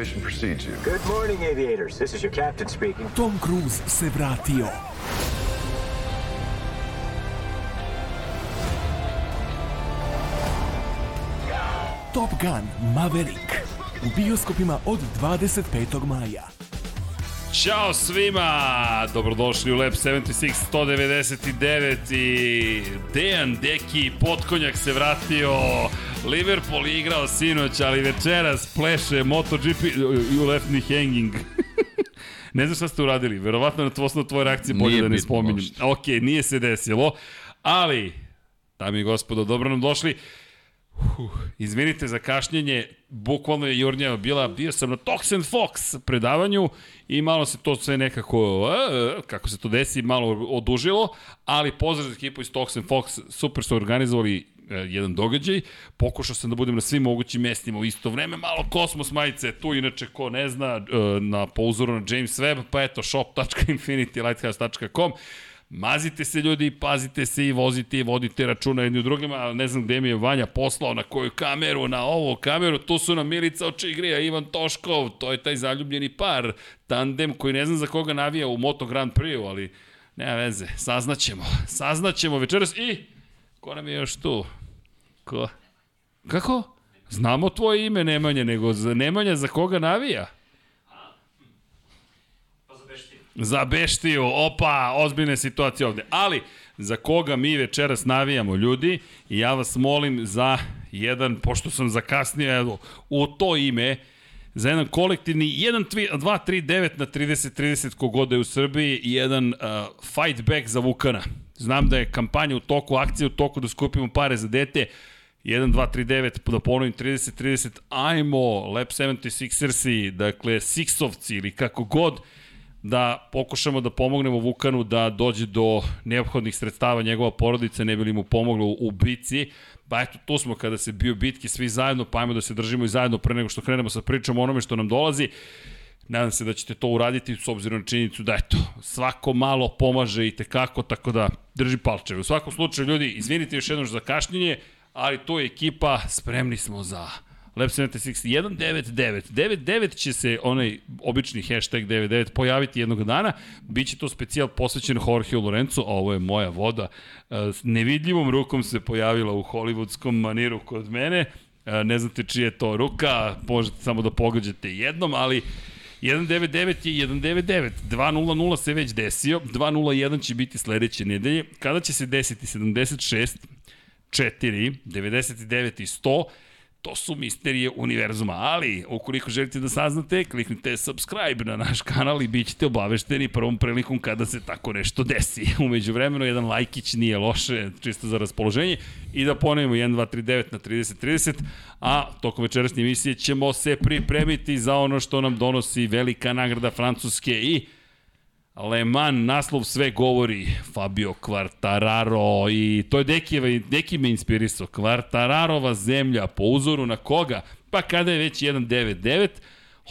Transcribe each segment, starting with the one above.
Reputation precedes you. Good morning, aviators. This is your captain speaking. Tom Cruise se vratio. Top Gun Maverick u bioskopima od 25. maja. Ćao svima! Dobrodošli u Lab 76 199 i Dejan Deki Potkonjak se vratio. Liverpool je igrao sinoć, ali večeras pleše MotoGP you left me hanging. ne znam šta ste uradili, verovatno na tvosno tvoje reakcije bolje Nije da ne spominjem. uopšte. Ok, nije se desilo, ali, dami i gospodo, dobro nam došli. Uh, izvinite za kašnjenje, bukvalno je Jurnjeva bila, bio sam na Toxin Fox predavanju i malo se to sve nekako, uh, kako se to desi, malo odužilo, ali pozdrav za ekipu iz Toxin Fox, super su organizovali jedan događaj, pokušao sam da budem na svim mogućim mestima u isto vreme, malo Kosmos majice, tu inače ko ne zna, uh, na, po uzoru na James Webb, pa eto, shop.infinitylighthouse.com, Mazite se ljudi, pazite se i vozite i vodite računa jedni u drugima, ne znam gde mi je Vanja poslao, na koju kameru, na ovu kameru, tu su nam Milica Očigrija, Ivan Toškov, to je taj zaljubljeni par, tandem koji ne znam za koga navija u Moto Grand Prix, ali nema veze, saznaćemo, saznaćemo večeras i ko nam je još tu? Ko? Kako? Znamo tvoje ime Nemanja, nego za Nemanja za koga navija? Za Beštiju, opa, ozbiljna situacija ovde. Ali, za koga mi večeras navijamo ljudi, i ja vas molim za jedan, pošto sam zakasnio, evo, u to ime, za jedan kolektivni 1, 2, 3, 9 na 30, 30 kogode u Srbiji i jedan uh, fight back za Vukana. Znam da je kampanja u toku, akcija u toku da skupimo pare za dete. 1, 2, 3, 9, da ponovim 30, 30, ajmo, Lab 76ersi, dakle, Sixovci ili kako god, da pokušamo da pomognemo Vukanu da dođe do neophodnih sredstava njegova porodica, ne bi li mu pomoglo u bici. Pa eto, tu smo kada se bio bitki svi zajedno, pa ajmo da se držimo i zajedno pre nego što krenemo sa pričom onome što nam dolazi. Nadam se da ćete to uraditi s obzirom na činjenicu da eto, svako malo pomaže i tekako, tako da drži palčeve. U svakom slučaju, ljudi, izvinite još jednom za kašnjenje, ali to je ekipa, spremni smo za Lab 76 199. 99 će se onaj obični hashtag 99 pojaviti jednog dana. Biće to specijal posvećen Jorge Lorenzo, a ovo je moja voda. E, S nevidljivom rukom se pojavila u hollywoodskom maniru kod mene. E, Ne znate čija je to ruka, možete samo da pogađate jednom, ali 199 je 199, 200 se već desio, 201 će biti sledeće nedelje. Kada će se desiti 76, 4, 99 i 100, to su misterije univerzuma, ali ukoliko želite da saznate, kliknite subscribe na naš kanal i bit ćete obavešteni prvom prilikom kada se tako nešto desi. Umeđu vremenu, jedan lajkić nije loše, čisto za raspoloženje. I da ponovimo 1, 2, 3, 9 na 30, 30, a tokom večerašnje emisije ćemo se pripremiti za ono što nam donosi velika nagrada Francuske i Le Mans, naslov sve govori, Fabio Quartararo i to je Dekijeva, Deki me inspirisao, Quartararova zemlja, po uzoru na koga? Pa kada je već 1.99,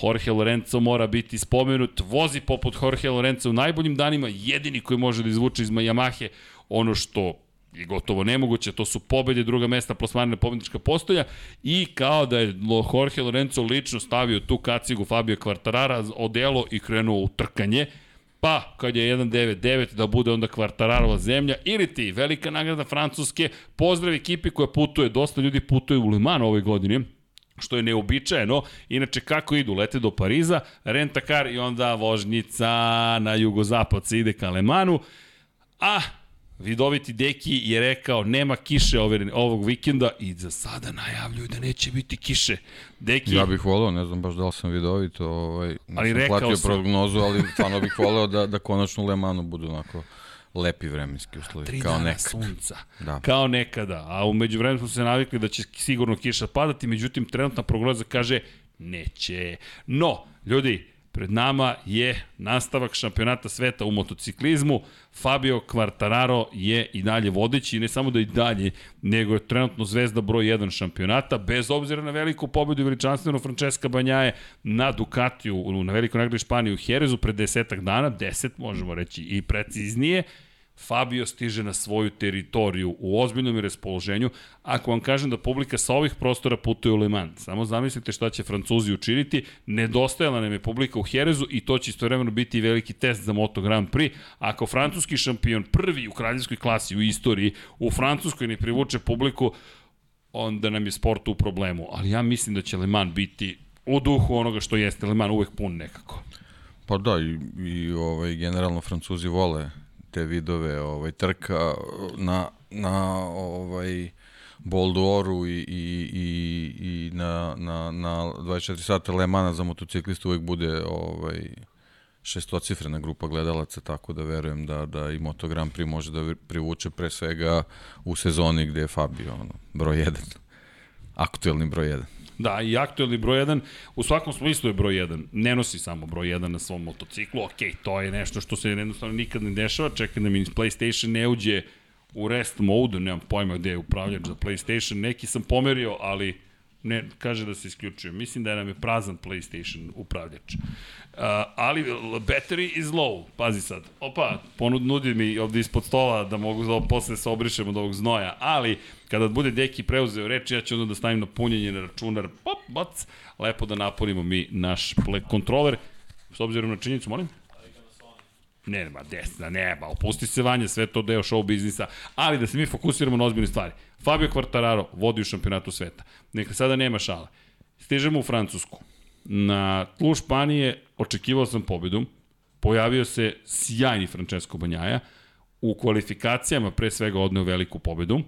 Jorge Lorenzo mora biti spomenut, vozi poput Jorge Lorenzo u najboljim danima, jedini koji može da izvuče iz Yamahe ono što je gotovo nemoguće, to su pobede, druga mesta, plasmane pobednička postolja i kao da je Jorge Lorenzo lično stavio tu kacigu Fabio Quartarara odelo i krenuo u trkanje, Pa, kad je 1.99 da bude onda kvartararova zemlja, ili ti, velika nagrada Francuske, pozdrav ekipi koja putuje, dosta ljudi putuje u Le Mans ove godine, što je neobičajeno. Inače, kako idu? Lete do Pariza, rentakar i onda vožnjica na jugozapad se ide ka Le Mansu, a Vidoviti Deki je rekao nema kiše ove, ovog vikenda i za sada najavljuju da neće biti kiše. Deki, Ja bih voleo, ne znam baš da li sam vidovito, ovaj, Ali rekao platio sam. prognozu, ali stvarno bih voleo da, da konačno u Le Manu budu onako lepi vremenski uslovi, tri kao dana nekad. sunca, Da. kao nekada, a umeđu vremenu smo se navikli da će sigurno kiša padati, međutim trenutna prognoza kaže neće. No, ljudi, pred nama je nastavak šampionata sveta u motociklizmu. Fabio Quartararo je i dalje vodeći, ne samo da i dalje, nego je trenutno zvezda broj 1 šampionata, bez obzira na veliku pobedu i veličanstvenu Francesca Banjaje na Ducatiju, na velikoj nagradi Španije u Herezu pred desetak dana, 10 možemo reći i preciznije, Fabio stiže na svoju teritoriju u ozbiljnom i raspoloženju. Ako vam kažem da publika sa ovih prostora putuje u Le Mans, samo zamislite šta će Francuzi učiniti. Nedostajala nam je publika u Herezu i to će istovremeno biti veliki test za Moto Grand Prix. Ako francuski šampion prvi u kraljevskoj klasi u istoriji u Francuskoj ne privuče publiku, onda nam je sport u problemu. Ali ja mislim da će Le Mans biti u duhu onoga što jeste Le Mans uvek pun nekako. Pa da, i, i ovaj, generalno Francuzi vole te vidove ovaj, trka na, na ovaj, Boldoru i, i, i, i na, na, na 24 sata Le Mana za motociklista uvek bude ovaj, šestocifrena grupa gledalaca, tako da verujem da, da i Moto Grand Prix može da privuče pre svega u sezoni gde je Fabio ono, broj 1. Aktuelni broj 1. Da, i aktuelni broj 1, u svakom smislu je broj 1. Ne nosi samo broj 1 na svom motociklu, ok, to je nešto što se jednostavno nikad ne dešava, čekaj da mi PlayStation ne uđe u rest mode, nemam pojma gde je upravljač za PlayStation, neki sam pomerio, ali ne, kaže da se isključuje. Mislim da je nam je prazan PlayStation upravljač. Uh, ali battery is low, pazi sad. Opa, ponud nudi mi ovde ispod stola da mogu da posle se obrišem od ovog znoja, ali kada bude Deki preuzeo reč, ja ću onda da stavim na punjenje na računar, pop, bac, lepo da napunimo mi naš kontroler, s obzirom na činjenicu, molim? Ne, nema, desna, nema, opusti se vanje, sve to deo show biznisa, ali da se mi fokusiramo na ozbiljne stvari. Fabio Quartararo vodi u šampionatu sveta. Neka sada nema šale. Stižemo u Francusku. Na tlu Španije očekivao sam pobedu. Pojavio se sjajni Francesco Banjaja. U kvalifikacijama pre svega odneo veliku pobedu.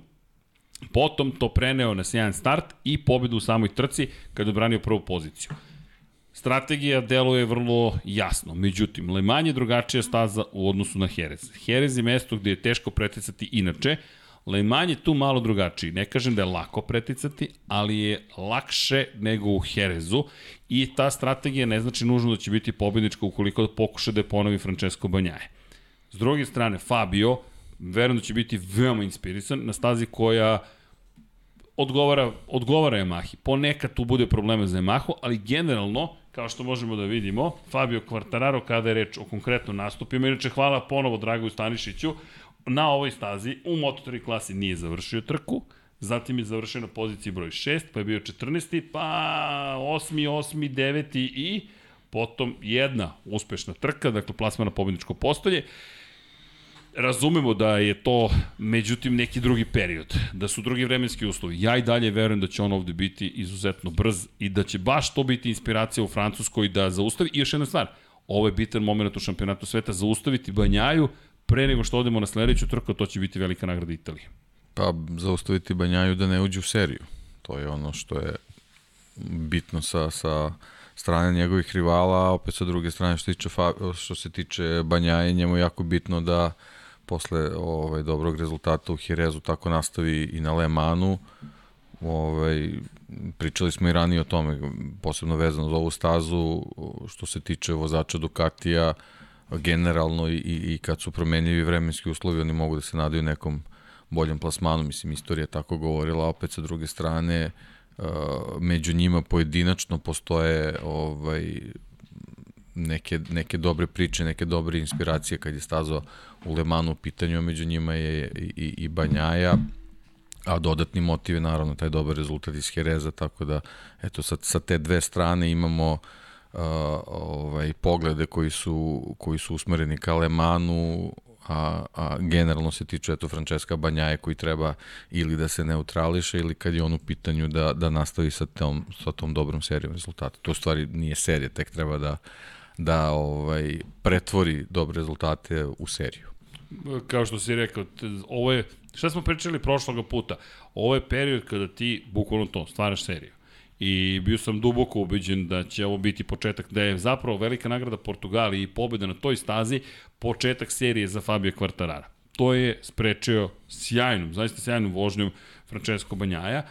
Potom to preneo na sjajan start i pobedu u samoj trci kada je branio prvu poziciju. Strategija deluje vrlo jasno, međutim, Le Mans je drugačija staza u odnosu na Jerez. Jerez je mesto gde je teško preticati inače, Le Mans je tu malo drugačiji. Ne kažem da je lako preticati, ali je lakše nego u Herezu i ta strategija ne znači nužno da će biti pobednička ukoliko pokuša da je ponovi Francesco Banjaje. S druge strane, Fabio, verujem da će biti veoma inspirisan na stazi koja odgovara, odgovara Yamahi. Ponekad tu bude problema za Yamahu, ali generalno, kao što možemo da vidimo, Fabio Quartararo kada je reč o konkretnom nastupima, inače hvala ponovo Dragoju Stanišiću, na ovoj stazi u Moto3 klasi nije završio trku, zatim je završio na poziciji broj 6, pa je bio 14. pa 8. 8. 9. i potom jedna uspešna trka, dakle plasma na pobedničko postolje. Razumemo da je to, međutim, neki drugi period, da su drugi vremenski uslovi. Ja i dalje verujem da će on ovde biti izuzetno brz i da će baš to biti inspiracija u Francuskoj da zaustavi. I još jedna stvar, ovo je bitan moment u šampionatu sveta, zaustaviti Banjaju, pre nego što odemo na sledeću trku, to će biti velika nagrada Italije. Pa, zaustaviti Banjaju da ne uđe u seriju. To je ono što je bitno sa, sa strane njegovih rivala, a opet sa druge strane što, tiče, što se tiče Banjaje, njemu je jako bitno da posle ovaj, dobrog rezultata u Hirezu tako nastavi i na Le Manu. Ovaj, pričali smo i ranije o tome, posebno vezano za ovu stazu, što se tiče vozača Ducatija, generalno i, i, kad su promenljivi vremenski uslovi, oni mogu da se nadaju nekom boljem plasmanu, mislim, istorija tako govorila, opet sa druge strane, uh, među njima pojedinačno postoje ovaj, neke, neke dobre priče, neke dobre inspiracije kad je stazo u Lemanu u pitanju, među njima je i, i, i Banjaja, a dodatni motiv je naravno taj dobar rezultat iz Hereza, tako da eto sa, sa te dve strane imamo uh, ovaj, poglede koji su, koji su usmereni ka Lemanu, a, a generalno se tiče eto Francesca Banjaje koji treba ili da se neutrališe ili kad je on u pitanju da, da nastavi sa tom, sa tom dobrom serijom rezultata. To u stvari nije serija, tek treba da, da ovaj, pretvori dobre rezultate u seriju. Kao što si rekao, ovo je, šta smo pričali prošloga puta, ovo je period kada ti, bukvalno to, stvaraš seriju. I bio sam duboko ubeđen da će ovo biti početak, da je zapravo velika nagrada Portugali i pobeda na toj stazi početak serije za Fabio Quartarara. To je sprečio sjajnom, zaista sjajnom vožnjom Francesco Banjaja,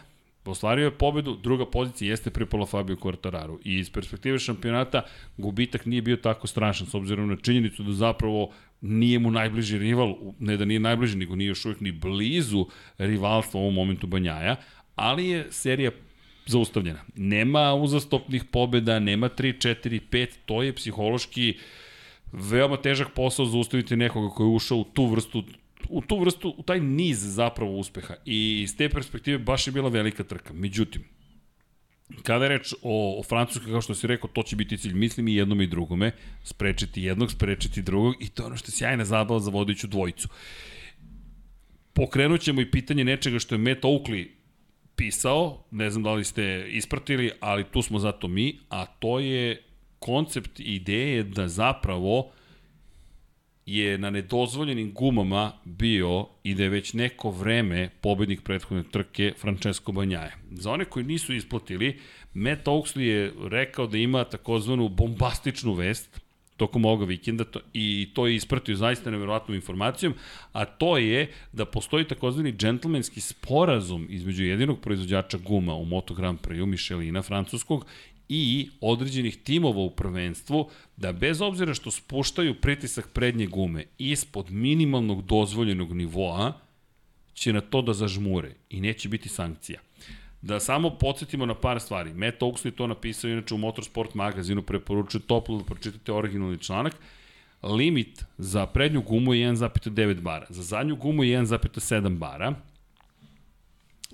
Ostvario je pobedu, druga pozicija jeste pripala Fabio Quartararu. I iz perspektive šampionata gubitak nije bio tako strašan s obzirom na činjenicu da zapravo nije mu najbliži rival, ne da nije najbliži, nego nije još uvijek ni blizu rivalstva u ovom momentu Banjaja, ali je serija zaustavljena. Nema uzastopnih pobeda, nema 3, 4, 5, to je psihološki veoma težak posao zaustaviti nekoga koji je ušao u tu vrstu u tu vrstu, u taj niz zapravo uspeha i iz te perspektive baš je bila velika trka. Međutim, Kada je reč o, o Francuskoj, kao što si rekao, to će biti cilj, mislim i jednom i drugome, sprečiti jednog, sprečiti drugog i to je ono što je sjajna zabava za vodiću dvojicu. Pokrenut ćemo i pitanje nečega što je Matt Oakley pisao, ne znam da li ste ispratili, ali tu smo zato mi, a to je koncept ideje da zapravo je na nedozvoljenim gumama bio i da je već neko vreme pobednik prethodne trke Francesco Banjaje. Za one koji nisu isplatili, Matt Oaksley je rekao da ima takozvanu bombastičnu vest tokom ovoga vikenda to, i to je ispratio zaista nevjerovatnom informacijom, a to je da postoji takozvani džentlmenski sporazum između jedinog proizvođača guma u Moto Grand Prix, Michelina, francuskog, i određenih timova u prvenstvu da bez obzira što spuštaju pritisak prednje gume ispod minimalnog dozvoljenog nivoa će na to da zažmure i neće biti sankcija. Da samo podsjetimo na par stvari. Matt Oaksley to napisao inače u Motorsport magazinu, preporučuju toplo da pročitate originalni članak. Limit za prednju gumu je 1,9 bara, za zadnju gumu je 1,7 bara,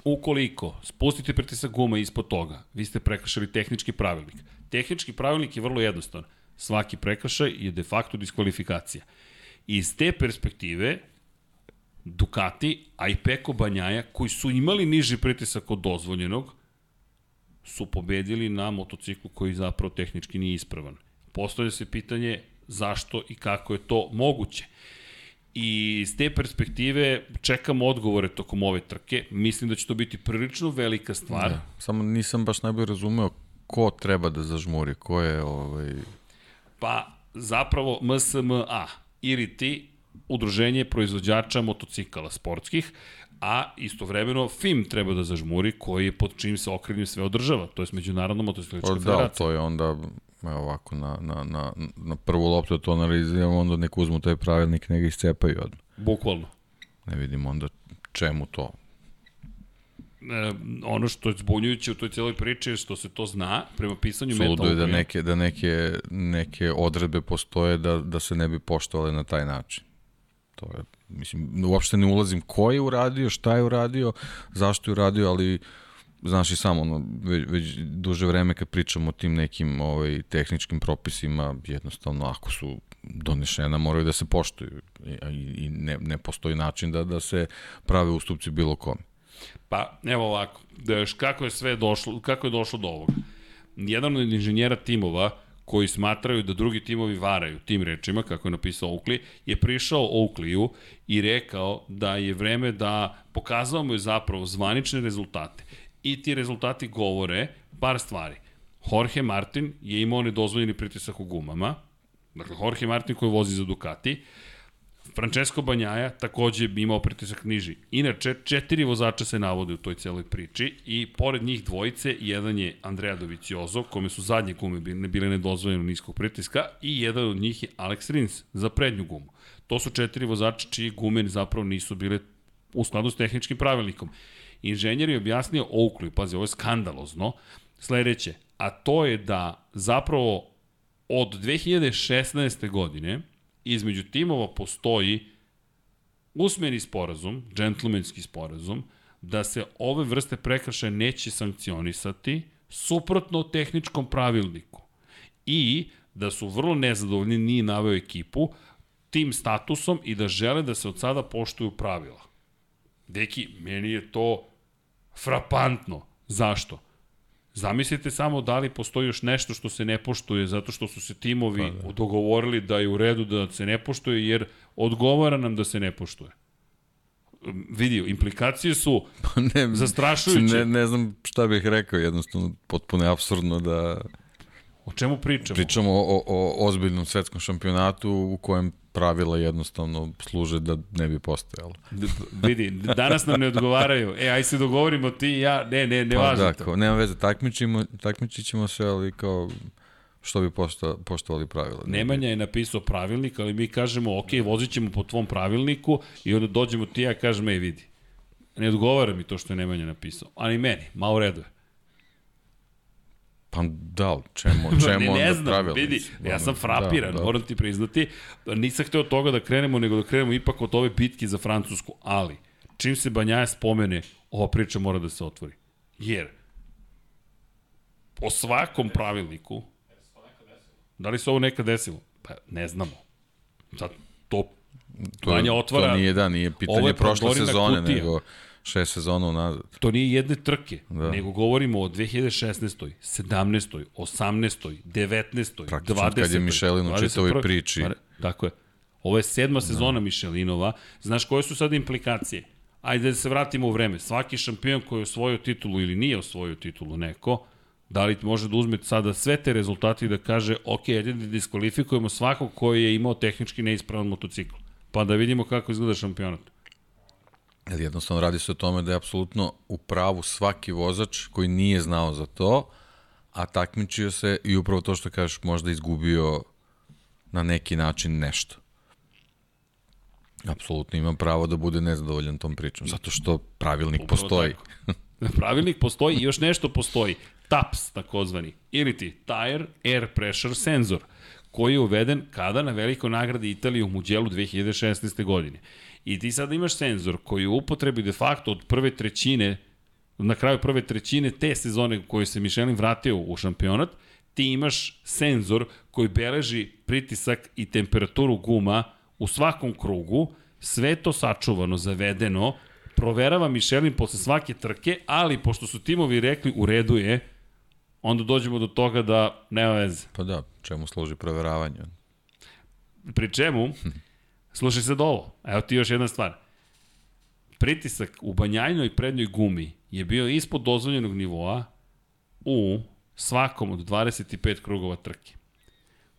Ukoliko spustite pritisak guma ispod toga, vi ste prekršali tehnički pravilnik. Tehnički pravilnik je vrlo jednostavan. Svaki prekršaj je de facto diskvalifikacija. Iz te perspektive, Ducati, a i Peko Banjaja, koji su imali niži pritisak od dozvoljenog, su pobedili na motociklu koji zapravo tehnički nije ispravan. Postavlja se pitanje zašto i kako je to moguće. I iz te perspektive čekam odgovore tokom ove trke. Mislim da će to biti prilično velika stvar. Da, samo nisam baš najbolje razumeo ko treba da zažmuri, ko je ovaj... Pa, zapravo MSMA ili ti udruženje proizvođača motocikala sportskih, a istovremeno FIM treba da zažmuri koji je pod čim se okrenju sve održava, to je Međunarodna motociklička da, federacija. Da, to je onda evo ovako na, na, na, na prvu loptu to analiziramo, onda nek uzmu taj pravilnik, nek ga iscepaju odmah. Bukvalno. Ne vidim onda čemu to. E, ono što je zbunjujuće u toj cijeloj priči je što se to zna prema pisanju Suludo je da neke, da neke, neke odredbe postoje da, da se ne bi poštovale na taj način. To je, mislim, uopšte ne ulazim ko je uradio, šta je uradio, zašto je uradio, ali uh, znaš i samo, ono, već, već duže vreme kad pričamo o tim nekim ovaj, tehničkim propisima, jednostavno ako su donešena moraju da se poštuju i, i ne, ne postoji način da, da se prave ustupci bilo kome. Pa, evo ovako, da kako je sve došlo, kako je došlo do ovoga. Jedan od inženjera timova, koji smatraju da drugi timovi varaju tim rečima, kako je napisao Oakley, je prišao Oakleyu i rekao da je vreme da pokazao mu je zapravo zvanične rezultate i ti rezultati govore par stvari. Jorge Martin je imao nedozvoljeni pritisak u gumama, dakle Jorge Martin koji vozi za Ducati, Francesco Banjaja takođe bi imao pritisak niži. Inače, četiri vozača se navode u toj celoj priči i pored njih dvojice, jedan je Andrea Doviciozo, kome su zadnje gume bile nedozvoljeno niskog pritiska i jedan od njih je Alex Rins za prednju gumu. To su četiri vozača čiji gume zapravo nisu bile u skladu s tehničkim pravilnikom. Inženjer je objasnio Oakley, pazi, ovo je skandalozno, sledeće, a to je da zapravo od 2016. godine između timova postoji usmeni sporazum, džentlmenski sporazum, da se ove vrste prekršaja neće sankcionisati suprotno tehničkom pravilniku. I da su vrlo nezadovoljni, nije naveo ekipu, tim statusom i da žele da se od sada poštuju pravila. Deki, meni je to frapantno. Zašto? Zamislite samo da li postoji još nešto što se ne poštuje zato što su se timovi pa, da. dogovorili da je u redu da se ne poštuje jer odgovara nam da se ne poštuje. Vidio, implikacije su pa ne, zastrašujuće. Ne, ne znam šta bih rekao, jednostavno potpuno je absurdno da... O čemu pričamo? Pričamo o, o, o ozbiljnom svetskom šampionatu u kojem pravila jednostavno služe da ne bi postojalo. D vidi, danas nam ne odgovaraju. E, aj se dogovorimo ti i ja. Ne, ne, ne pa, važno da, to. nema veze, takmičimo, takmičit ćemo se, ali kao što bi pošto, poštovali pravila. Nemanja je napisao pravilnik, ali mi kažemo, ok, vozit ćemo po tvom pravilniku i onda dođemo ti ja kažem, ej vidi. Ne odgovara mi to što je Nemanja napisao, ali meni, malo reduje. Pa da, li, čemu, čemu ne, ne znam, pravilnici? vidi, ja sam Da, frapiran, da. moram ti priznati. Nisam hteo od toga da krenemo, nego da krenemo ipak od ove bitke za Francusku, ali čim se Banjaja spomene, ova priča mora da se otvori. Jer, po svakom pravilniku, da li se ovo nekad desilo? Pa ne znamo. Sad, to, To, Vanja otvara... to nije, da, nije pitanje je prošle sezone, kutija. nego šest sezona unazad. to nije jedne trke, Da. nego govorimo o 2016. 17. 18. 19. Praktično 20. kad je Michelin u čitavoj 21.. priči. Tako je. Ovo je sedma sezona Michelinova. Znaš koje su sad implikacije? Ajde da se vratimo u vreme. Svaki šampion koji je osvojio titulu ili nije osvojio titulu neko, da li može da uzme sada sve te rezultate i da kaže, ok, ajde da diskvalifikujemo svakog koji je imao tehnički neispravan motocikl. Pa da vidimo kako izgleda šampionat. Jer jednostavno radi se o tome da je apsolutno u pravu svaki vozač koji nije znao za to, a takmičio se i upravo to što kažeš možda izgubio na neki način nešto. Apsolutno ima pravo da bude nezadovoljan tom pričom, zato što pravilnik Upravo postoji. tako. Pravilnik postoji i još nešto postoji. TAPS, takozvani, ili ti Tire Air Pressure Sensor, koji je uveden kada na velikoj nagradi Italije u Muđelu 2016. godine. I ti sada imaš senzor koji je u upotrebi de facto od prve trećine, na kraju prve trećine te sezone koju se Michelin vratio u šampionat, ti imaš senzor koji beleži pritisak i temperaturu guma u svakom krugu, sve to sačuvano, zavedeno, proverava Michelin posle svake trke, ali pošto su timovi rekli u redu je, onda dođemo do toga da nema veze. Pa da, čemu služi proveravanje? Pri čemu, slušaj sad ovo, evo ti još jedna stvar. Pritisak u banjajnoj prednjoj gumi je bio ispod dozvoljenog nivoa u svakom od 25 krugova trke.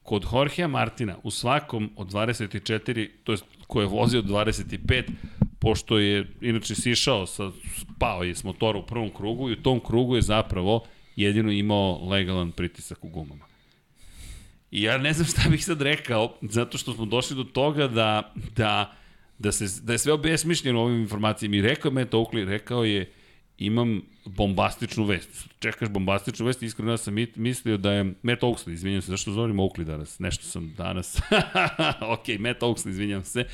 Kod Jorgea Martina u svakom od 24, to je ko je vozio od 25, pošto je inače sišao, sa, pao je s motora u prvom krugu i u tom krugu je zapravo jedino imao legalan pritisak u gumama. I ja ne znam šta bih sad rekao, zato što smo došli do toga da, da, da, se, da je sve obesmišljeno ovim informacijama. I rekao je Matt Oakley, rekao je, imam bombastičnu vest. Čekaš bombastičnu vest, iskreno sam mislio da je Matt Oakley, izvinjam se, zašto zovem Oakley danas? Nešto sam danas. ok, Matt Oakley, izvinjam se.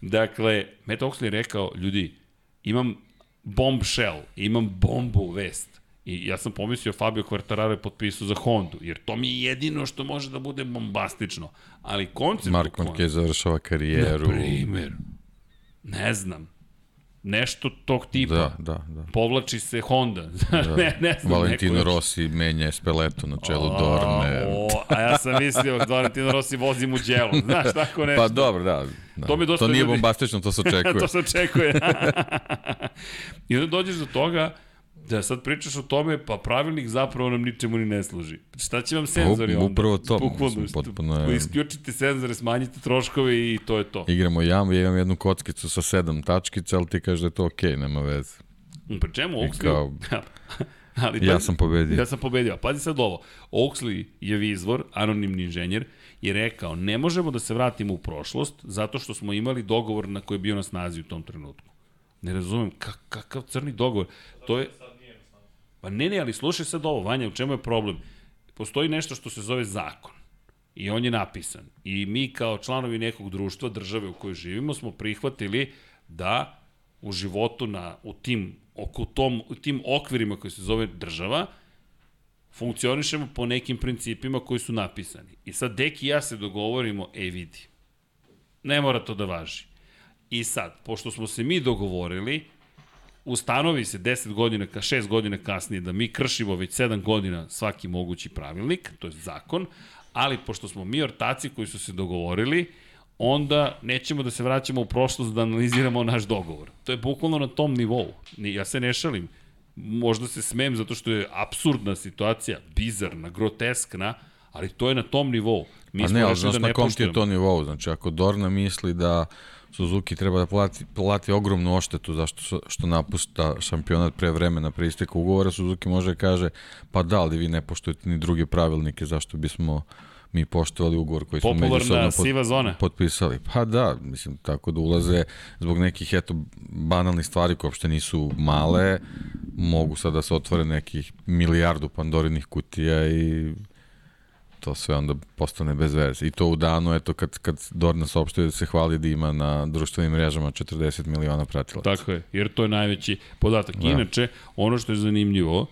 Dakle, Matt Oakley je rekao, ljudi, imam bombshell, imam bombu vest. I ja sam pomislio Fabio Quartararo je potpisao za Hondu, jer to mi je jedino što može da bude bombastično. Ali koncept... Mark Marquez završava karijeru. Na primer. Ne znam. Nešto tog tipa. Da, da, da. Povlači se Honda. Da. ne, ne znam. Valentino neko Rossi menja Espeleto na čelu A, Dorne. o, a ja sam mislio da Valentino Rossi vozi mu djelo. Znaš, tako nešto. Pa dobro, da. da. To mi dosta to nije ljudi- bombastično, to se očekuje. to se očekuje. I onda dođeš do toga da sad pričaš o tome, pa pravilnik zapravo nam ničemu ni ne služi. Šta će vam senzori onda? upravo to, Bukvalno, potpuno je- Isključite senzore, smanjite troškove i to je to. Igramo jam, ja imam jednu kockicu sa sedam tačkica, ali ti kažeš da je to okej, nema veze. Pri čemu Oakley... kao- Ali, Ja pazi- sam pobedio. Ja sam pobedio. Pazi sad ovo. Oakley je vizvor, anonimni inženjer, je rekao ne možemo da se vratimo u prošlost zato što smo imali dogovor na koji je bio na snazi u tom trenutku. Ne razumem, kak, kakav crni dogovor. To je... Pa ne, ne, ali slušaj sad ovo, Vanja, u čemu je problem? Postoji nešto što se zove zakon. I on je napisan. I mi kao članovi nekog društva, države u kojoj živimo, smo prihvatili da u životu na, u tim, oko tom, u tim okvirima koji se zove država, funkcionišemo po nekim principima koji su napisani. I sad Deki i ja se dogovorimo, e vidi, ne mora to da važi. I sad, pošto smo se mi dogovorili, ustanovi se 10 godina, ka 6 godina kasnije da mi kršimo već 7 godina svaki mogući pravilnik, to je zakon, ali pošto smo mi ortaci koji su se dogovorili, onda nećemo da se vraćamo u prošlost da analiziramo naš dogovor. To je bukvalno na tom nivou. Ni- Ja se ne šalim. Možda se smem zato što je absurdna situacija, bizarna, groteskna, ali to je na tom nivou. Mi Pa ne, ali znaš da na kom ti je to nivou? Znači, ako Dorna misli da Suzuki treba da plati, plati ogromnu oštetu zašto što napusta šampionat pre vremena pre isteka ugovora, Suzuki može da kaže, pa da, ali vi ne poštujete ni druge pravilnike, zašto bismo mi poštovali ugovor koji smo Popularna međusobno siva zona. potpisali. Pa da, mislim, tako da ulaze zbog nekih, eto, banalnih stvari koje uopšte nisu male, mogu sad da se otvore nekih milijardu pandorinih kutija i to sve onda postane bez veze. I to u danu, eto, kad, kad Dorna saopštuje da se hvali da ima na društvenim mrežama 40 miliona pratilaca. Tako je, jer to je najveći podatak. Da. Inače, ono što je zanimljivo,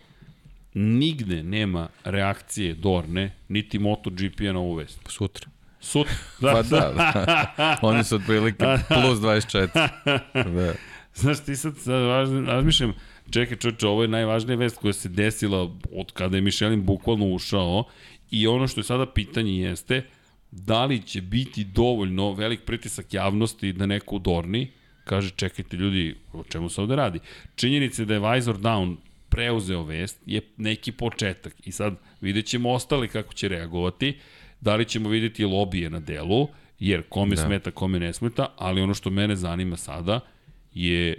nigde nema reakcije Dorne, niti MotoGP-a na ovu vest. Sutra. Sutra. Pa da, da. Oni su otprilike plus 24. Da. Znaš, ti sad, sad razmišljam, čekaj čoče, ovo je najvažnija vest koja se desila od kada je Michelin bukvalno ušao i ono što je sada pitanje jeste da li će biti dovoljno velik pritisak javnosti da neko u Dorni kaže čekajte ljudi, o čemu se ovde radi. Činjenica je da je Visor Down preuzeo vest je neki početak i sad vidjet ćemo ostali kako će reagovati, da li ćemo videti lobije na delu, jer kome da. smeta, kome ne smeta, ali ono što mene zanima sada je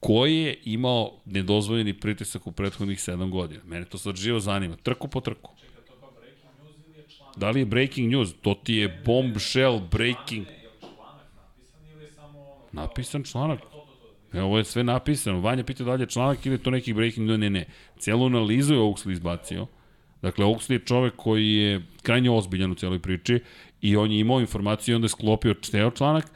ko je imao nedozvoljeni pritisak u prethodnih 7 godina. Mene to sad živo zanima. Trku po trku. Da li je breaking news? To ti je bombshell breaking. Napisan članak. Evo, ovo je sve napisano. Vanja pita da li je članak ili je to neki breaking news. Ne, ne. Cijelu analizu je Oakley izbacio. Dakle, Oakley je čovek koji je krajnje ozbiljan u cijeloj priči i on je imao informaciju i onda je sklopio ceo članak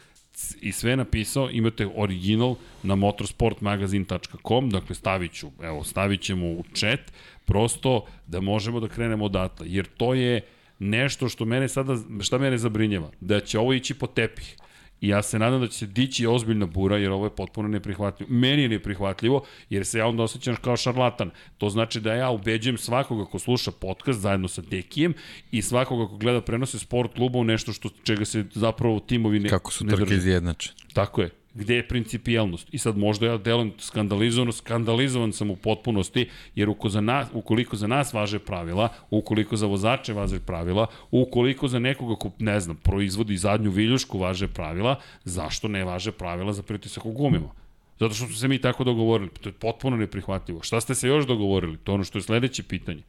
i sve napisao, imate original na motorsportmagazine.com, dakle stavit ću, evo, stavit ćemo u chat, prosto da možemo da krenemo odatle, jer to je nešto što mene sada, šta mene zabrinjava, da će ovo ići po tepih. I ja se nadam da će se dići ozbiljna bura, jer ovo je potpuno neprihvatljivo. Meni je neprihvatljivo, jer se ja onda osjećam kao šarlatan. To znači da ja ubeđujem svakoga ko sluša podcast zajedno sa Dekijem i svakoga ko gleda prenose sport kluba u nešto što, čega se zapravo timovi ne Kako su trke drže. izjednačene. Tako je. Gde je principijelnost? I sad možda ja delam skandalizovan, skandalizovan sam u potpunosti, jer uko za nas, ukoliko za nas važe pravila, ukoliko za vozače važe pravila, ukoliko za nekoga ko, ne znam, proizvodi zadnju viljušku važe pravila, zašto ne važe pravila za pritisak u gumima? Zato što smo se mi tako dogovorili. To je potpuno neprihvatljivo. Šta ste se još dogovorili? To je ono što je sledeće pitanje.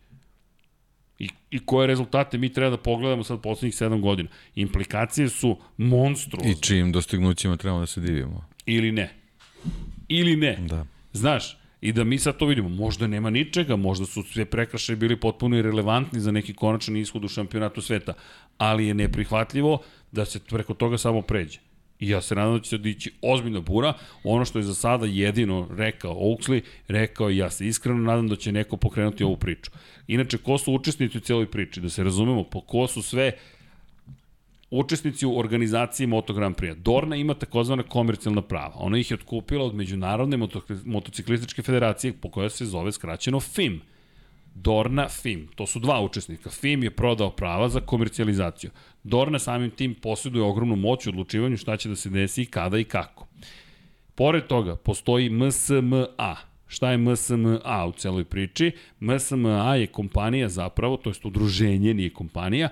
I, I koje rezultate mi treba da pogledamo sad poslednjih 7 godina. Implikacije su monstruozne. I čijim dostignućima trebamo da se divimo. Ili ne. Ili ne. Da. Znaš, i da mi sad to vidimo, možda nema ničega, možda su sve prekrašaje bili potpuno irelevantni za neki konačan ishod u šampionatu sveta, ali je neprihvatljivo da se preko toga samo pređe. I ja se nadam da će se dići ozbiljna bura. Ono što je za sada jedino rekao Oaksley, rekao ja se iskreno nadam da će neko pokrenuti ovu priču. Inače, ko su učesnici u cijeloj priči? Da se razumemo, po ko su sve učesnici u organizaciji Moto Grand Prix. Dorna ima takozvana komercijalna prava. Ona ih je otkupila od Međunarodne moto, motociklističke federacije po kojoj se zove skraćeno FIM. Dorna FIM. To su dva učesnika. FIM je prodao prava za komercijalizaciju. Dorna samim tim posjeduje ogromnu moć u odlučivanju šta će da se desi, kada i kako. Pored toga, postoji MSMA. Šta je MSMA u celoj priči? MSMA je kompanija zapravo, to jest udruženje, nije kompanija,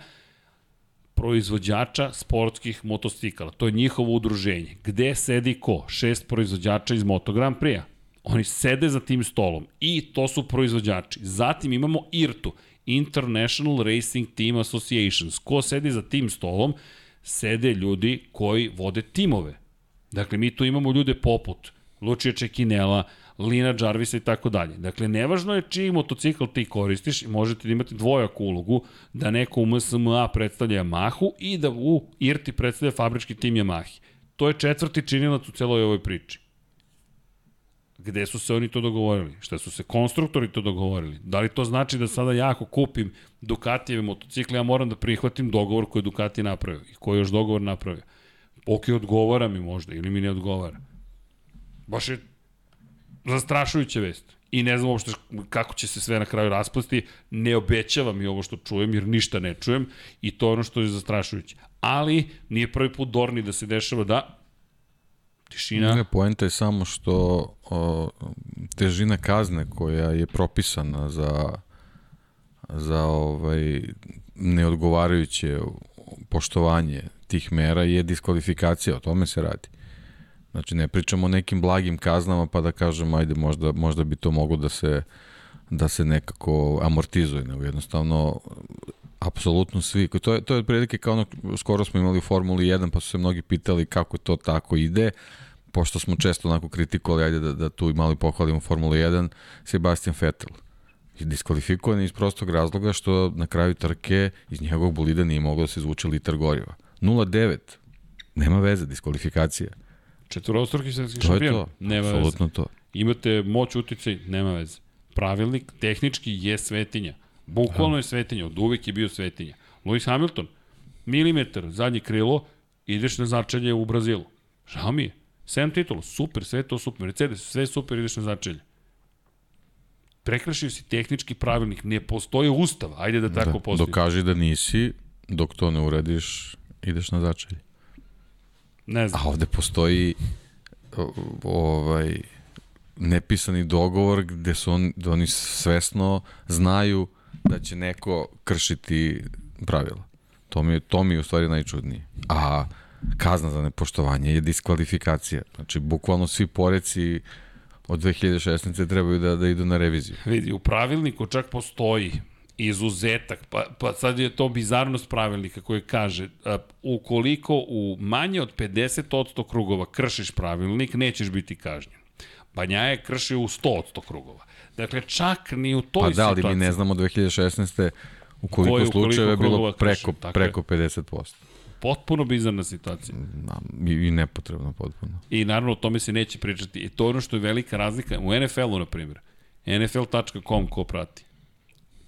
proizvođača sportskih motocikala. To je njihovo udruženje. Gde sedi ko? Šest proizvođača iz Moto Grand Prix-a. Oni sede za tim stolom i to su proizvođači. Zatim imamo IRTU, International Racing Team Associations. Ko sedi za tim stolom? Sede ljudi koji vode timove. Dakle, mi tu imamo ljude poput Lučija Čekinela, Lina Jarvisa i tako dalje. Dakle, nevažno je čiji motocikl ti koristiš, možete da imate dvojaku ulogu, da neko u MSMA predstavlja Yamahu i da u IRTI predstavlja fabrički tim Yamahi. To je četvrti činilac u celoj ovoj priči. Gde su se oni to dogovorili? Šta su se konstruktori to dogovorili? Da li to znači da sada ja ako kupim Ducatijeve motocikle, ja moram da prihvatim dogovor koji je Ducati napravio i koji još dogovor napravio? Ok, odgovara mi možda ili mi ne odgovara. Baš je zastrašujuća vest. I ne znam uopšte kako će se sve na kraju rasplesti. Ne obećava mi ovo što čujem, jer ništa ne čujem. I to je ono što je zastrašujuće. Ali nije prvi put Dorni da se dešava da tišina... Ne, poenta je samo što o, težina kazne koja je propisana za za ovaj neodgovarajuće poštovanje tih mera je diskvalifikacija, o tome se radi. Znači ne pričamo o nekim blagim kaznama pa da kažemo ajde možda, možda bi to moglo da se da se nekako amortizuje, nego jednostavno Apsolutno svi. To je, to je otprilike kao ono, skoro smo imali u Formuli 1, pa su se mnogi pitali kako to tako ide, pošto smo često onako kritikovali, ajde da, da tu i malo pohvalimo Formulu 1, Sebastian Vettel. I diskvalifikovan iz prostog razloga što na kraju trke iz njegovog bolida nije moglo da se izvuče litar goriva. 0,9. Nema veze, diskvalifikacija. Četvorostruki svetski To je šampion. to. Nema veze. Apsolutno to. Imate moć uticaj, nema veze. Pravilnik tehnički je svetinja. Bukvalno je svetinja, od uvek je bio svetinja. Lewis Hamilton, milimetar, zadnje krilo, ideš na začelje u Brazilu. Žao mi je. 7 titula, super, sve to super. Mercedes, sve super, ideš na začelje. Prekršio si tehnički pravilnik, ne postoji ustav, ajde da tako Da, postoji. dokaži da nisi, dok to ne uradiš, ideš na začelje. Ne znam. A ovde postoji ovaj nepisani dogovor gde su on, da oni svesno znaju da će neko kršiti pravila. To mi je, to mi je u stvari najčudnije. A kazna za nepoštovanje je diskvalifikacija. Znači, bukvalno svi poreci od 2016. trebaju da, da idu na reviziju. Vidi, u pravilniku čak postoji izuzetak, pa, pa sad je to bizarnost pravilnika koji kaže a, ukoliko u manje od 50% krugova kršiš pravilnik, nećeš biti kažnjen. Banja je kršio u 100% krugova. Dakle, čak ni u toj Pa da, ali situaciji. mi ne znamo 2016. u koliko Koje, koliko slučajeva je bilo preko, tako preko 50%. Potpuno bizarna situacija. I, I nepotrebno potpuno. I naravno o tome se neće pričati. I to je ono što je velika razlika. U NFL-u, na primjer, NFL.com ko prati.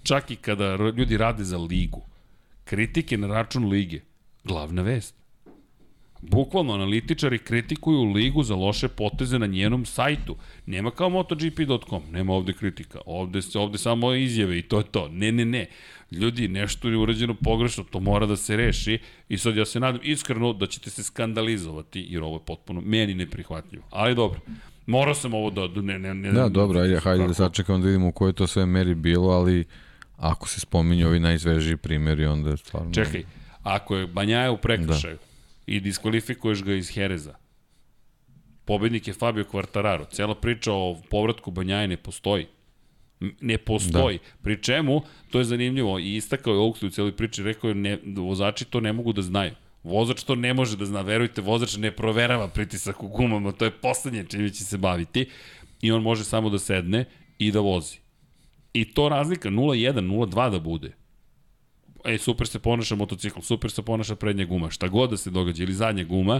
Čak i kada ljudi rade za ligu, kritike na račun lige, glavna vest. Bukvalno analitičari kritikuju ligu za loše poteze na njenom sajtu. Nema kao MotoGP.com, nema ovde kritika. Ovde se ovde samo izjave i to je to. Ne, ne, ne. Ljudi, nešto je urađeno pogrešno, to mora da se reši i sad ja se nadam iskreno da ćete se skandalizovati jer ovo je potpuno meni neprihvatljivo. Ali dobro. Morao sam ovo da ne ne ne. Da, dobro, ajde, hajde da sačekamo da vidimo u kojoj to sve meri bilo, ali ako se spominju ovi najzvežiji primjeri, onda je stvarno... Čekaj, ako je Banjaja u prekršaju da. i diskvalifikuješ ga iz Hereza, pobednik je Fabio Quartararo. Cela priča o povratku Banjaje ne postoji. Ne postoji. Da. Pri čemu, to je zanimljivo, i istakao je Oaksley u cijeloj priči, rekao je, ne, vozači to ne mogu da znaju. Vozač to ne može da zna, verujte, vozač ne proverava pritisak u gumama, to je poslednje čime će se baviti i on može samo da sedne i da vozi. I to razlika 0.1, 0.2 da bude. E, super se ponaša motocikl, super se ponaša prednja guma, šta god da se događa, ili zadnja guma,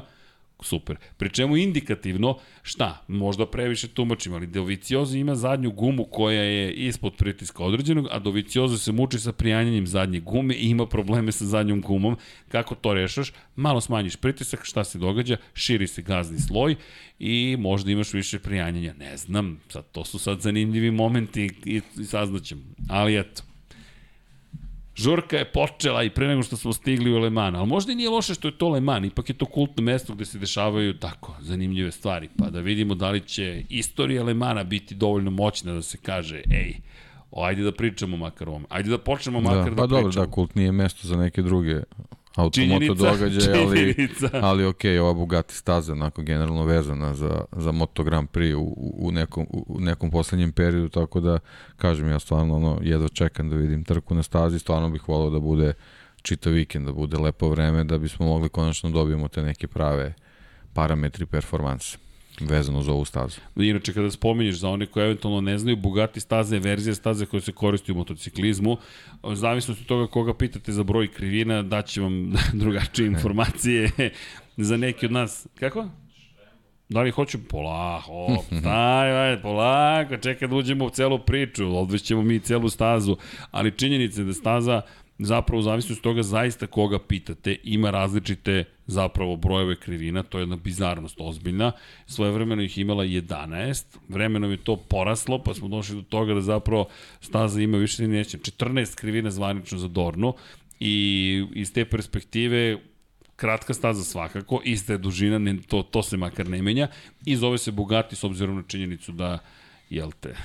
super. Pri čemu indikativno, šta, možda previše tumačim, ali Dovicioza ima zadnju gumu koja je ispod pritiska određenog, a Dovicioza se muči sa prijanjanjem zadnje gume i ima probleme sa zadnjom gumom. Kako to rešaš? Malo smanjiš pritisak, šta se događa? Širi se gazni sloj i možda imaš više prijanjanja. Ne znam, sad, to su sad zanimljivi momenti i, i. Ali eto, Žurka je počela i pre nego što smo stigli u Le Mans, ali možda i nije loše što je to Le Mans, ipak je to kultno mesto gde se dešavaju tako zanimljive stvari, pa da vidimo da li će istorija Le Mana biti dovoljno moćna da se kaže, ej, o, ajde da pričamo makar o ovome, ajde da počnemo makar Da, da, pa dobro, pričamo. da, kult nije mesto za neke druge automoto događaje, ali, činjenica. ali ok, ova Bugatti staza onako generalno vezana za, za Moto Grand Prix u, u, nekom, u nekom poslednjem periodu, tako da kažem ja stvarno ono, jedva čekam da vidim trku na stazi, stvarno bih volao da bude čitav vikend, da bude lepo vreme, da bismo mogli konačno dobijemo te neke prave parametri performanse vezano za ovu stazu. Inače, kada spominješ za one koji eventualno ne znaju, Bugatti staza je verzija staze koja se koristi u motociklizmu. U zavisnosti od toga koga pitate za broj krivina, daće vam drugačije informacije za neki od nas. Kako? Da li hoću polako, daj, daj, polako, čekaj da uđemo u celu priču, odvećemo mi celu stazu, ali činjenica je da staza zapravo u zavisnosti toga zaista koga pitate, ima različite zapravo brojeve krivina, to je jedna bizarnost ozbiljna. Svoje vremeno ih imala 11, vremenom je to poraslo, pa smo došli do toga da zapravo staza ima više neće, 14 krivina zvanično za Dornu i iz te perspektive kratka staza svakako, ista je dužina, ne, to, to se makar ne menja i zove se Bugatti s obzirom na činjenicu da, jel te,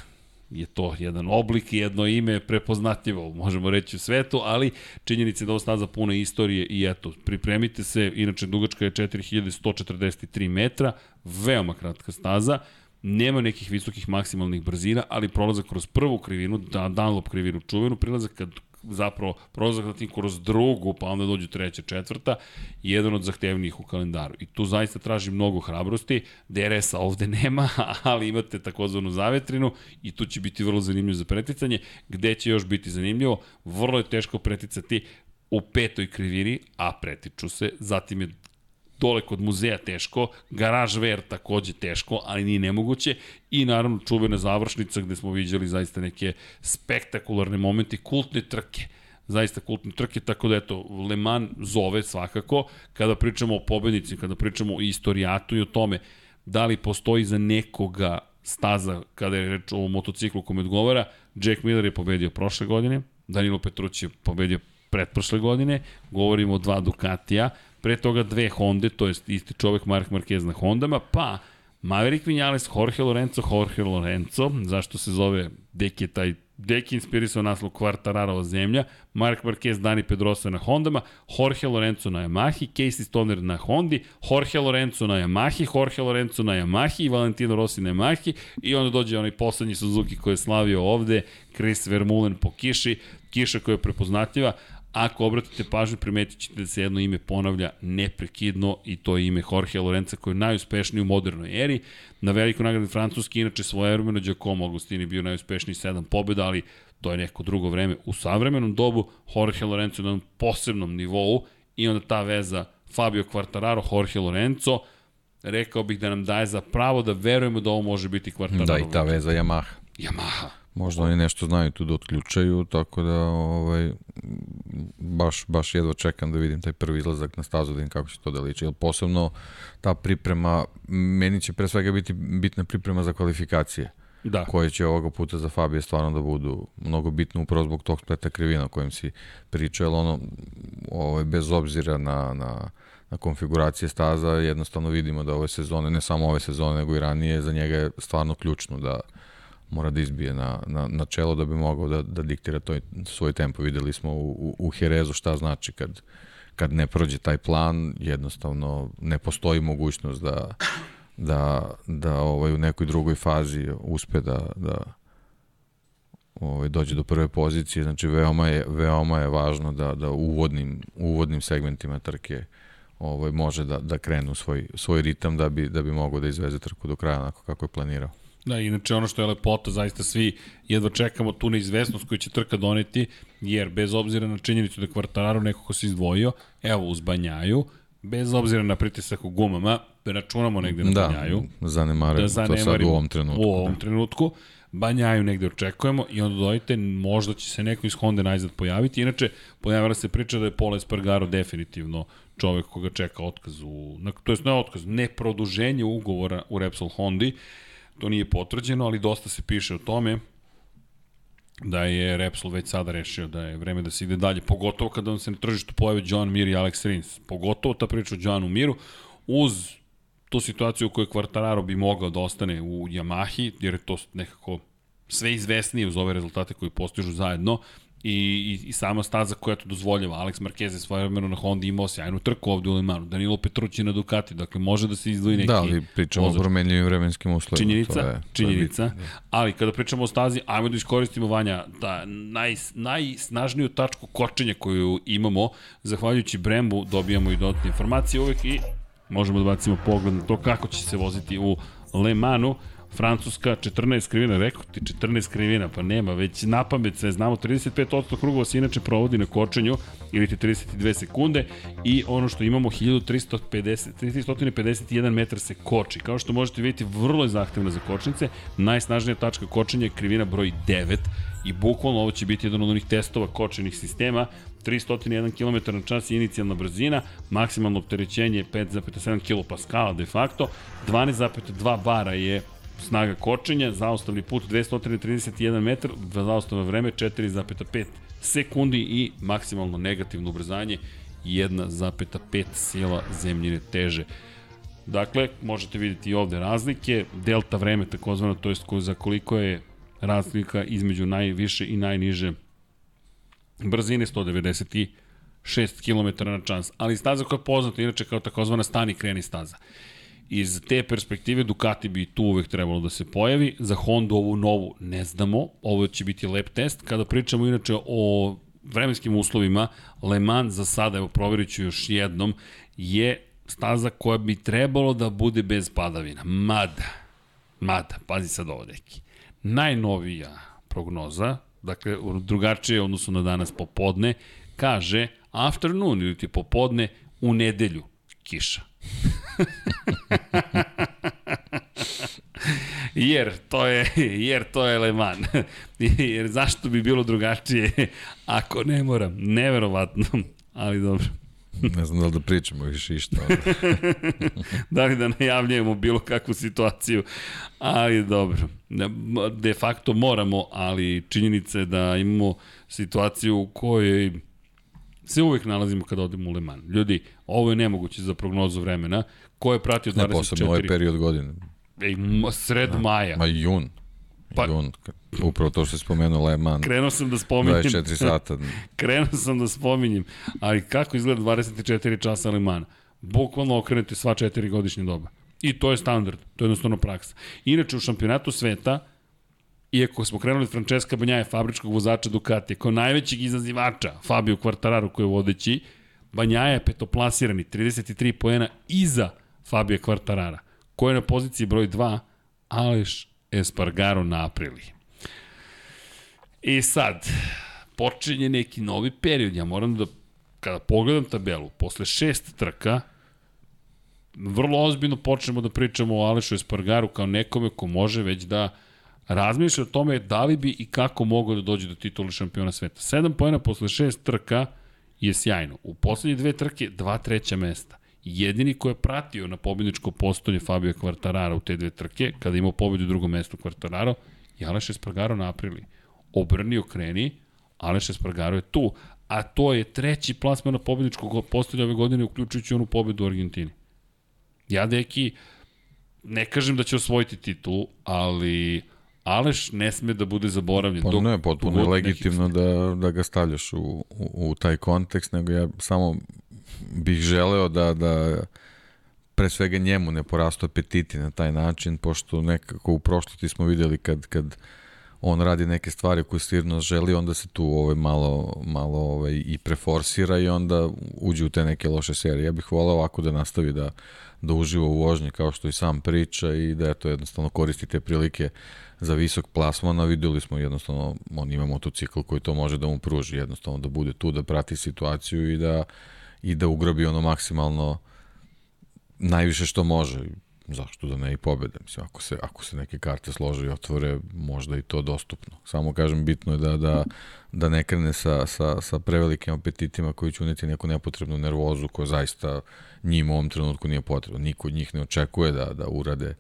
je to jedan oblik i jedno ime prepoznatljivo, možemo reći u svetu, ali činjenica je da ovo staza puna istorije i eto, pripremite se, inače dugačka je 4143 metra, veoma kratka staza, nema nekih visokih maksimalnih brzina, ali prolazak kroz prvu krivinu, da, Dunlop krivinu čuvenu, prilazak kad zapravo tim kroz drugu, pa onda dođu treća, četvrta, jedan od zahtevnijih u kalendaru. I tu zaista traži mnogo hrabrosti, DRS-a ovde nema, ali imate takozvanu zavetrinu i tu će biti vrlo zanimljivo za preticanje. Gde će još biti zanimljivo? Vrlo je teško preticati u petoj krivini, a pretiču se, zatim je dole kod muzeja teško, garaž ver takođe teško, ali nije nemoguće. I naravno čuvena završnica gde smo viđali zaista neke spektakularne momente, kultne trke. Zaista kultne trke, tako da eto, Le Mans zove svakako, kada pričamo o pobednici, kada pričamo o istorijatu i o tome da li postoji za nekoga staza kada je reč o motociklu kome odgovara, Jack Miller je pobedio prošle godine, Danilo Petrući je pobedio pretprošle godine, govorimo o dva Ducatija, pre toga dve Honda, to je isti čovek Mark Marquez na Hondama, pa Maverick Vinales, Jorge Lorenzo, Jorge Lorenzo, zašto se zove Deki taj Deki inspirisao naslov Kvartararova zemlja, Mark Marquez, Dani Pedrosa na Hondama, Jorge Lorenzo na Yamahi, Casey Stoner na Hondi, Jorge Lorenzo na Yamahi, Jorge Lorenzo na Yamahi i Valentino Rossi na Yamahi i onda dođe onaj poslednji Suzuki koji je slavio ovde, Chris Vermulen po kiši, kiša koja je prepoznatljiva, Ako obratite pažnju, primetit ćete da se jedno ime ponavlja neprekidno i to je ime Jorge Lorenza koji je najuspešniji u modernoj eri. Na veliko nagradi Francuski, inače svoje vremeno Giacomo Agostini bio najuspešniji sedam pobjeda, ali to je neko drugo vreme. U savremenom dobu Jorge Lorenzo na posebnom nivou i onda ta veza Fabio Quartararo, Jorge Lorenzo, rekao bih da nam daje za pravo da verujemo da ovo može biti Quartararo. Da, i ta veza Yamaha. Yamaha. Možda oni nešto znaju tu da otključaju, tako da ovaj, baš, baš jedva čekam da vidim taj prvi izlazak na stazu, da vidim kako će to da liči. Jer posebno ta priprema, meni će pre svega biti bitna priprema za kvalifikacije. Da. koje će ovoga puta za Fabije stvarno da budu mnogo bitne upravo zbog tog spleta krivina o kojem si pričao, jer ono, ovaj, bez obzira na, na, na konfiguracije staza, jednostavno vidimo da ove sezone, ne samo ove sezone, nego i ranije, za njega je stvarno ključno da, mora da izbije na, na, na čelo da bi mogao da, da diktira to, svoj tempo. Videli smo u, u, u Herezu šta znači kad, kad ne prođe taj plan, jednostavno ne postoji mogućnost da, da, da ovaj, u nekoj drugoj fazi uspe da, da ovaj, dođe do prve pozicije. Znači, veoma je, veoma je važno da, da uvodnim, uvodnim segmentima trke ovaj, može da, da krenu svoj, svoj ritam da bi, da bi mogao da izveze trku do kraja onako kako je planirao. Da, inače ono što je lepota, zaista svi jedva čekamo tu neizvesnost koju će trka doneti, jer bez obzira na činjenicu da je Kvartararo neko ko se izdvojio, evo uz Banjaju, bez obzira na pritisak u gumama, da računamo negde na da, Banjaju. Zanemarimo da zanemarimo to sad u ovom trenutku. U ovom da. trenutku. Banjaju negde očekujemo i onda dojte, možda će se neko iz Honda najzad pojaviti. Inače, pojavila se priča da je Pola Espargaro definitivno čovek koga čeka otkaz u, to je ne otkaz, ne produženje ugovora u Repsol Hondi. To nije potvrđeno, ali dosta se piše o tome da je Repsol već sada rešio da je vreme da se ide dalje, pogotovo kada vam se na tržištu pojave John Mir i Alex Rins. Pogotovo ta priča o Johnu Miru, uz tu situaciju u kojoj Quartararo bi mogao da ostane u Yamahi, jer je to nekako sve izvesnije uz ove rezultate koji postižu zajedno i, i, i sama staza koja to dozvoljava. Alex Marquez je svoje vremeno na Honda imao sjajnu trku ovde u Limanu. Danilo Petrući na Ducati, dakle može da se izdvoji neki Da, ali pričamo vozač. o promenljivim vremenskim uslovima. Činjenica, to je, činjenica. To je ali kada pričamo o stazi, ajmo da iskoristimo Vanja da naj, najsnažniju tačku kočenja koju imamo, zahvaljujući Brembu dobijamo i dodatne informacije uvek i možemo da bacimo pogled na to kako će se voziti u Le Manu. Francuska 14 krivina, rekao ti 14 krivina, pa nema, već na pamet sve znamo, 35% krugova se inače provodi na kočenju, ili ti 32 sekunde, i ono što imamo 1350, 351 metar se koči. Kao što možete vidjeti, vrlo je zahtevna za kočnice, najsnažnija tačka kočenja je krivina broj 9, i bukvalno ovo će biti jedan od onih testova kočenih sistema, 301 km na čas je inicijalna brzina, maksimalno opterećenje 5,7 kPa de facto, 12,2 bara je snaga kočenja, zaostavni put 231 metar, zaostavno vreme 4,5 sekundi i maksimalno negativno ubrzanje 1,5 sila zemljine teže. Dakle, možete vidjeti i ovde razlike, delta vreme takozvano, to je za koliko je razlika između najviše i najniže brzine 196 km na čas, ali staza koja je poznata inače kao takozvana stani kreni staza. Iz te perspektive Ducati bi tu uvek trebalo da se pojavi. Za Honda ovu novu ne znamo. Ovo će biti lep test. Kada pričamo inače o vremenskim uslovima, Le Mans za sada, evo provjerit ću još jednom, je staza koja bi trebalo da bude bez padavina. Mada, mada, pazi sad ovo, deki. Najnovija prognoza, dakle, drugačije odnosno na danas popodne, kaže afternoon ili ti popodne u nedelju kiša. jer to je jer to je Le Mans. jer zašto bi bilo drugačije ako ne moram? Neverovatno, ali dobro. ne znam da li da pričamo više išta. da li da najavljujemo bilo kakvu situaciju, ali dobro. De facto moramo, ali činjenica je da imamo situaciju u kojoj se uvek nalazimo kada odemo u Le Mans. Ljudi, ovo je nemoguće za prognozu vremena. Ko je pratio 24... Ne, posebno ovaj period godine. Ej, sred da. maja. Ma jun. Pa, jun. Upravo to što se spomenuo Le Mans. Krenuo sam da spominjem. 24 sata. krenuo sam da spominjem. Ali kako izgleda 24 časa Le Mans? Bukvalno okrenete sva četiri godišnje doba. I to je standard. To je jednostavno praksa. Inače, u šampionatu sveta iako smo krenuli od Francesca Banjaje, fabričkog vozača Ducati, kao najvećeg izazivača Fabio Quartararo koji je vodeći, Banjaja je petoplasirani, 33 poena iza Fabio Quartarara, koji je na poziciji broj 2, Aleš Espargaro na aprili. I sad, počinje neki novi period. Ja moram da, kada pogledam tabelu, posle šest trka, vrlo ozbiljno počnemo da pričamo o Alešu Espargaru kao nekome ko može već da razmišlja o tome da li bi i kako mogao da dođe do titula šampiona sveta. 7 pojena posle 6 trka je sjajno. U poslednje dve trke, dva treća mesta. Jedini ko je pratio na pobjedničko postolje Fabio Quartararo u te dve trke, kada imao pobedu u drugom mestu Quartararo, je Aleš Espargaro na aprili. Obrnio kreni, Aleš Espargaro je tu, a to je treći plasman na pobjedničkog postolja ove godine, uključujući onu pobedu u Argentini. Ja, deki, ne kažem da će osvojiti titulu, ali Aleš ne sme da bude zaboravljen. Pa ne, potpuno je legitimno da, da ga stavljaš u, u, u taj kontekst, nego ja samo bih želeo da, da pre svega njemu ne porastu apetiti na taj način, pošto nekako u prošlosti smo videli kad, kad on radi neke stvari koje stvarno želi, onda se tu ovaj, malo, malo ovaj, i preforsira i onda uđe u te neke loše serije. Ja bih volao ovako da nastavi da, da uživa u vožnji kao što i sam priča i da eto jednostavno koristi te prilike za visok plasman, a videli smo jednostavno, on ima motocikl koji to može da mu pruži, jednostavno da bude tu, da prati situaciju i da, i da ugrabi ono maksimalno najviše što može. Zašto da ne i pobede? Mislim, ako se, ako se neke karte slože i otvore, možda i to dostupno. Samo kažem, bitno je da, da, da ne krene sa, sa, sa prevelikim apetitima koji će uneti neku nepotrebnu nervozu koja zaista njima u ovom trenutku nije potrebno. Niko od njih ne očekuje da, da urade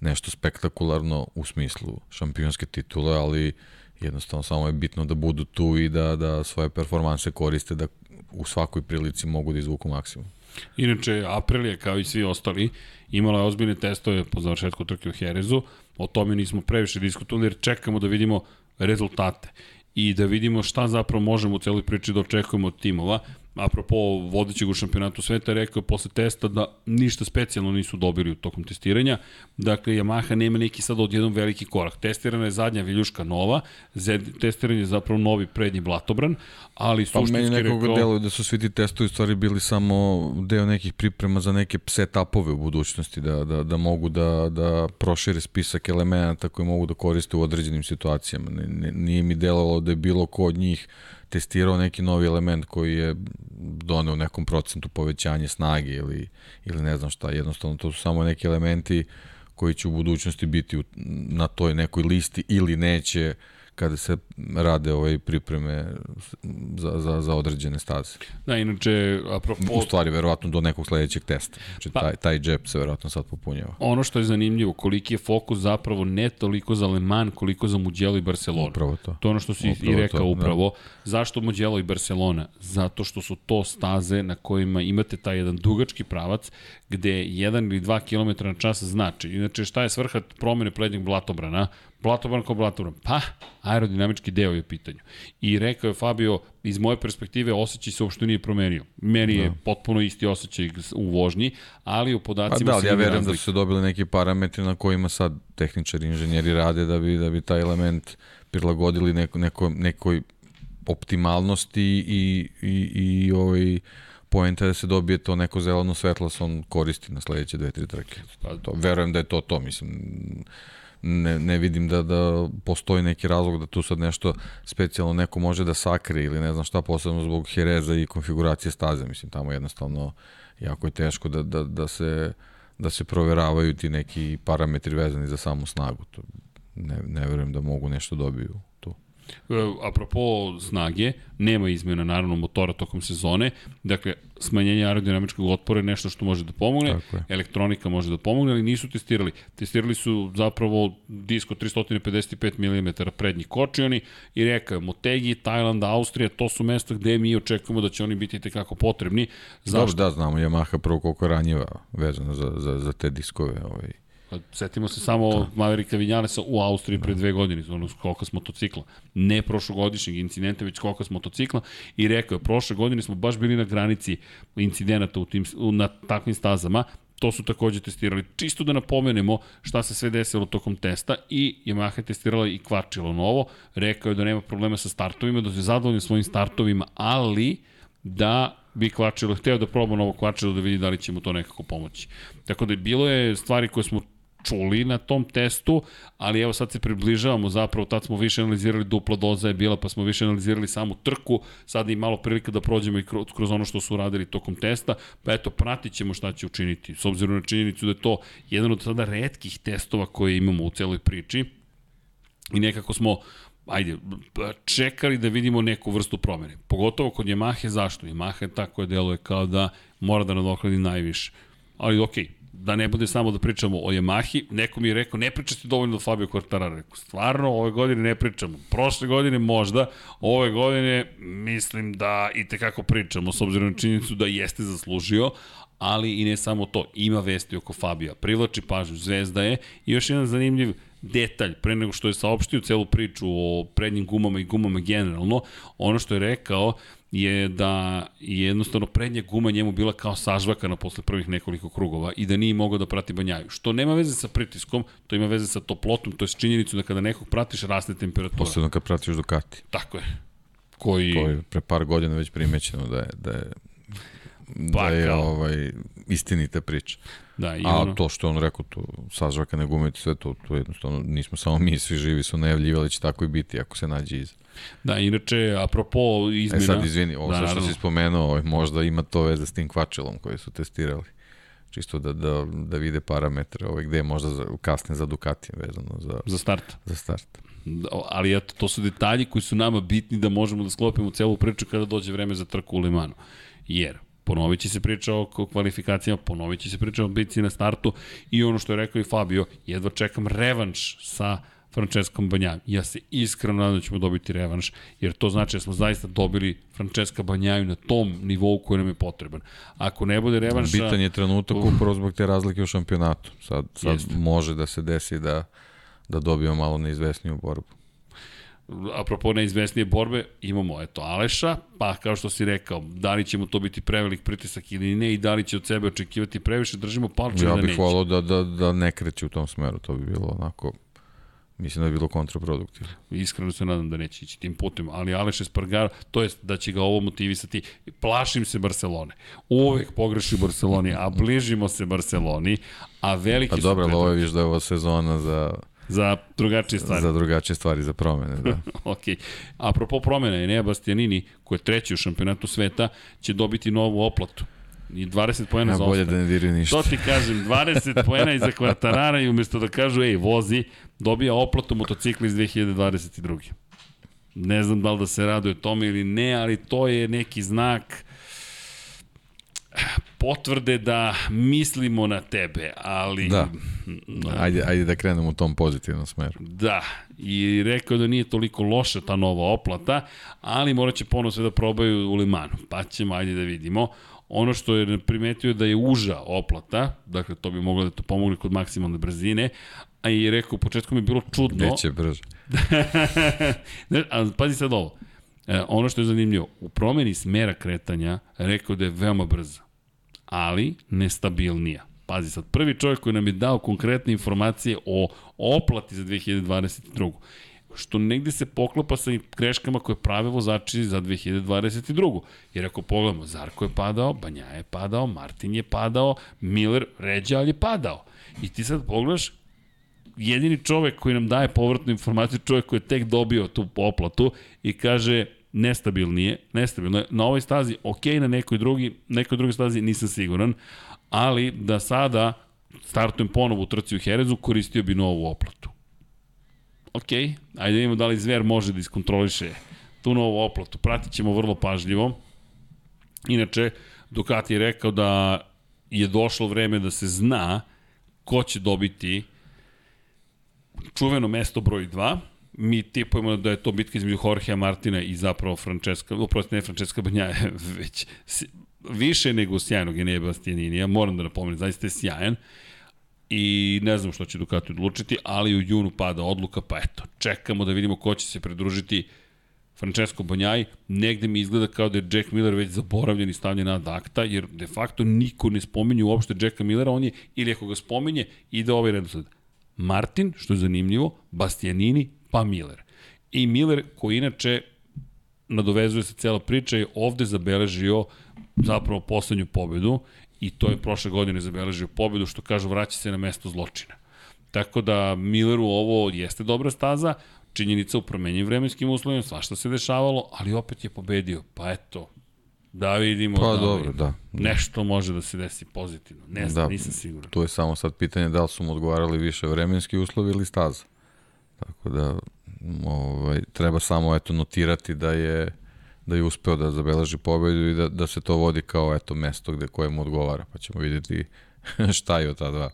nešto spektakularno u smislu šampionske titule, ali jednostavno samo je bitno da budu tu i da, da svoje performanse koriste, da u svakoj prilici mogu da izvuku maksimum. Inače, Aprilia, kao i svi ostali, imala je ozbiljne testove po završetku trke u Herezu, o tome nismo previše diskutovali jer čekamo da vidimo rezultate i da vidimo šta zapravo možemo u celoj priči da očekujemo od timova apropo vodećeg u šampionatu sveta, rekao posle testa da ništa specijalno nisu dobili u tokom testiranja. Dakle, Yamaha nema neki sad odjednom veliki korak. Testirana je zadnja viljuška nova, testiran je zapravo novi prednji blatobran, ali suštinski rekao... Pa meni nekog rekao... deluju da su svi ti testovi stvari bili samo deo nekih priprema za neke setupove u budućnosti, da, da, da mogu da, da prošire spisak elemenata koje mogu da koriste u određenim situacijama. Nije mi delovalo da je bilo ko od njih testirao neki novi element koji je doneo nekom procentu povećanje snage ili, ili ne znam šta, jednostavno to su samo neki elementi koji će u budućnosti biti u, na toj nekoj listi ili neće uh, kada se rade ove pripreme za, za, za određene staze. Da, inače, apropo... U stvari, verovatno do nekog sledećeg testa. Znači, pa, taj, taj džep se verovatno sad popunjava. Ono što je zanimljivo, koliki je fokus zapravo ne toliko za Le Mans, koliko za Mugello i Barcelona. Upravo to. To je ono što si upravo i rekao to, da. upravo. Da. Zašto Mugello i Barcelona? Zato što su to staze na kojima imate taj jedan dugački pravac gde 1 ili 2 km na čas znači. Inače, šta je svrha promene prednjeg blatobrana? Blatobran kao blatobran. Pa, aerodinamički deo je u pitanju. I rekao je Fabio, iz moje perspektive osjećaj se uopšte nije promenio. Meni da. je potpuno isti osjećaj u vožnji, ali u podacima pa da, ja verujem da su se dobili neki parametri na kojima sad tehničari, inženjeri rade da bi, da bi taj element prilagodili neko, neko, nekoj optimalnosti i, i, i ovaj, poenta da se dobije to neko zeleno svetlo se on koristi na sledeće dve, tri trke. Pa- To, verujem da je to to, mislim, ne, ne vidim da, da postoji neki razlog da tu sad nešto specijalno neko može da sakri ili ne znam šta, posebno zbog hereza i konfiguracije staze, mislim, tamo jednostavno jako je teško da, da, da se da se proveravaju ti neki parametri vezani za samu snagu. To, ne, ne verujem da mogu nešto dobiju apropo snage, nema izmjena naravno motora tokom sezone, dakle smanjenje aerodinamičkog otpora je nešto što može da pomogne, elektronika može da pomogne, ali nisu testirali. Testirali su zapravo disko 355 mm prednji kočioni i rekao je Motegi, Tajland, Austrija, to su mesta gde mi očekujemo da će oni biti tekako potrebni. Dobro, Zašto? da, znamo, Yamaha prvo koliko ranjiva vezana za, za, za te diskove. Ovaj. Pa, setimo se samo Maverika Vinjalesa u Austriji pre dve godine, ono skoka s motocikla. Ne prošlogodišnjeg incidenta, već skoka s motocikla. I rekao je, prošle godine smo baš bili na granici incidenata u tim, na takvim stazama. To su takođe testirali. Čisto da napomenemo šta se sve desilo tokom testa i Yamaha je testirala i kvačilo novo. Rekao je da nema problema sa startovima, da se zadovoljni svojim startovima, ali da bi kvačilo, hteo da proba novo kvačilo da vidi da li će mu to nekako pomoći. Tako da je bilo je stvari koje smo čuli na tom testu, ali evo sad se približavamo zapravo, tad smo više analizirali dupla doza je bila, pa smo više analizirali samu trku, sada i malo prilika da prođemo i kroz, kroz ono što su uradili tokom testa, pa eto, pratit ćemo šta će učiniti, s obzirom na činjenicu da je to jedan od sada redkih testova koje imamo u celoj priči, i nekako smo ajde, čekali da vidimo neku vrstu promene. Pogotovo kod Yamahe, zašto? Yamaha je ta koja deluje kao da mora da nadoknadi najviše. Ali okej, da ne bude samo da pričamo o Yamahi, neko mi je rekao, ne pričate dovoljno o Fabio Quartararo. Rekao, stvarno, ove godine ne pričamo. Prošle godine možda, ove godine mislim da i tekako pričamo, s obzirom na činjenicu da jeste zaslužio, ali i ne samo to, ima vesti oko Fabija, privlači pažnju, zvezda je i još jedan zanimljiv detalj, pre nego što je saopštio celu priču o prednjim gumama i gumama generalno, ono što je rekao je da je jednostavno prednja guma njemu bila kao sažvakana posle prvih nekoliko krugova i da nije mogao da prati banjaju. Što nema veze sa pritiskom, to ima veze sa toplotom, to je s činjenicu da kada nekog pratiš raste temperatura. Posebno kad pratiš Ducati. Tako je. Koji... To je pre par godina već primećeno da je, da je Pa da je kao. ovaj, istinita priča. Da, i A ono... to što on rekao, to sažvakane gume i sve to, to jednostavno nismo samo mi, svi živi su najavljivali da će tako i biti ako se nađe iz. Da, inače, apropo E izmena... sad, izvini, ovo da, da, što naravno. si spomenuo, ovaj, možda ima to veze s tim kvačelom koje su testirali. Čisto da, da, da vide parametre ovaj, gde je možda za, kasne za Ducati vezano za, Za start. za start. Da, ali eto, to su detalji koji su nama bitni da možemo da sklopimo celu priču kada dođe vreme za trku u Limanu. Jer, ponovit će se priča o kvalifikacijama, ponovit će se priča o bici na startu i ono što je rekao i Fabio, jedva čekam revanš sa Franceskom Banjaju. Ja se iskreno nadam da ćemo dobiti revanš, jer to znači da smo zaista dobili Francesca Banjaju na tom nivou koji nam je potreban. Ako ne bude revanša... Bitan je trenutak upravo zbog te razlike u šampionatu. Sad, sad Jeste. može da se desi da, da dobijemo malo neizvesniju borbu. Apropo neizvesnije borbe, imamo eto Aleša, pa kao što si rekao, da li će mu to biti prevelik pritisak ili ne i da li će od sebe očekivati previše, držimo palče Ja da bih neće. volao da, da, da ne kreće u tom smeru, to bi bilo onako, mislim da bi bilo kontraproduktivno. Iskreno se nadam da neće ići tim putem, ali Aleš Espargaro, to jest da će ga ovo motivisati. Plašim se Barcelone. Uvek pogreši Barceloni, a bližimo se Barceloni, a veliki Pa dobro, ali ovo je viš da je ova sezona za, za drugačije stvari. za drugačije stvari, za promene, da. ok. Apropo promene, Enea Bastianini, koji je treći u šampionatu sveta, će dobiti novu oplatu. I 20 poena Ja za bolje da ne diraju ništa. To ti kažem, 20 poena iza kvartarara i umesto da kažu, ej, vozi, dobija oplatu motocikla iz 2022. Ne znam da li da se raduje tome ili ne, ali to je neki znak potvrde da mislimo na tebe, ali... Da. Ajde, ajde da krenemo u tom pozitivnom smeru. Da, i rekao da nije toliko loša ta nova oplata, ali morat će ponovno sve da probaju u Limanu, pa ćemo, ajde da vidimo. Ono što je primetio da je uža oplata, dakle to bi moglo da to pomogne kod maksimalne brzine, a i rekao, u početku mi je bilo čudno. Neće brže. Ne, a pazi sad ovo. E, ono što je zanimljivo, u promeni smera kretanja rekao da je veoma brza, ali nestabilnija. Pazi sad, prvi čovjek koji nam je dao konkretne informacije o oplati za 2022. što negde se poklapa sa greškama koje prave vozači za 2022. Jer ako pogledamo, Zarko je padao, Banja je padao, Martin je padao, Miller ređa, ali je padao. I ti sad pogledaš, jedini čovek koji nam daje povratnu informaciju, čovek koji je tek dobio tu oplatu i kaže nestabilnije, nestabilno na ovoj stazi, ok, na nekoj drugi, nekoj drugoj stazi nisam siguran, ali da sada startujem ponovo u trci u Herezu, koristio bi novu oplatu. Ok, ajde vidimo da li Zver može da iskontroliše tu novu oplatu. Pratit ćemo vrlo pažljivo. Inače, Ducati je rekao da je došlo vreme da se zna ko će dobiti čuveno mesto broj 2. Mi tipujemo da je to bitka između Jorgea Martina i zapravo Francesca, uprosti ne Francesca Banjaja, već više nego sjajnog Enea Bastianinija, moram da napomenem, zaista je sjajan i ne znam što će Ducati odlučiti, ali u junu pada odluka, pa eto, čekamo da vidimo ko će se pridružiti Francesco Bonjaj, negde mi izgleda kao da je Jack Miller već zaboravljen i stavljen na akta, jer de facto niko ne spominje uopšte Jacka Millera, on je, ili ako ga spominje, ide ovaj redosled. Martin, što je zanimljivo, Bastianini, pa Miller. I Miller, koji inače nadovezuje se cela priča, je ovde zabeležio zapravo poslednju pobedu i to je prošle godine zabeležio pobedu, što kažu vraća se na mesto zločina. Tako da Milleru ovo jeste dobra staza, činjenica u promenjenim vremenskim uslovima, svašta se dešavalo, ali opet je pobedio. Pa eto, da vidimo Pa da dobro, da. nešto može da se desi pozitivno. Ne znam, Da. nisam siguran. Tu je samo sad pitanje da li su mu odgovarali više vremenski uslovi ili staza. Tako da ovaj, treba samo eto notirati da je da je uspeo da zabeleži pobedu i da, da se to vodi kao eto mesto gde koje odgovara, pa ćemo videti šta je od ta dva.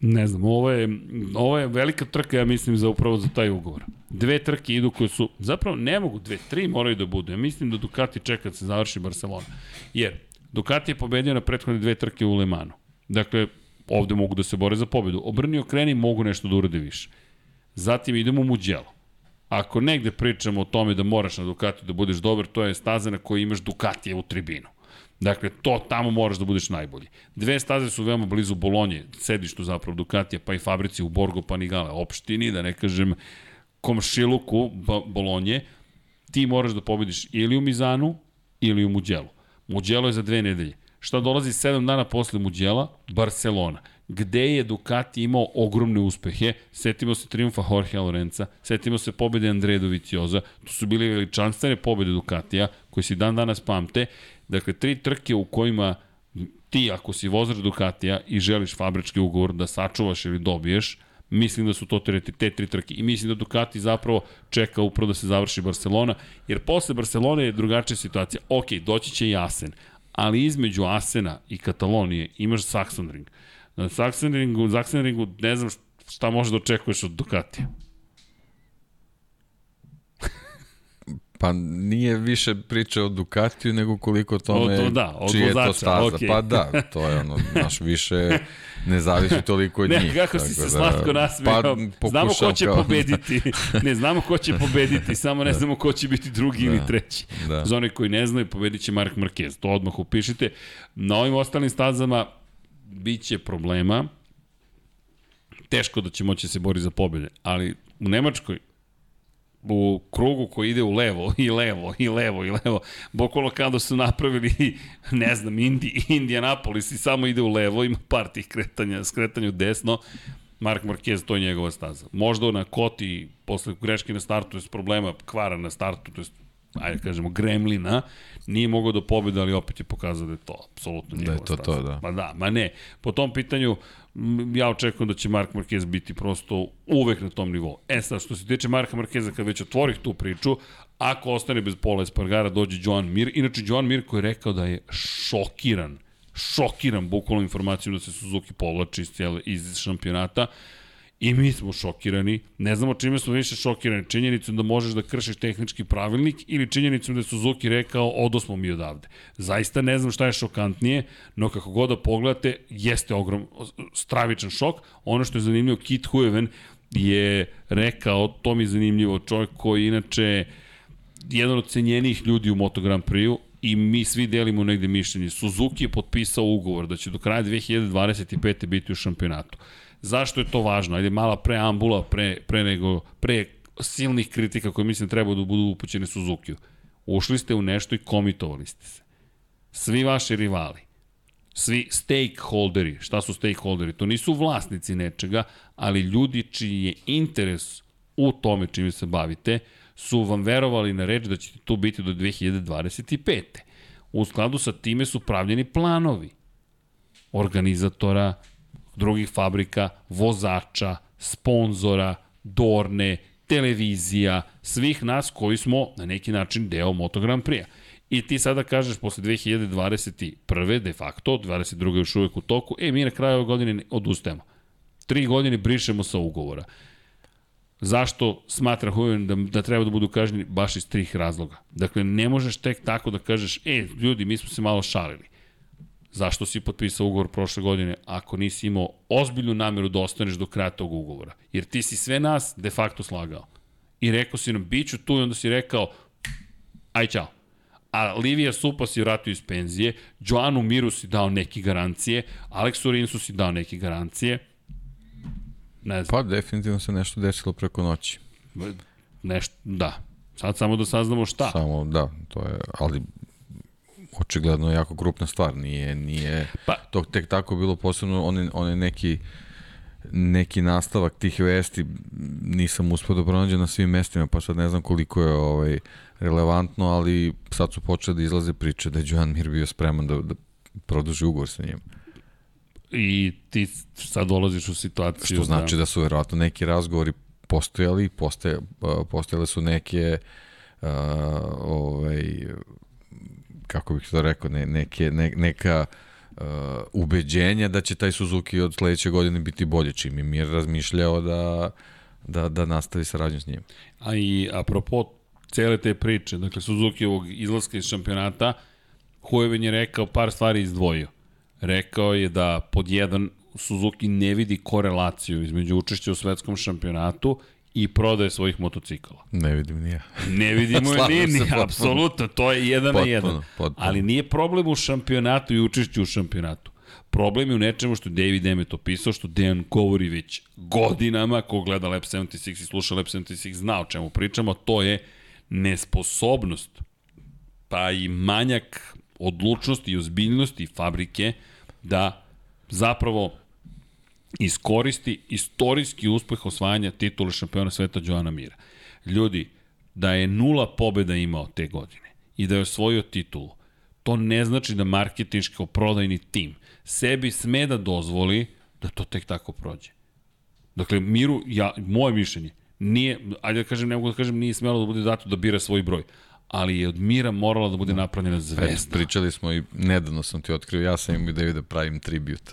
Ne znam, ovo je, ovo je velika trka, ja mislim, za upravo za taj ugovor. Dve trke idu koje su, zapravo ne mogu, dve, tri moraju da budu. Ja mislim da Ducati čeka da se završi Barcelona. Jer Ducati je pobedio na prethodne dve trke u Le Manu. Dakle, ovde mogu da se bore za pobedu. Obrni okreni mogu nešto da urade više. Zatim idemo u Mugello. Ako negde pričamo o tome da moraš na Ducati da budeš dobar, to je staza na kojoj imaš Ducatije u tribinu. Dakle, to tamo moraš da budeš najbolji. Dve staze su veoma blizu Bolonje, sedištu zapravo Ducatija, pa i fabrici u Borgo Panigale, opštini, da ne kažem komšiluku Bolonje. Ti moraš da pobediš ili u Mizanu ili u Muđelu. Muđelo je za dve nedelje. Šta dolazi sedam dana posle Muđela? Barcelona gde je Ducati imao ogromne uspehe. Setimo se triumfa Jorge Lorenza, setimo se pobede Andreja Dovicioza, to su bile veličanstvene pobede Ducatija, koje se dan danas pamte. Dakle, tri trke u kojima ti, ako si vozač Ducatija i želiš fabrički ugovor da sačuvaš ili dobiješ, mislim da su to te, te tri trke. I mislim da Ducati zapravo čeka upravo da se završi Barcelona, jer posle Barcelone je drugačija situacija. Ok, doći će i Asen, ali između Asena i Katalonije imaš Saxonring. Na Sachsenringu, Sachsenringu ne znam šta možeš da očekuješ od Ducatija. Pa nije više priče o Ducatiju nego koliko tome O, to da, od čije je to staza. okej. Pa da, to je ono, naš više ne zavisi toliko od Ne, njih. kako si se tako slatko nasmejao. Pa, znamo ko pokušam će kao- pobediti. ne, znamo ko će pobediti, samo ne znamo ko će biti drugi ili treći. Da. Za one koji ne znaju, pobedit će Mark Marquez. To odmah upišite. Na ovim ostalim stazama biće problema. Teško da će moći da se bori za pobede, ali u Nemačkoj u krugu koji ide u levo i levo i levo i levo. Bokolo kada su napravili, ne znam, Indi, Indianapolis i samo ide u levo, ima par tih kretanja, skretanja u desno. Mark Marquez, to je njegova staza. Možda na Koti, posle greške na startu, je problema kvara na startu, to je ajde kažemo, gremlina, nije mogao da pobeda, ali opet je pokazao da je to apsolutno njegova to staza. to, da. Ma da, ma ne. Po tom pitanju, ja očekujem da će Mark Marquez biti prosto uvek na tom nivou. E sad, što se tiče Marka Marqueza, kad već otvorih tu priču, ako ostane bez Pola Espargara, dođe Joan Mir. Inače, Joan Mir koji je rekao da je šokiran, šokiran bukvalno informacijom da se Suzuki povlači iz, cijele, iz šampionata. I mi smo šokirani. Ne znamo čime smo više šokirani. Činjenicom da možeš da kršiš tehnički pravilnik ili činjenicom da je Suzuki rekao odosmo mi odavde. Zaista ne znam šta je šokantnije, no kako god da pogledate, jeste ogrom, stravičan šok. Ono što je zanimljivo, Kit Hueven je rekao, to mi je zanimljivo, čovjek koji inače jedan od cenjenijih ljudi u Moto Grand Prix-u i mi svi delimo negde mišljenje. Suzuki je potpisao ugovor da će do kraja 2025. biti u šampionatu. Zašto je to važno? Ajde, mala preambula pre, pre, nego, pre silnih kritika koje mislim treba da budu upućene Suzuki-u. Ušli ste u nešto i komitovali ste se. Svi vaši rivali, svi stakeholderi, šta su stakeholderi? To nisu vlasnici nečega, ali ljudi čiji je interes u tome čime se bavite, su vam verovali na reč da ćete tu biti do 2025. U skladu sa time su pravljeni planovi organizatora, drugih fabrika, vozača, sponzora, Dorne, televizija, svih nas koji smo na neki način deo Moto Grand Prix-a. I ti sada kažeš posle 2021. de facto, 22. još uvek u toku, e, mi na kraju ove godine odustajemo. Tri godine brišemo sa ugovora. Zašto smatra Huven da, da treba da budu kažnjeni? Baš iz trih razloga. Dakle, ne možeš tek tako da kažeš, e, ljudi, mi smo se malo šalili. Zašto si potpisao ugovor prošle godine ako nisi imao ozbiljnu nameru da ostaneš do kraja tog ugovora? Jer ti si sve nas de facto slagao. I rekao si nam, bit ću tu i onda si rekao, aj čao. A Livija Supa si vratio iz penzije, Joanu Miru si dao neke garancije, Aleksu Rinsu si dao neke garancije. Ne znam. Pa definitivno se nešto desilo preko noći. Nešto, da. Sad samo da saznamo šta. Samo, da, to je, ali očigledno jako krupna stvar, nije, nije Pa- to tek tako bilo posebno, on on je neki neki nastavak tih vesti nisam uspio da pronađem na svim mestima, pa sad ne znam koliko je ovaj relevantno, ali sad su počele da izlaze priče da je Joan Mir bio spreman da, da produži ugovor sa njim. I ti sad dolaziš u situaciju Što znači da su verovatno neki razgovori postojali, postoje, postojale su neke uh, ovaj, kako bih to rekao, ne, neke, ne, neka uh, ubeđenja da će taj Suzuki od sledeće godine biti bolje, čim je Mir razmišljao da, da, da nastavi saradnju s njim. A i apropo cele te priče, dakle Suzuki ovog izlaska iz šampionata, Hujeven je rekao par stvari izdvojio. Rekao je da pod jedan Suzuki ne vidi korelaciju između učešća u svetskom šampionatu i prodaje svojih motocikala. Ne vidim ni ja. Ne vidimo je ni, ni, apsolutno, to je jedan Potpuno, na jedan. potpuno. Ali nije problem u šampionatu i učešću u šampionatu. Problem je u nečemu što David Emmet opisao, što Dejan govori već godinama, ko gleda Lab 76 i sluša Lab 76 zna o čemu pričamo, to je nesposobnost, pa i manjak odlučnosti i ozbiljnosti fabrike da zapravo iskoristi istorijski uspeh osvajanja titula šampiona sveta Joana Mira. Ljudi, da je nula pobeda imao te godine i da je osvojio titulu, to ne znači da marketinško prodajni tim sebi sme da dozvoli da to tek tako prođe. Dakle, Miru, ja, moje mišljenje, nije, ajde da kažem, ne mogu da kažem, nije smelo da bude dato da bira svoj broj, ali je od Mira morala da bude napravljena E, zvezda. pričali smo i nedavno sam ti otkrio, ja sam im ideju da pravim tribut.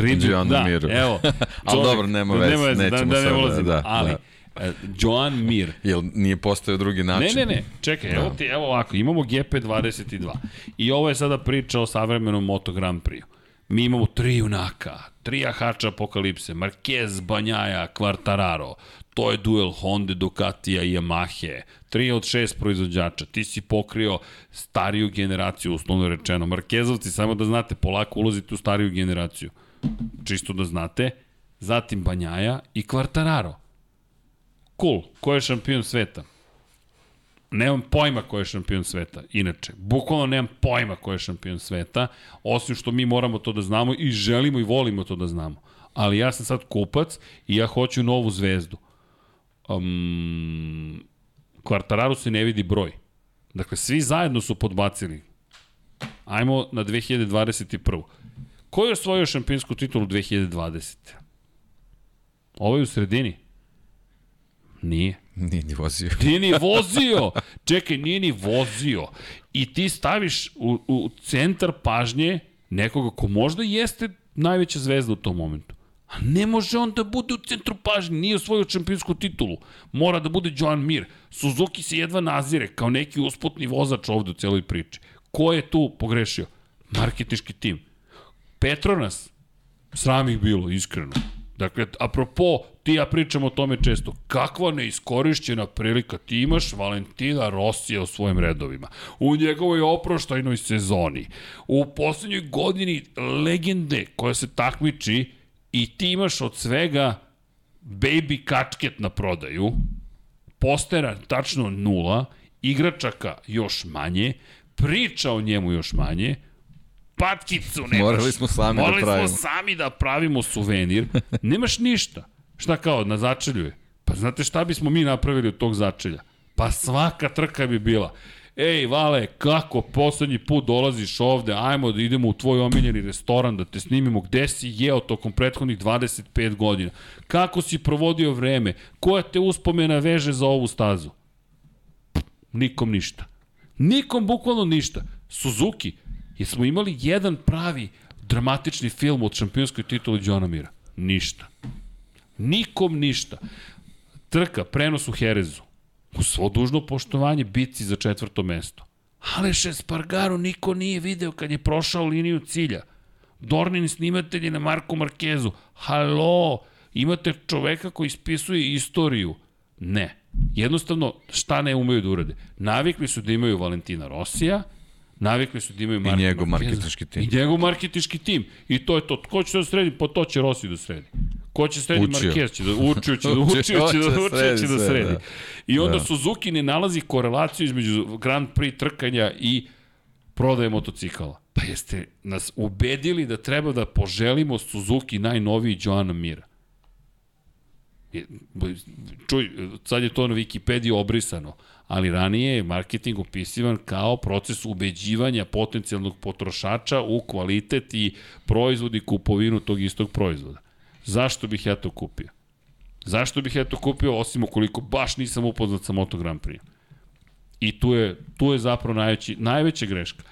Tribut, Joanu da, Miru. evo. Ali dobro, nema veze, da, nećemo da, ne sad da- ulazim, da, ali, da. e, Joan Mir, Jel nije postao drugi Ne, način? ne, ne, čekaj, evo ti, evo ovako, imamo GP22 i ovo je sada priča o savremenom Moto Grand Prix. Mi imamo tri junaka, tri jahača apokalipse, Marquez, Banjaja, Quartararo, to je duel Honda, Ducatija i Yamahe, tri od šest proizvođača, ti si pokrio stariju generaciju, uslovno rečeno. Markezovci, samo da znate, polako ulazite u stariju generaciju, čisto da znate, zatim Banjaja i Quartararo. Cool, ko je šampion sveta? Nemam pojma ko je šampion sveta, inače. Bukvalno nemam pojma ko je šampion sveta, osim što mi moramo to da znamo i želimo i volimo to da znamo. Ali ja sam sad kupac i ja hoću novu zvezdu. Um, Kvartararu se ne vidi broj. Dakle, svi zajedno su podbacili. Ajmo na 2021. Ko je osvojio šampionsku titulu 2020? Ovo je u sredini. Nije. Nije ni vozio. Nije ni vozio. Čekaj, nije ni vozio. I ti staviš u, u centar pažnje nekoga ko možda jeste najveća zvezda u tom momentu. A ne može on da bude u centru pažnje, nije osvojio šampionsku titulu. Mora da bude Joan Mir. Suzuki se jedva nazire kao neki usputni vozač ovde u celoj priči. Ko je tu pogrešio? Marketiški tim. Petronas, sram ih bilo, iskreno. Dakle, apropo, ti ja pričam o tome često. Kakva neiskorišćena prilika ti imaš Valentina Rosija u svojim redovima. U njegovoj oproštajnoj sezoni. U poslednjoj godini legende koja se takmiči I ti imaš od svega baby kačket na prodaju, postera tačno nula, igračaka još manje, priča o njemu još manje, patkicu nemaš. Morali smo sami da Morali pravimo. smo sami da pravimo suvenir. Nemaš ništa. Šta kao, na začelju je? Pa znate šta bismo mi napravili od tog začelja? Pa svaka trka bi bila. Ej, Vale, kako poslednji put dolaziš ovde, ajmo da idemo u tvoj omiljeni restoran da te snimimo, gde si jeo tokom prethodnih 25 godina, kako si provodio vreme, koja te uspomena veže za ovu stazu? Nikom ništa. Nikom bukvalno ništa. Suzuki, jesmo imali jedan pravi dramatični film od šampionskoj tituli Johna Mira? Ništa. Nikom ništa. Trka, prenos u Herezu. U svo dužno poštovanje bitci za četvrto mesto. Aleš Espargaro niko nije video kad je prošao liniju cilja. Dornin snimatelji na Marku Markezu. Halo, imate čoveka koji ispisuje istoriju. Ne. Jednostavno, šta ne umeju da urade? Navikli su da imaju Valentina Rosija, navikli su da imaju Marka njegov Markeza. marketinški tim. I njegov marketinški tim. I to je to. Ko će da sredi? Pa to će Rossi da sredi. Ko će sredi Učio. Marquez će da učio će da učio će da Hoće da učio sredi će da sve, sredi. da. I onda Da. Suzuki ne nalazi korelaciju između Grand Prix trkanja i prodaje motocikala. Pa jeste nas ubedili da treba da poželimo Suzuki najnoviji Joana Mira. Čuj, sad je to na Wikipediji obrisano, ali ranije je marketing opisivan kao proces ubeđivanja potencijalnog potrošača u kvalitet i proizvod i kupovinu tog istog proizvoda. Zašto bih ja to kupio? Zašto bih ja to kupio, osim ukoliko baš nisam upoznat sa Moto Grand Prix? I tu je, tu je zapravo najveći, najveća greška.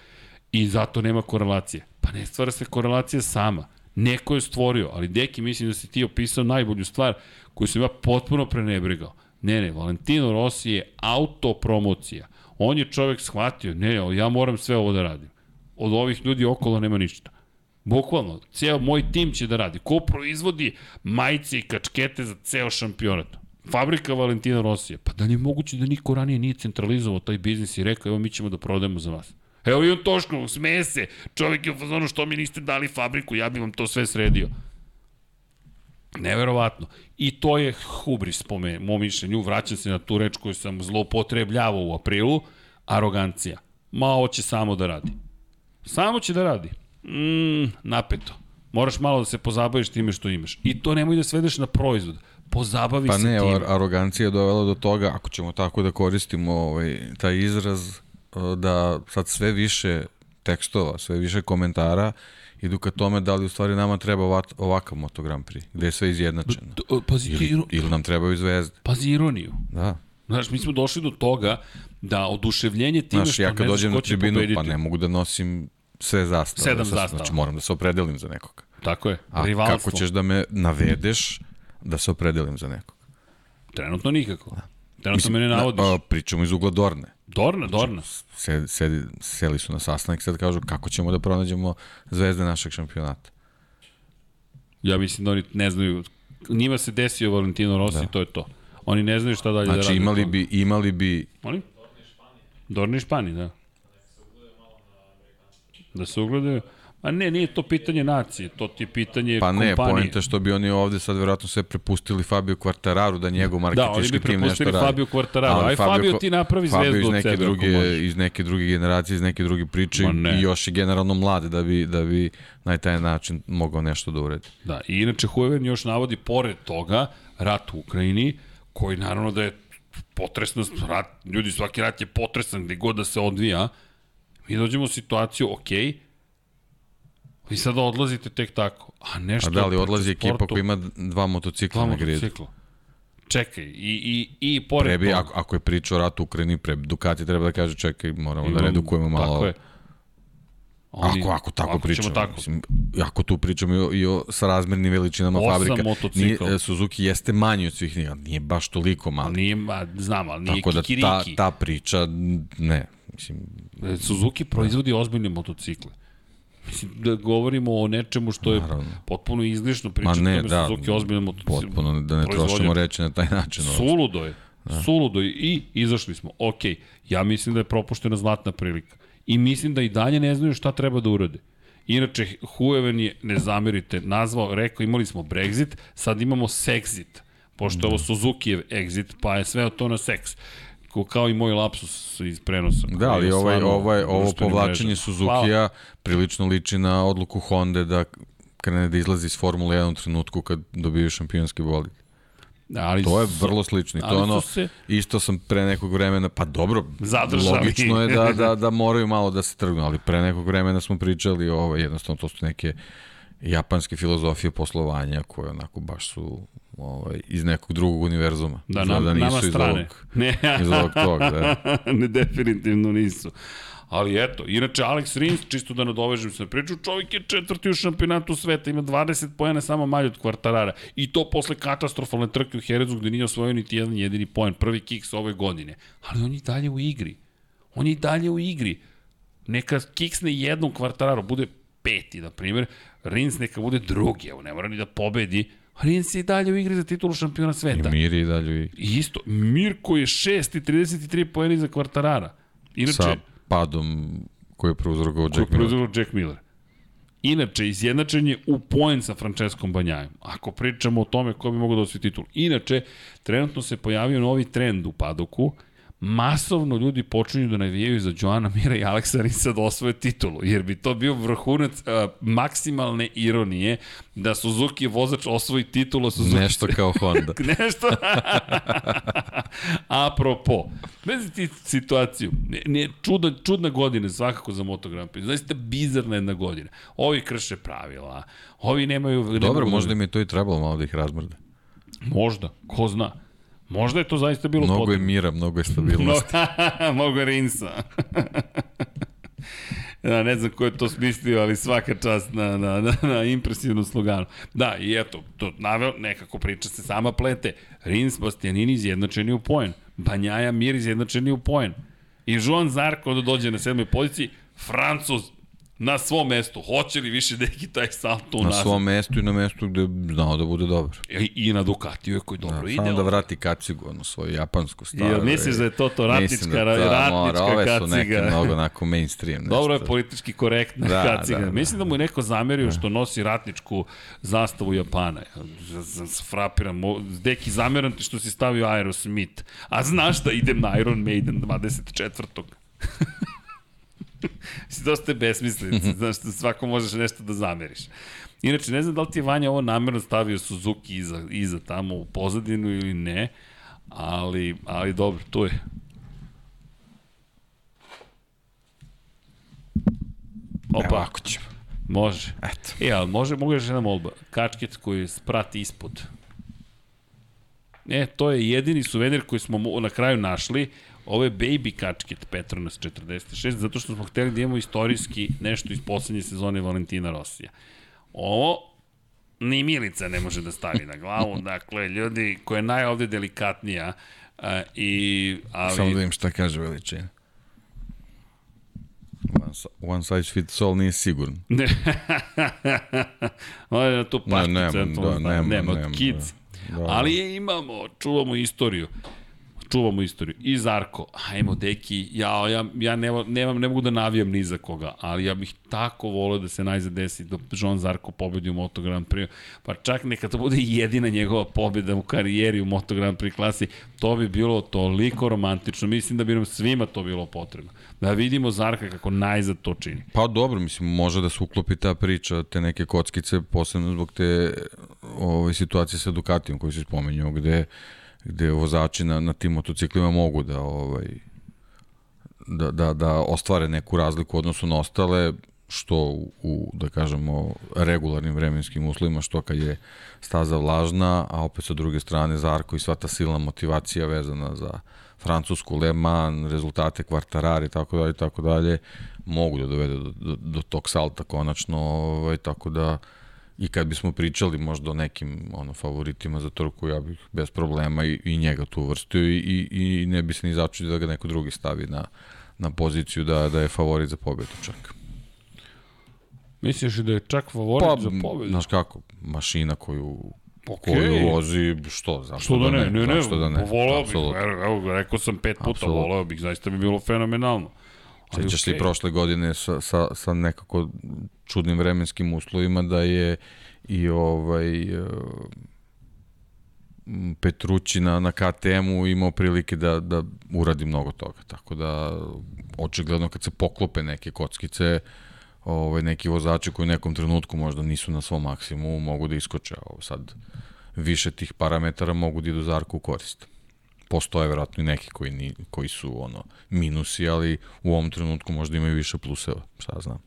I zato nema korelacije. Pa ne stvara se korelacija sama. Neko je stvorio, ali deki mislim da si ti opisao najbolju stvar koju sam ja potpuno prenebrigao. Ne, ne, Valentino Rossi je autopromocija. On je čovek shvatio, ne, ja moram sve ovo da radim. Od ovih ljudi okolo nema ništa. Bukvalno, ceo moj tim će da radi. Ko proizvodi majice i kačkete za ceo šampionat? Fabrika Valentina Rosija. Pa da li je moguće da niko ranije nije centralizovao taj biznis i rekao, evo mi ćemo da prodajemo za vas. Evo i on Toško, smeje se. Čovjek je u fazonu što mi niste dali fabriku, ja bih vam to sve sredio. Neverovatno. I to je hubris po me, mom mišljenju. Vraćam se na tu reč koju sam zloupotrebljavao u aprilu. Arogancija. Ma, ovo će samo da radi. Samo će da radi. Mm, napeto. Moraš malo da se pozabaviš time što imaš. I to nemoj da svedeš na proizvod. Pozabavi Pa se ne, time. ar- arogancija je dovela do toga, ako ćemo tako da koristimo ovaj, taj izraz, uh, da sad sve više tekstova, sve više komentara idu ka tome da li u stvari nama treba ovat- ovakav Moto Grand Prix, gde je sve izjednačeno. D- Pazi, Ili, ili nam trebaju zvezde. pazi ironiju. Da. Znaš, mi smo došli do toga da oduševljenje time Znaš, što ja ne kad znaš dođem na tribinu, pobediti. pa ne mogu da nosim sve zastave. Sedam da se- zastava. Znači, moram da se opredelim za nekoga. Tako je, A rivalstvo. kako ćeš da me navedeš da se opredelim za nekoga? Trenutno nikako. Trenutno me ne navodiš. a, pričamo iz ugla Dorne. Dorna, Dorna. Sedi, sedi, seli su na sastanak i sad kažu kako ćemo da pronađemo zvezde našeg šampionata. Ja mislim da oni ne znaju, njima se desio Valentino Rossi, da. to je to. Oni ne znaju šta dalje da rade. Znači imali bi, imali bi Oni? Dorni Špani, da. Da se ugledaju. A ne, nije to pitanje nacije, to ti je pitanje Pa ne, kompanije. pojenta što bi oni ovde sad verovatno sve prepustili Fabio Quartararu da njegov Da, oni marketinški bi tim nešto prepustili radi. Fabio Quartararo. Ali Aj, Fabio, Ko- ti napravi Fabio zvezdu iz od neke sebe, ako možeš. druge, iz neke druge generacije, iz neke druge priče ne. i još je generalno mlad da bi, da bi na taj način mogao nešto da uredi. Da, i inače Hueven još navodi pored toga rat u Ukrajini, koji naravno da je potresna rat, ljudi, svaki rat je potresan gde god da se odvija. Mi dođemo u situaciju, ok, vi sada odlazite tek tako, a nešto... A da li odlazi ekipa sportu- koja ima dva motocikla dva na gridu? motocikla. Čekaj, i, i, i pored Pre bi, toga... ako, ako je priča o ratu u Ukrajini, pre Ducati treba da kaže čekaj, moramo da imam- redukujemo malo. Tako je. Oni- Ako, ako tako ako pričamo, tako. Mislim, ako tu pričamo i o, i o srazmernim veličinama Osam fabrika, motocikla. nije, e, Suzuki jeste manji od svih ali nije baš toliko mali. Nije, a, znam, ali nije Tako da ta, kikiriki. ta priča, ne, mislim, E, Suzuki proizvodi ozbiljne motocikle. Mislim da govorimo o nečemu što je Naravno. potpuno izlišno ma pričati ne, o tome da, Suzuki ozbiljne motocikle. potpuno da ne trošimo reći na taj način. Suludo je. Da. Suludo je. I izašli smo. Ok, ja mislim da je propuštena zlatna prilika. I mislim da i dalje ne znaju šta treba da urade. Inače, Hueven je, ne zamerite, nazvao, rekao imali smo Brexit, sad imamo Sexit, pošto je ovo Suzuki-ev exit, pa je sve to na seks. Ko, kao i moj lapsus iz prenosa. Da, ali ovaj, ovaj, ovo povlačenje. Suzukija prilično liči na odluku Honda da krene da izlazi iz Formule 1 u trenutku kad dobiju šampionski bolid. Da, ali To je vrlo slično. To ono, se- isto sam pre nekog vremena, pa dobro, Zadržali. logično je da, da, da moraju malo da se trgnu, ali pre nekog vremena smo pričali, ovo, jednostavno to su neke japanske filozofije poslovanja koje onako baš su ovaj, iz nekog drugog univerzuma. Da, nam, nama iz strane. ovog- ne, iz ovog toga, da. ne, definitivno nisu. Ali eto, inače Alex Rins, čisto da nadovežem se na priču, čovjek je četvrti u šampionatu sveta, ima 20 pojena samo malje od kvartarara. I to posle katastrofalne trke u Herezu gde nije osvojio niti jedan jedini poen, prvi kiks ove godine. Ali on je dalje u igri. On je dalje u igri. Neka kiksne jednom kvartararu, bude peti, na primjer, Rins neka bude drugi, evo ne mora ni da pobedi, Rins je i dalje u igri za titulu šampiona sveta. I mir i dalje i I isto, Mirko je 6 i 33 poeni za kvartarara. Inače, sa padom koji je prouzrokovao je Jack Miller. proizvod Jack Miller. Inače, izjednačen je u poen sa Franceskom Banjajem. Ako pričamo o tome ko bi mogao da osvoji titul. Inače, trenutno se pojavio novi trend u padoku. Masovno ljudi počinju da navijaju za Joana Mira i Aleksa Rinsa da osvoje titulu, jer bi to bio vrhunac uh, maksimalne ironije da Suzuki vozač osvoji titulu, Suzuki Nešto kao Honda. Nešto. Apropo, ti situaciju. Ne, ne, čudna, čudna godina svakako za Moto Grand Prix. Zaista bizarna jedna godina. Ovi krše pravila, ovi nemaju... ne Dobro, da- možda im je to i trebalo malo da ih razmrde. Možda, ko zna. Možda je to zaista bilo Mnogo je potrebno. mira, mnogo je No, stabilnosti. mogu Rinsa. Ja, ne znam ko je to smislio, ali svaka čast na, na, na, na impresivnu sloganu. Da, i eto, to naveo, nekako priča se sama plete. Rins, Bastianini izjednačeni u poen. Banjaja Mir izjednačeni u poen. I Joan Zarko da dođe na sedmoj poziciji, Francuz na svom mestu. Hoće li više neki taj salto u Na nazad? svom mestu i na mestu gde znao da bude dobar. I, I na Ducatiju je koji dobro ide. Samo da vrati kacigu, ono, svoju japansku staru. Jel misliš da je to to ratnička, da ratnička mora, Ove su neke kaciga? mnogo onako mainstream. Nešto. Dobro je politički korektna Da, da, kaciga. da, Da, da. Mislim da mu je neko zamerio što nosi ratničku zastavu Japana. Frapiram. Deki, zameram ti što si stavio Aerosmith. A znaš da idem na Iron Maiden 24. si dosta je besmislica. Znaš da svako možeš nešto da zameriš. Inače, ne znam da li ti je Vanja ovo namerno stavio Suzuki iza, iza tamo u pozadinu ili ne, ali, ali dobro, to je. Evo, Opa, ako ćemo. može. Eto. E, ali može, mogu još jedna molba. Kačket koji sprati ispod. E, to je jedini suvenir koji smo na kraju našli. Ovo je Baby kačket Petronas 46, zato što smo hteli da imamo istorijski nešto iz poslednje sezone Valentina Rosija. Ovo ni Milica ne može da stavi na glavu, dakle, ljudi koja je najovde delikatnija, a, i, ali... Samo da vidim šta kaže veličina. One, si- one size fits all nije sigurno. Ne. Ovo je na tu Ne, paštu nema, centralno da, znanje. nema, nema, nema, kids. da. Da, Ali je imamo, čuvamo istoriju. Čuvamo istoriju. I Zarko, ajmo deki, ja, ja, ja nema, nemam, ne mogu da navijam ni za koga, ali ja bih tako volio da se najzad desi da Jean Zarko pobedi u Moto Grand Prix. Pa čak neka to bude jedina njegova pobeda u karijeri u Moto Grand Prix klasi, to bi bilo toliko romantično. Mislim da bi nam svima to bilo potrebno. Da vidimo Zarka kako najzad to čini. Pa dobro, mislim, može da se uklopi ta priča, te neke kockice, posebno zbog te ove, situacije sa Ducatijom koju se spomenuo, gde, gde vozači na, na tim motociklima mogu da ovaj, da, da, da ostvare neku razliku odnosu na ostale, što u, da kažemo, regularnim vremenskim uslovima, što kad je staza vlažna, a opet sa druge strane Zarko i sva ta silna motivacija vezana za Francusku, Le Mans, rezultate kvartarari i tako dalje, tako dalje, mogu da dovede do, do, do tog salta konačno, ovaj, tako da i kad bismo pričali možda o nekim ono, favoritima za trku, ja bih bez problema i, i njega tu uvrstio i, i, i ne bi se ni začudio da ga neko drugi stavi na, na poziciju da, da je favorit za pobedu čak. Misliš da je čak favorit Pa, za pobedu? znaš kako, mašina koju, Okej. koju vozi, što, zašto Što da ne, ne, ne, zašto da ne, voleo bih, evo, rekao sam pet puta, voleo bih, zaista bi bilo fenomenalno. Sećaš se okej. i prošle godine sa, sa, sa nekako čudnim vremenskim uslovima da je i ovaj m, Petrući na, na KTM-u imao prilike da, da uradi mnogo toga. Tako da, očigledno kad se poklope neke kockice, ovaj, neki vozači koji u nekom trenutku možda nisu na svom maksimumu, mogu da iskoče. Ovo sad, više tih parametara mogu da idu za Arku u korist. Postoje verovatno i neki koji, ni, koji su ono minusi, ali u ovom trenutku možda imaju više pluseva, šta znam.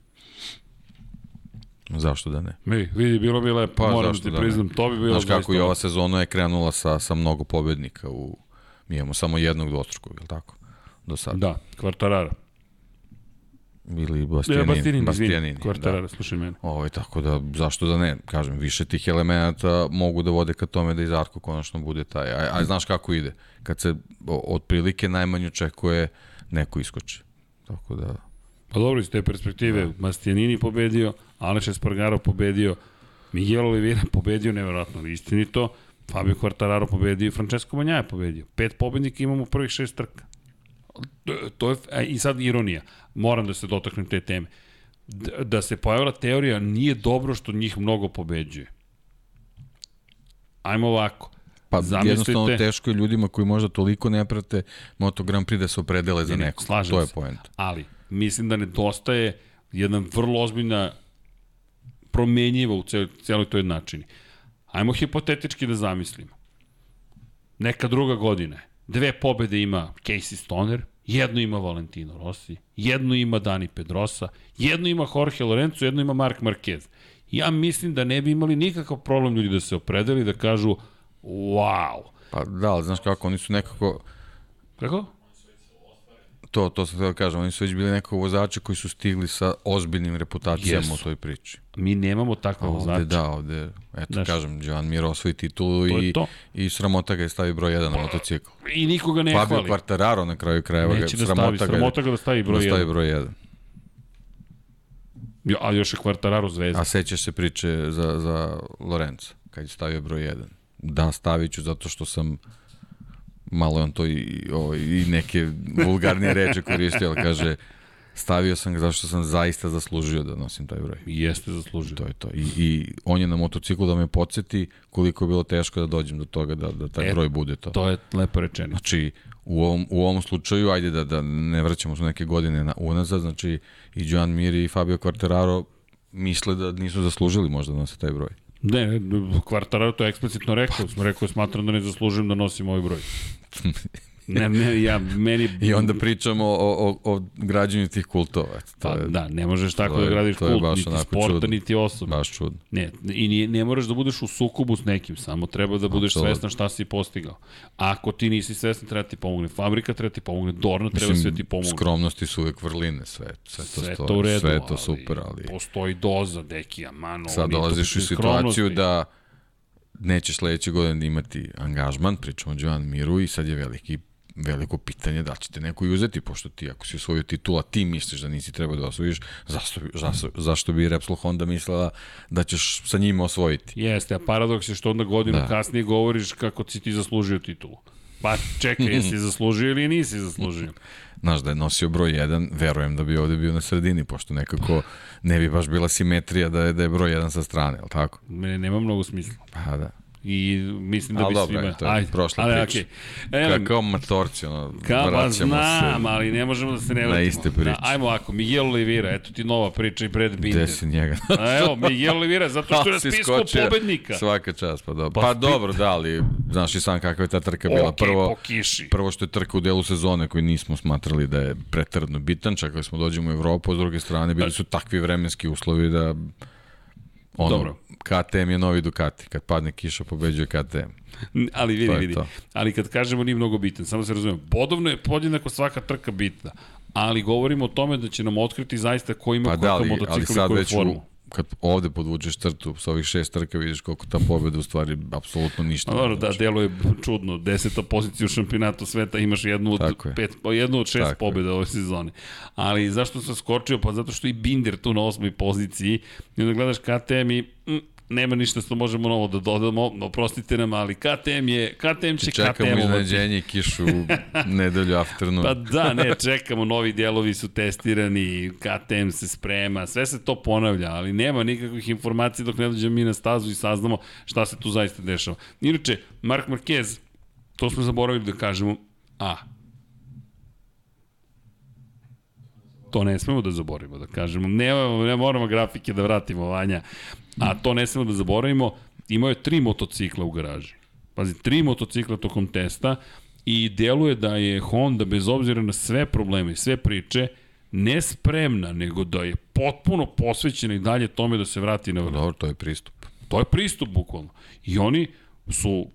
Zašto da ne? Mi, vidi, bilo bi lepo, Pa, moram da ti da ne? priznam, to bi bilo Znaš kako i ova sezona je krenula sa, sa mnogo pobednika u mi imamo samo jednog dvostrukog, je li tako? Do sada. Da, Kvartarara. Ili Ja, Bastianini. Bastianini, Bastianini, izvini, Kvartarara, slušaj mene. Ovaj, tako da, zašto da ne? Kažem, više tih elemenata mogu da vode ka tome da i Zarko konačno bude taj. A, a znaš kako ide? Kad se otprilike najmanje očekuje neko iskoči. Tako da, Pa dobro, iz te perspektive, Bastianini pobedio, Aleš Espargaro pobedio, Miguel Oliveira pobedio, nevjerojatno istinito, Fabio Quartararo pobedio i Francesco Banjaja pobedio. Pet pobednika imamo u prvih šest trka. To- je, a, I sad ironija, moram da se dotaknem te teme. Da se pojavila teorija, nije dobro što njih mnogo pobeđuje. Ajmo ovako. Pa Zamislite- jednostavno teško je ljudima koji možda toliko ne prate Moto Grand Prix da se opredele za Ne, ne, nekog. slažem To je se. point. Ali, mislim da nedostaje jedna vrlo ozbiljna promenjiva u cel, celoj toj jednačini. Ajmo hipotetički da zamislimo. Neka druga godina. je. Dve pobede ima Casey Stoner, jednu ima Valentino Rossi, jednu ima Dani Pedrosa, jednu ima Jorge Lorenzo, jednu ima Mark Marquez. Ja mislim da ne bi imali nikakav problem ljudi da se opredeli da kažu wow. Pa da, ali znaš kako, oni su nekako, Kako? To, to sam htio da kažem, oni su već bili nekako vozači koji su stigli sa ozbiljnim reputacijama Jesu. u toj priči. Mi nemamo takve A vozače. ovde da, ovde, eto Znaš. kažem, Joan Mir osvoji titulu i, to. i sramota ga je stavi broj 1 na motocikl. I nikoga ne Fabio hvali. Quartararo na kraju krajeva ga, Neće da sramota, stavi, ga, je sramota ga da stavi broj da stavi 1. broj 1. Jo, A još je Kvartararo zvezda. A sećaš se priče za, za Lorenzo, kad je stavio broj 1. Da, stavit ću zato što sam malo je on to i, ovaj, i neke vulgarnije reče koristio, ali kaže stavio sam ga zato što sam zaista zaslužio da nosim taj broj. I Jeste zaslužio. To je to. I, I on je na motociklu da me podsjeti koliko je bilo teško da dođem do toga da, da taj E, broj bude to. To je lepo rečeno. Znači, u ovom, u ovom slučaju, ajde da, da ne vraćamo se neke godine na, unazad, znači i Joan Mir i Fabio Quartararo misle da nisu zaslužili možda da nose taj broj. Ne, Kvartararo to je eksplicitno rekao. Smo rekao, smatram da ne zaslužujem da nosim ovaj broj. Ne, ne, ja, meni... I onda pričamo o, o, o građanju tih kultova. eto, To Pa, je da, ne možeš tako to da je- gradiš je kult, niti sporta, čudno. niti osoba. baš čudno. Ne, i nije, ne moraš da budeš u sukobu s nekim, samo treba da budeš Apsolutno. svestan šta si postigao. Ako ti nisi svestan, treba ti pomogne fabrika, treba ti pomogne Dorna, treba sve ti pomogne. skromnosti su uvek vrline, sve, sve to, sve stoji, to u redu, sve je to super, ali postoji doza, deki, amano. sad dolaziš u situaciju skromnosti. da nećeš sledeće godine imati angažman, pričamo o Joan Miru i sad je veliki veliko pitanje da li ćete neko i uzeti, pošto ti ako si osvojio titula, ti misliš da nisi trebao da osvojiš, zašto, zašto, zašto bi Repsol Honda mislila da ćeš sa njima osvojiti? Jeste, a paradoks je što onda godinu Da. kasnije govoriš kako si ti zaslužio titulu. Pa čekaj, jesi zaslužio ili nisi zaslužio? Znaš, da je nosio broj 1, verujem da bi ovde bio na sredini, pošto nekako ne bi baš bila simetrija da je, da je broj 1 sa strane, je li tako? Mene nema mnogo smisla. Pa da. I mislim da Ali bi dobro, svima... to je prošla ali, priča. okej. Elem, Kao matorci, ono, Kao, pa vraćamo znam, se. ali ne možemo da se ne na vratimo. iste priče. Da, ajmo ovako, Miguel Oliveira, eto ti nova priča i Brad Binder. Gde si njega? A evo, Miguel Oliveira, zato što je na spisku pobednika. Svaka čast, pa dobro. Pa Pa, dobro, da, ali znaš i sam kakva je ta trka bila. Okej, prvo, po kiši. prvo što je trka u delu sezone koji nismo smatrali da je pretredno bitan, čekali smo dođemo u Evropu, s druge strane bili su takvi vremenski uslovi da ono, Dobro. KTM je novi Ducati, kad padne kiša pobeđuje KTM. Ali vidi, vidi. to. Ali kad kažemo nije mnogo bitan, samo se razumemo. Bodovno je podjednako svaka trka bitna. Ali govorimo o tome da će nam otkriti zaista ko ima Pa da, ali, motocikl i sad koju već formu. Kad ovde podvučeš crtu sa ovih šest trka vidiš koliko ta pobeda u stvari apsolutno ništa. Pa dobro, da, znači. deluje čudno. Deseta pozicija u šampionatu sveta, imaš jednu od, je. pet, jednu od šest Tako je. pobjeda ove sezone. Ali zašto sam skočio? Pa zato što i Binder tu na osmoj poziciji. I onda gledaš KTM i mm, nema ništa što možemo novo da dodamo, oprostite nam, ali KTM je, KTM će Čekamo KTM ovati. iznenađenje i kišu u nedelju afternoon. Pa da, ne, čekamo, novi dijelovi su testirani, KTM se sprema, sve se to ponavlja, ali nema nikakvih informacija dok ne dođemo mi na stazu i saznamo šta se tu zaista dešava. Inače, Mark Marquez, to smo zaboravili da kažemo, a, to ne smemo da zaboravimo, da kažemo. Ne, ne moramo grafike da vratimo, Vanja. A to ne smemo da zaboravimo. Imao je tri motocikla u garaži. Pazi, tri motocikla tokom testa i deluje da je Honda, bez obzira na sve probleme i sve priče, ne spremna, nego da je potpuno posvećena i dalje tome da se vrati na vrh. Dobro, to je pristup. To je pristup, bukvalno. I oni su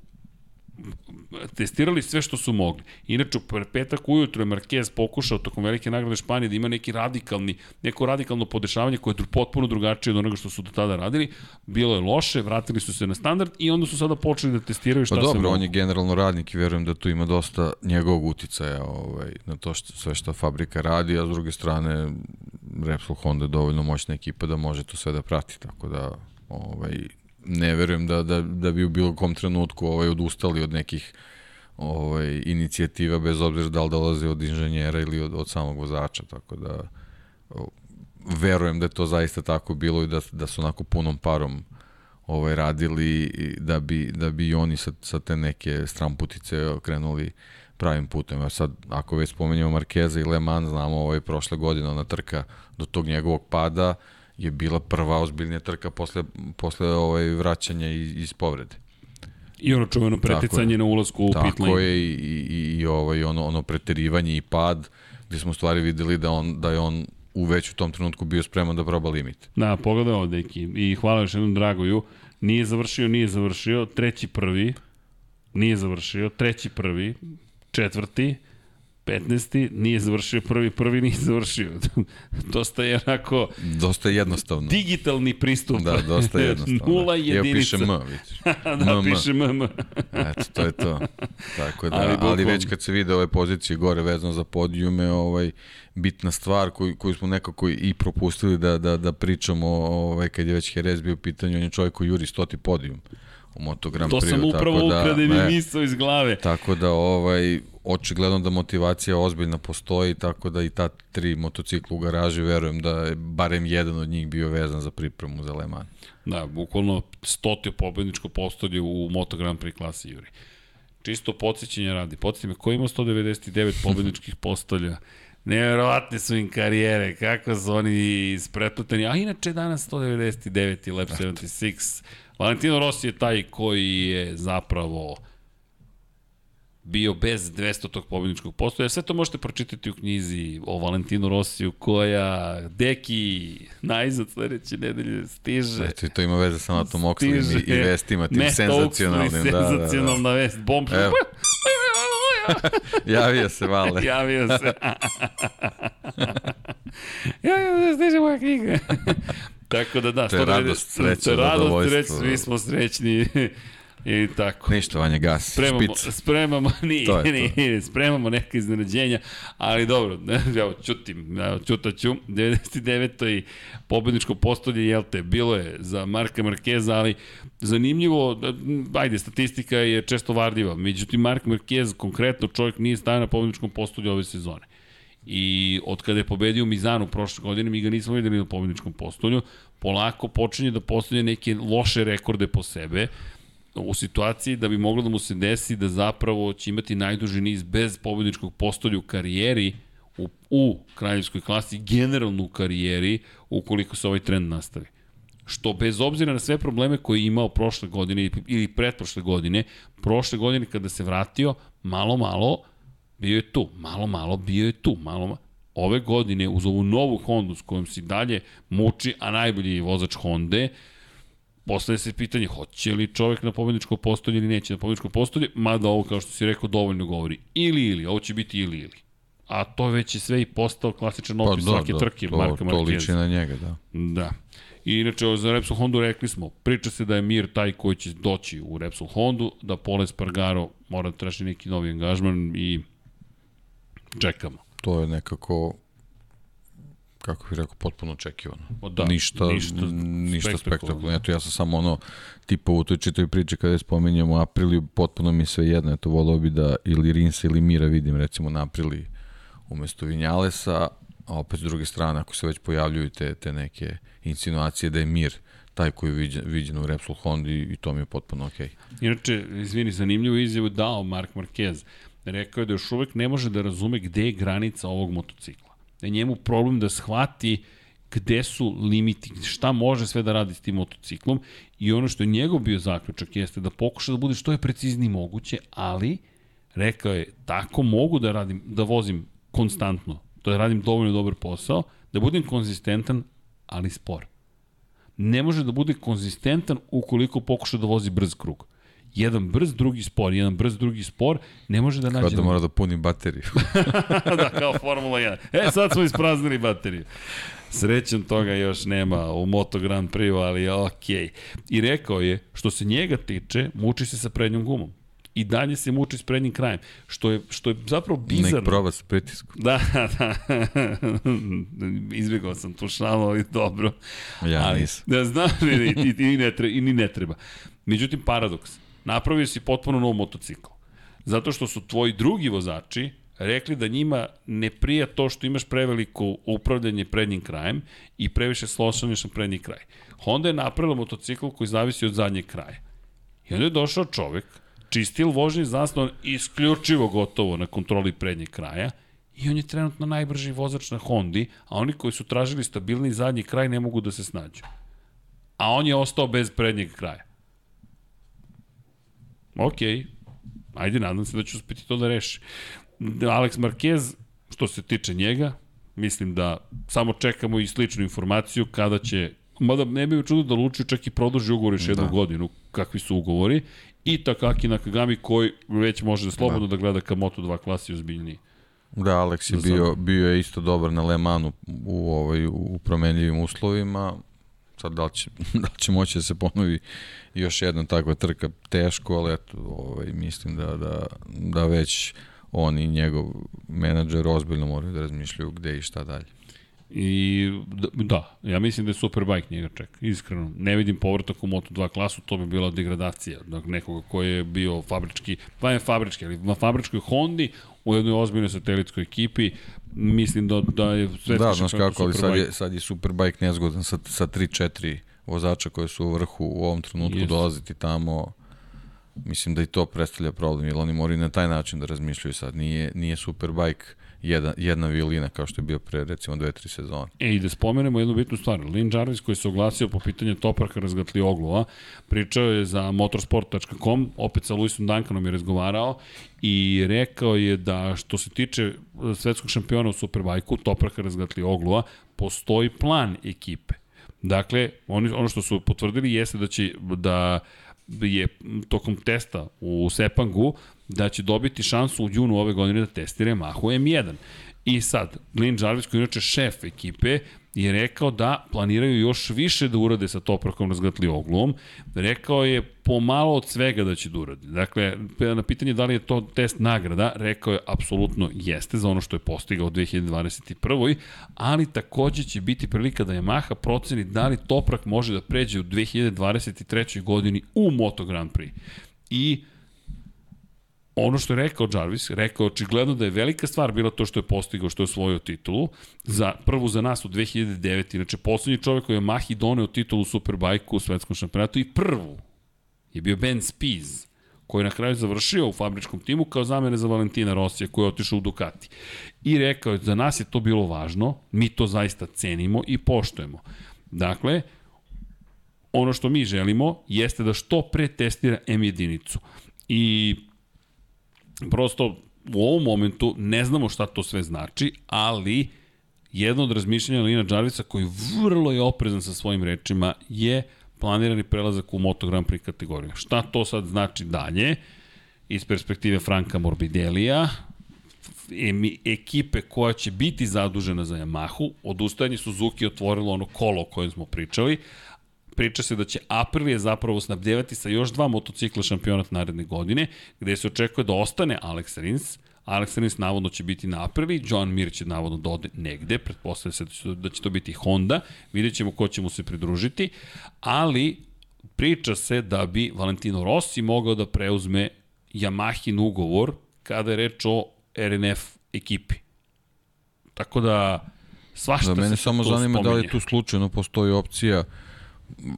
testirali sve što su mogli. Inače, u petak ujutro je Marquez pokušao tokom velike nagrade Španije da ima neki radikalni, neko radikalno podešavanje koje je potpuno drugačije od onoga što su do tada radili. Bilo je loše, vratili su se na standard i onda su sada počeli da testiraju šta Pa se dobro, on je generalno radnik i verujem da tu ima dosta njegovog uticaja ovaj, na to što, sve što fabrika radi, a s druge strane Repsol Honda je dovoljno moćna ekipa da može to sve da prati, tako da ovaj, ne verujem da, da, da bi u bilo kom trenutku ovaj, odustali od nekih ovaj, inicijativa, bez obzira da li dolaze od inženjera ili od, od samog vozača, tako da verujem da je to zaista tako bilo i da, da su onako punom parom ovaj, radili da bi, da bi oni sa, sa te neke stramputice krenuli pravim putem. A sad, ako već spomenjamo Markeza i Le Mans, znamo ovaj, prošle godine ona trka do tog njegovog pada je bila prva ozbiljnija trka posle, posle ovaj, vraćanja iz, iz povrede. I ono čuveno preticanje na ulazku u pit Tako je i, i, i ovaj, ono, ono preterivanje i pad, gde smo u stvari videli da, on, da je on u već u tom trenutku bio spreman da proba limit. Da, pogledaj ovo, deki. I hvala još jednom Dragoju. Nije završio, nije završio. Treći prvi. Nije završio. Treći prvi. Četvrti. 15. nije završio prvi, prvi nije završio. Dosta je onako Dosta jednostavno. digitalni pristup. Da, dosta jednostavno. Nula jedinica. Evo piše M, vidiš. da, MM. piše MM. Eto, to je to. Tako da, Ali ali, već kad se vide ove pozicije gore vezano za podijume, ovaj, bitna stvar koju, koju smo nekako i propustili da, da, da pričamo ovaj, kad je već Jerez bio u pitanju, on je čovjek koji juri stoti podijum u Moto Grand To Prix. sam upravo da, ukrade mi misao iz glave. Tako da ovaj očigledno da motivacija ozbiljna postoji, tako da i ta tri motocikla u garaži verujem da je barem jedan od njih bio vezan za pripremu za Le Mans. Da, bukvalno stotio pobedničko postolje u Moto Grand Prix klasi Juri. Čisto podsjećanje radi. Podsjećaj me, ko ima 199 pobedničkih postolja? Neverovatne su im karijere, kako su oni ispretuteni. A inače danas 199 i Lab 76. Valentino Rossi je taj koji je zapravo bio bez 200 tog pobedničkog postoja. Sve to možete pročitati u knjizi o Valentinu Rossiju koja deki najzad sledeće nedelje stiže. Eto, i to ima veze sa Natom Oxleyem Stiže i, i vestima, tim Matt senzacionalnim. Oaksley, Da, da, da. senzacionalna vest. Bomb. Evo. Javio se, Vale. Javio se. Javio se, stiže moja knjiga. Tako da da, To je 190 radost, sreća, to je radost, sreća, svi smo srećni. I tako. Ništa, Vanja, gas, Spremamo, špica. spremamo, nije, To to. nije, spremamo neke iznenađenja, ali dobro, evo, čutim, evo, čutaću, 99. i pobedničko postolje, jel te, bilo je za Marka Markeza, ali zanimljivo, ajde, statistika je često varljiva, međutim, Mark Marquez, konkretno čovjek nije stavio na pobedničkom postolju ove sezone. I od kada je pobedio Mizanu prošle godine, mi ga nismo videli na pobedničkom postolju, polako počinje da postavlja neke loše rekorde po sebe, u situaciji da bi moglo da mu se desi da zapravo će imati najduži niz bez pobedničkog postolja u karijeri u, u kraljevskoj klasi, generalno u karijeri, ukoliko se ovaj trend nastavi. Što bez obzira na sve probleme koje je imao prošle godine ili pretprošle godine, prošle godine kada se vratio, malo, malo, bio je tu, malo, malo, bio je tu, malo, malo. Ove godine, uz ovu novu Hondu s kojom se i dalje muči, a najbolji je vozač Honde, postavlja se pitanje hoće li čovek na pobedničko postolje ili neće na pobedničko postolje, mada ovo kao što si rekao dovoljno govori ili ili, ovo će biti ili ili. A to već je sve i postao klasičan opis pa, svake trke to, Marka to liči na njega, da. Da. I inače, za Repsol Hondu rekli smo, priča se da je Mir taj koji će doći u Repsol Hondu, da Pole Spargaro mora da traži neki novi angažman i čekamo. To je nekako kako bih rekao, potpuno očekivano. O da, ništa, ništa ništa, spektakularno. Eto, ja sam samo ono, tipa u toj čitoj priči kada je spominjamo Apriliju, potpuno mi sve jedno. Eto, volao bi da ili Rinsa ili Mira vidim, recimo, na Apriliji umesto Vinjalesa, a opet s druge strane, ako se već pojavljuju te, te neke insinuacije da je Mir taj koji je viđen, viđen u Repsol Hondi i to mi je potpuno okej. Okay. Inače, izvini, zanimljivu izjavu dao Mark Marquez. Rekao je da još uvek ne može da razume gde je granica ovog motocikla. Da je njemu problem da shvati gde su limiti, šta može sve da radi s tim motociklom i ono što je njegov bio zaključak jeste da pokuša da bude što je precizniji moguće, ali rekao je tako mogu da radim, da vozim konstantno, to da radim dovoljno dobar posao, da budem konzistentan, ali spor. Ne može da bude konzistentan ukoliko pokuša da vozi brz krug. Jedan brz, drugi spor, jedan brz, drugi spor, ne može da nađe... Kao da mora da puni bateriju. da, kao Formula 1. E, sad smo ispraznili bateriju. Srećan toga još nema u Moto Grand Prix, ali okej. Okay. I rekao je, što se njega tiče, muči se sa prednjom gumom. I dalje se muči s prednjim krajem, što je, što je zapravo bizarno. Nek proba sa pritiskom. Da, da. Izbjegao sam tu šalu, ali dobro. Ja ali, nisam. Da, znam, i, i, i, ne treba, i ni ne treba. Međutim, paradoks. Napravio si potpuno nov motocikl. Zato što su tvoji drugi vozači rekli da njima ne prija to što imaš preveliko upravljanje prednjim krajem i previše slošaniš na prednji kraj. Honda je napravila motocikl koji zavisi od zadnjeg kraja. I onda je došao čovek, čiji stil vožnje zasnovan isključivo gotovo na kontroli prednjeg kraja i on je trenutno najbrži vozač na Hondi, a oni koji su tražili stabilni zadnji kraj ne mogu da se snađu. A on je ostao bez prednjeg kraja. Ok, ajde, nadam se da će uspeti to da reši. Alex Marquez, što se tiče njega, mislim da samo čekamo i sličnu informaciju kada će Mada ne bi čudo da Lučio čak i produži ugovor još jednu da. godinu, kakvi su ugovori, i Takaki Nakagami koji već može da slobodno da, da gleda ka Moto2 klasi ozbiljniji. Da, Alex je bio, bio je isto dobar na Le Manu u, ovaj, u promenljivim uslovima. Sad da li će, da li će moći da se ponovi još jedna takva trka teško, ali eto, ovaj, mislim da, da, da već on i njegov menadžer ozbiljno moraju da razmišljaju gde i šta dalje. I da, ja mislim da je Superbike njega čeka, iskreno. Ne vidim povratak u Moto2 klasu, to bi bila degradacija dakle, nekoga ko je bio fabrički, pa je fabrički, ali na fabričkoj Hondi u jednoj ozbiljnoj satelitskoj ekipi, mislim da, da je sve Da, znaš kako, ali sad je, sad je Superbike nezgodan sa, sa 3-4 vozača koji su u vrhu u ovom trenutku yes. dolaziti tamo mislim da i to predstavlja problem, jer oni moraju na taj način da razmišljaju sad. Nije, nije Superbike jedna, jedna violina kao što je bio pre recimo dve, tri sezone. E, i da spomenemo jednu bitnu stvar. Lin Jarvis koji se oglasio po pitanju Topraka razgatli oglova, pričao je za motorsport.com, opet sa Luisom Duncanom je razgovarao i rekao je da što se tiče svetskog šampiona u Superbajku, Topraka razgatli oglova, postoji plan ekipe. Dakle, oni, ono što su potvrdili jeste da će da je tokom testa u Sepangu da će dobiti šansu u junu ove godine da testira Yamaha M1. I sad, Glenn Jarvis, koji je inače šef ekipe, je rekao da planiraju još više da urade sa Toprakom razgatli oglom. Rekao je pomalo od svega da će da urade. Dakle, na pitanje da li je to test nagrada, rekao je apsolutno jeste za ono što je postigao u 2021. Ali takođe će biti prilika da Yamaha proceni da li Toprak može da pređe u 2023. godini u Moto Grand Prix. I ono što je rekao Jarvis, rekao očigledno da je velika stvar bila to što je postigao, što je osvojio titulu, za, prvu za nas u 2009. Inače, poslednji čovek koji je Mahi doneo titulu Superbike u svetskom šampionatu i prvu je bio Ben Spies, koji je na kraju završio u fabričkom timu kao zamene za Valentina Rosija koji je otišao u Ducati. I rekao je, za nas je to bilo važno, mi to zaista cenimo i poštujemo. Dakle, ono što mi želimo jeste da što pre testira M jedinicu. I prosto u ovom momentu ne znamo šta to sve znači, ali jedno od razmišljanja Lina Jarvisa koji vrlo je oprezan sa svojim rečima je planirani prelazak u Moto Grand Prix kategoriju. Šta to sad znači dalje? Iz perspektive Franka Morbidelija, ekipe koja će biti zadužena za Yamahu, odustajanje Suzuki otvorilo ono kolo o kojem smo pričali, priča se da će Aprilia zapravo snabdevati sa još dva motocikla šampionat naredne godine, gde se očekuje da ostane Alex Rins, Alex Rins navodno će biti na Aprili, John Mir će navodno da ode negde, pretpostavlja se da će, to- da će to biti Honda, vidjet ćemo ko će mu se pridružiti, ali priča se da bi Valentino Rossi mogao da preuzme Yamahin ugovor kada je reč o RNF ekipi. Tako da, svašta Da mene se samo zanima da li spominje. tu slučajno postoji opcija m,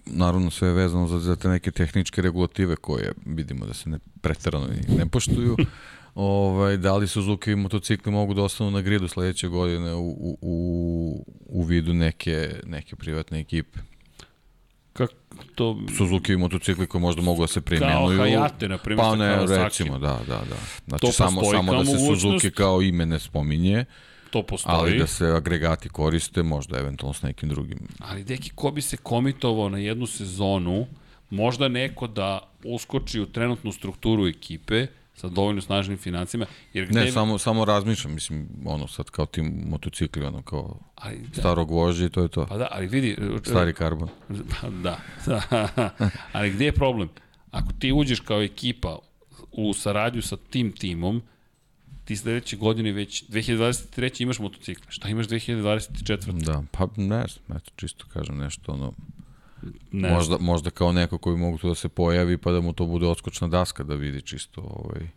naravno sve je vezano za, za te neke tehničke regulative koje vidimo da se ne preterano i ne poštuju. ovaj, da li Suzuki motocikli mogu da ostanu na gridu sledeće godine u, u, u, u vidu neke, neke privatne ekipe. Kako to... Suzuki motocikli koji možda mogu da se preimenuju. Hayate, na primjer, Pa ne, recimo, da, da, da. Znači To samo, samo kao da se. Suzuki kao ime ne spominje, To postoji. ali da se agregati koriste, možda eventualno s nekim drugim Ali deki, ko bi se komitovao na jednu sezonu, možda neko da uskoči u trenutnu strukturu ekipe sa dovoljno snažnim financijama, jer gde... Ne, samo, samo razmišljam, mislim, ono sad kao ti motocikli, ono kao ali, da, starog vožđa i to je to. pa da, ali vidi... Stari karbon. Pa da, ali gde je problem? Ako ti uđeš kao ekipa u saradnju sa tim timom, ti sledeće godine već 2023. imaš motocikle. Šta imaš 2024. Da, pa ne znam, eto, čisto kažem nešto, ono, Ne možda, možda kao neko koji mogu tu da se pojavi pa da mu to bude odskočna daska da vidi čisto ovaj,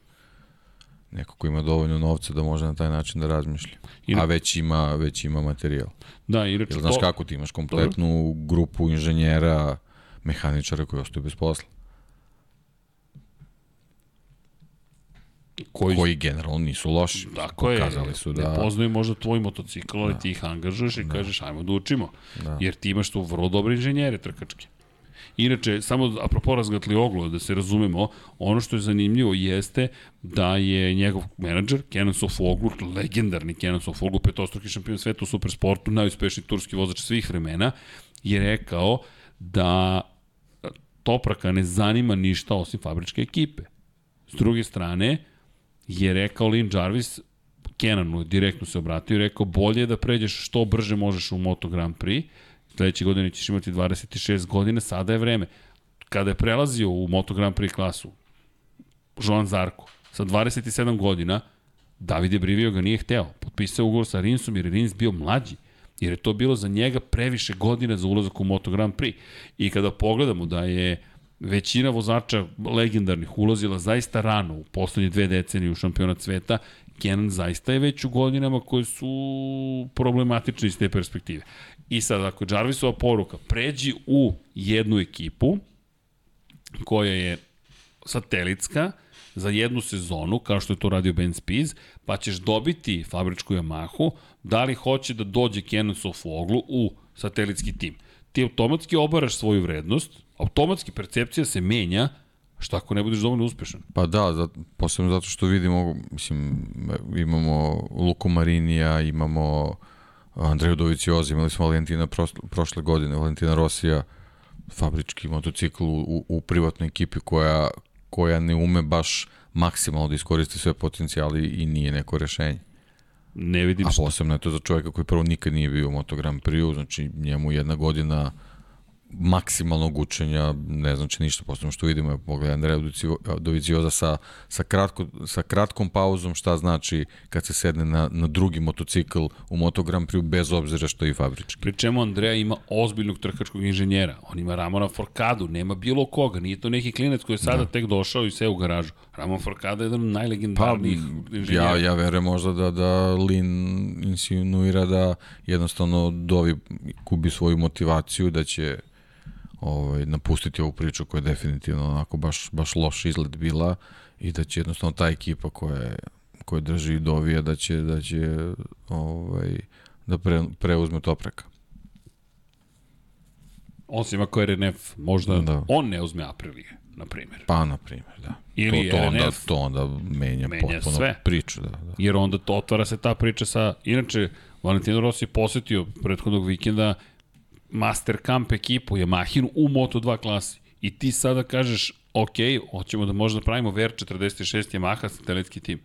neko ko ima dovoljno novca da može na taj način da razmišlja. I- A već ima, već ima materijal. Da, inače Jer znaš to, kako ti imaš kompletnu grupu inženjera, mehaničara koji ostaju bez posla. Koji, Koji generalno nisu loši. Tako je, Pokazali su da... ne poznaju možda tvoj motocikl, ali ti ih angažuješ i kažeš ajmo da učimo. Da. Jer ti imaš tu vrlo dobre inženjere trkačke. Inače, samo apropo razgatli oglo, da se razumemo, ono što je zanimljivo jeste da je njegov menadžer, Kenan Sofoglu, legendarni Kenan Sofoglu, petostruki šampion sveta u supersportu, najuspešniji turski vozač svih vremena, je rekao da Topraka ne zanima ništa osim fabričke ekipe. S druge strane, je rekao Lin Jarvis, Kenanu direktno se obratio i rekao bolje je da pređeš što brže možeš u Moto Grand Prix, sledeće godine ćeš imati 26 godina, sada je vreme. Kada je prelazio u Moto Grand Prix klasu, Joan Zarko, sa 27 godina, Davide Brivio ga nije hteo. Potpisao ugovor sa Rinsom jer je Rins bio mlađi. Jer je to bilo za njega previše godina za ulazak u Moto Grand Prix. I kada pogledamo da je većina vozača legendarnih ulazila zaista rano u poslednje dve decenije u šampionat sveta, Kenan zaista je već u godinama koje su problematične iz te perspektive. I sad, ako Jarvisova poruka, pređi u jednu ekipu koja je satelitska za jednu sezonu, kao što je to radio Ben Spies, pa ćeš dobiti fabričku Yamahu, da li hoće da dođe Kenan Sofoglu u satelitski tim. Ti automatski obaraš svoju vrednost, automatski percepcija se menja, šta ako ne budeš dovoljno uspešan? Pa da, za, posebno zato što vidimo, mislim, imamo Luku Marinija, imamo Andreju Dovicioza, imali smo Valentina prošle, prošle godine, Valentina Rosija, fabrički motocikl u, u, privatnoj ekipi koja, koja ne ume baš maksimalno da iskoristi sve potencijali i nije neko rešenje. Ne vidim A posebno je to za čovjeka koji prvo nikad nije bio u Moto Grand Prix, znači njemu jedna godina maksimalnog učenja ne znači ništa, posebno što vidimo, pogledaj Andreja Dovicio- Dovicioza sa, sa, kratko, sa kratkom pauzom, šta znači kad se sedne na, na drugi motocikl u Moto Grand Prix bez obzira što je i fabrički. Pri čemu Andreja ima ozbiljnog trkačkog inženjera. On ima Ramona Forcadu, nema bilo koga. Nije to neki klinec koji je sada da. tek došao i sve u garažu. Ramon Forcada je jedan od Pa, najlegendarnijih inženjera. ja, ja verujem možda da, da Lin insinuira da jednostavno Dovi gubi svoju motivaciju, da će ovaj, napustiti ovu priču koja je definitivno onako baš, baš loš izgled bila i da će jednostavno ta ekipa koja, je, koja drži Dovija da će, da će ovaj, da pre, preuzme Topraka. Osim ako je RNF, možda da. On ne uzme Aprilije, na primjer. Pa, na primjer, da. Ili to, to, onda, RNF. to onda menja, Menja potpuno sve. priču. Da, da. Jer onda to otvara se ta priča sa... Inače, Valentino Rossi je posetio prethodnog vikenda Master Camp ekipu Yamahinu u Moto2 klasi. I ti sada kažeš, ok, hoćemo da možda pravimo VR46 Yamaha satelitski tim.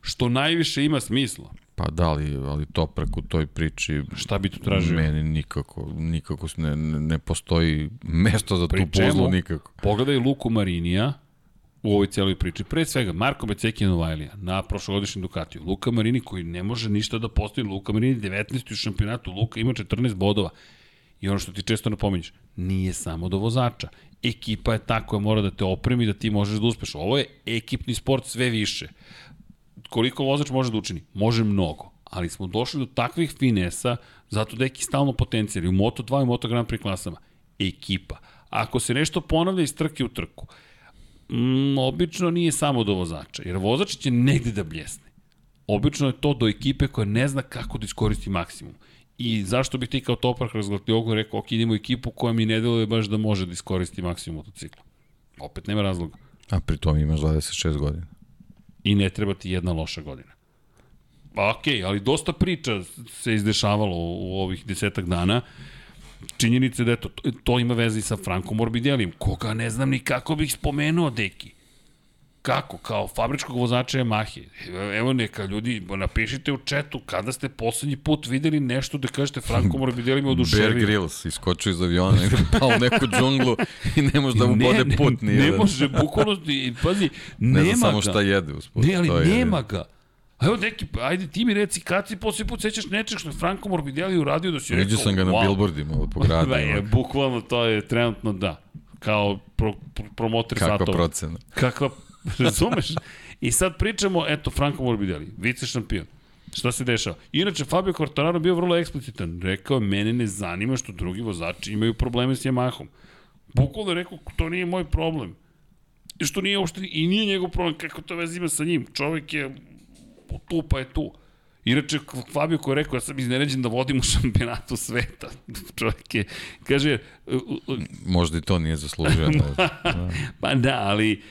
Što najviše ima smisla. Pa da li, ali Toprak u toj priči Šta bi tu tražio? Meni nikako, nikako ne, ne ne postoji mesto za Pri tu čemu? puzlu nikako. Pogledaj Luku Marinija u ovoj cijeloj priči. Pre svega, Marko Beceki Novajlija na prošlogodišnjem Ducatiju. Luka Marini koji ne može ništa da postoji. Luka Marini 19. u šampionatu. Luka ima 14 bodova. I ono što ti često napominješ, nije samo do vozača. Ekipa je ta koja mora da te opremi da ti možeš da uspeš. Ovo je ekipni sport sve više. Koliko vozač može da učini? Može mnogo. Ali smo došli do takvih finesa zato da je stalno potencijali u Moto2 i Moto Grand Prix klasama. Ekipa. Ako se nešto ponavlja iz trke u trku, mm, obično nije samo do vozača, jer vozač će negde da bljesne. Obično je to do ekipe koja ne zna kako da iskoristi maksimum. I zašto bih ti kao topar razglatiogu rekao, ok, idemo ekipu koja mi ne deluje baš da može da iskoristi maksimum motocikla. Opet nema razloga. A pri tom imaš 26 godina. I ne treba ti jedna loša godina. Pa ok, ali dosta priča se izdešavalo u ovih desetak dana. Činjenice da eto, to, to ima veze i sa Franko Morbidelim, koga ne znam ni kako bih spomenuo, deki. Kako? Kao fabričkog vozača Yamahe. Evo neka ljudi, napišite u četu kada ste poslednji put videli nešto da kažete Franko Morbidelli me oduševio. Bear Grylls iskočio iz aviona pao u neku džunglu i ne može da mu ne, bode put. Ne, Nije ne može, bukvalno, pazi, ne nema zna samo ga. šta jede usput. Ne, ali je- nema ga. A evo neki, ajde ti mi reci kad si posljednji put sećaš nečeg što je Franko Morbidelli uradio da si rekao, Vidio sam ga na wow. billboardima po gradu. Ba, je, bukvalno to je trenutno da. Kao pro, pro, promoter Kakva satova. procena. Kakva, razumeš? I sad pričamo, eto, Franko Morbidelli, vice šampion. Šta se dešava? Inače, Fabio Quartararo bio vrlo eksplicitan. Rekao je, mene ne zanima što drugi vozači imaju probleme s Yamahom. Bukvalno je rekao, to nije moj problem. I što nije uopšte, i nije njegov problem, kako to veze ima sa njim. Čovek je tu pa je tu. Inače, Fabio koji je rekao, ja sam izneređen da vodim u šampionatu sveta. Čovjek je, kaže, Možda i to nije zaslužio. pa da, ali